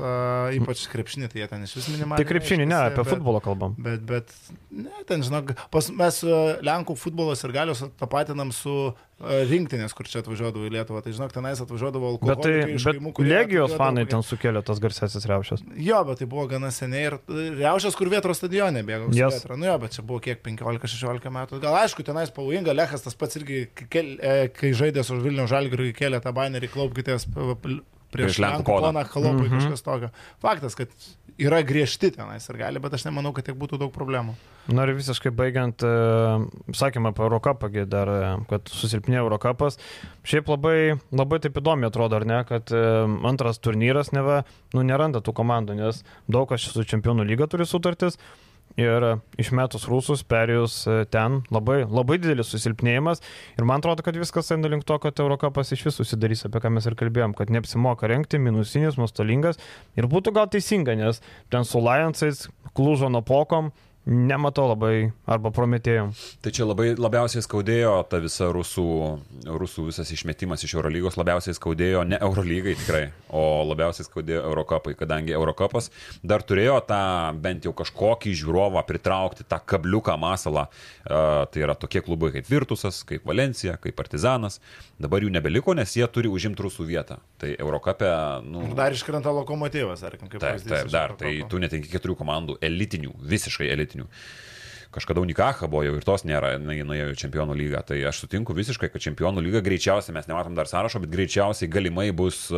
Uh, ypač krepšinį, tai jie ten iš vis minimaliai. Tai krepšinį, ne, apie bet- futbolą kalbam. Bet, bet, ne, ten, žinok, pas, mes e, Lenkų futbolas ir galios tapatinam su e, rinktinės, kur čia atvažiuodavo į Lietuvą. Tai, žinok, tenais atvažiuodavo Bet, tai, bet kaimų, kurie Legijos fanai ten sukėlė tas garsesis reušės. Jo, bet tai buvo gana seniai ir reušės, kur vietros stadione bėgo. Yes. Yes. Nu jo, bet čia buvo kiek 15-16 metų. Gal aišku, tenais pavojinga, Lechas tas pats irgi, kai, e, žaidė su Vilnių Žalgiriu, kėlė tą banerį, klaupkitės Prieš prieš Lenkų poną, kalopui Mhm. kažkas tokio. Faktas, kad yra griežti tenais ir gali, bet aš nemanau, kad tiek būtų daug problemų. Noriu visiškai baigiant, e, sakėme apie Eurocapą, dar, e, kad susilpnėjo Eurocapas. Šiaip labai, labai taip įdomi atrodo, ar ne, kad e, antras turnyras neva, nu, neranda tų komandų, nes daug kas su čempionų lyga turi sutartis. Ir e, išmetus rusus, perėjus e, ten, labai, labai didelis susilpnėjimas. Ir man atrodo, kad viskas eina link to, kad Eurocapas iš visų susidarys, apie ką mes ir kalbėjom, kad neapsimoka renkti, minusinis, nuostolingas. Ir būtų gal teisinga, nes ten su Lionsais, Klužo Nopokom, nematau labai, arba Prometėjom. Tai čia labai labiausiai skaudėjo ta visa rusų, rusų visas išmetimas iš Eurolygos, labiausiai skaudėjo ne Eurolygai tikrai, o labiausiai skaudėjo Eurocapai, kadangi Eurocapas dar turėjo tą bent jau kažkokį žiūrovą pritraukti, tą kabliuką masalą. Uh, tai yra tokie klubai kaip Virtusas, kaip Valencija, kaip Partizanas. Dabar jų nebeliko, nes jie turi užimti rusų vietą. Tai Eurocapė, nu... Ir dar iškrenta lokomotyvas, tarkim, kaip Taip, pavyzdys taip, iš dar. Tai tu netenki keturių komandų, elitinių, visiškai elitinių. Kažkada Unikaha buvo jau ir tos nėra, jinai nuėjo į čempionų lygą. Tai aš sutinku visiškai, kad čempionų lyga greičiausiai, mes nematom dar sąrašo, bet greičiausiai galimai bus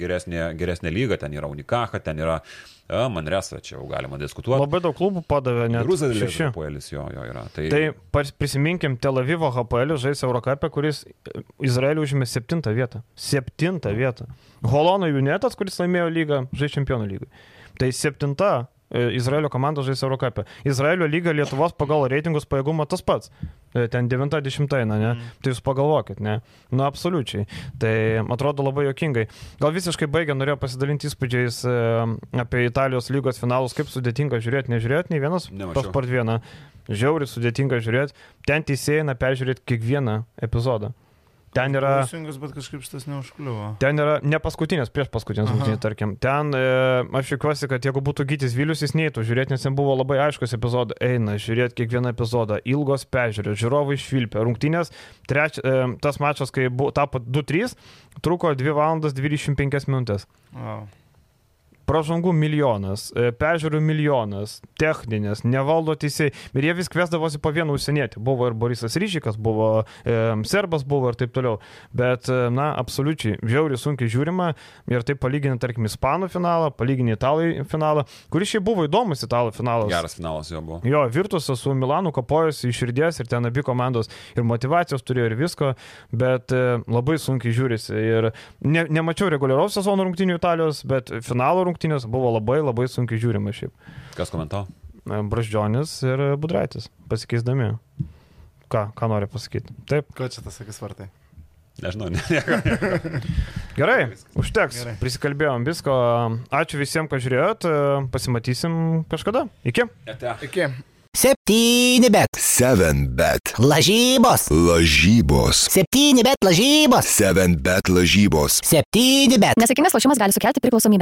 geresnė, geresnė lyga. Ten yra Unikaha, ten yra Manresa, čia jau galima diskutuoti. Labai daug klubų padavė, net Jeruzalės šeši. Hapoelis jo, jo yra. Tai, Tai prisiminkim, Tel Avivo HPL žais Eurocapė, kuris Izraeliu užėmė septintą vietą. Septintą vietą. Holono Junetas, kuris laimėjo lygą, žais čempionų lygai. Tai septinta e, Izraelio komanda žais Eurocapė. Izraelio lyga Lietuvos pagal reitingus pajėgumą tas pats. E, Ten 90 eina, ne? Mm. Tai jūs pagalvokit, ne? Nu, absoliučiai. Tai atrodo labai jokingai. Gal visiškai baigę norėjau pasidalinti įspūdžiais e, apie Italijos lygos finalus, kaip sudėtinga žiūrėti, nežiūrėti, nei vienas tos part vieną. Žiauriai sudėtinga žiūrėti. Ten teisėjai eina peržiūrėti kiekvieną epizodą. Ten yra, Teisingas, bet kažkaip šitas neužkliuvo. ten yra ne paskutinės, prieš paskutinės rungtynės, tarkim. Ten e, aš tikiuosi, kad jeigu būtų gytis Vilius, jis neįtų žiūrėti, nes ten buvo labai aiškus epizodas. Eina žiūrėti kiekvieną epizodą. Ilgos peržiūrės, žiūrovai išvilpė. Rungtynės, treč, e, tas mačas, kai buvo, tapo 2-3, truko 2 valandas 25 minutės. Wow. Pražangų milijonas, e, peržiūrų milijonas, techninės, nevaldo teisėjai. Ir jie vis kvesdavosi po vieną užsienietį. Buvo ir Borisas Ryšikas, buvo e, Serbas, buvo ir taip toliau. Bet, e, na, absoliučiai, žiauriai sunkiai žiūrima. Ir taip palyginti, tarkim, Ispanų finalą, palyginti Italai finalą, kuris šiaip buvo įdomus Italų finalas. geras finalas jo buvo. Jo, Virtusas su Milanu kapojosi iš širdies ir ten abi komandos ir motivacijos turėjo ir visko, bet e, labai sunkiai žiūrisi. Ir ne, nemačiau reguliaraus sezono rungtynių Italijos, bet finalo rungtynės buvo labai labai sunkiai žiūrima šiaip. Kas komentavo? E, Braždžionis ir Budraitis pasikeisdami. Ką, ką nori pasakyti? Taip. Ko čia tas sakys vartai? Nežinau, ne, ne. Gerai, užteks. Gerai. Prisikalbėjom visko. Ačiū visiems, kad žiūrėjot. E, Pasimatysim kažkada. Iki. Ete. Iki. Septyni bet. 7 bet. Lažybos. Lažybos. Septyni bet lažybos. 7 bet lažybos. Septyni bet. Nesėkmingas lošimas gali sukelti priklausomybę.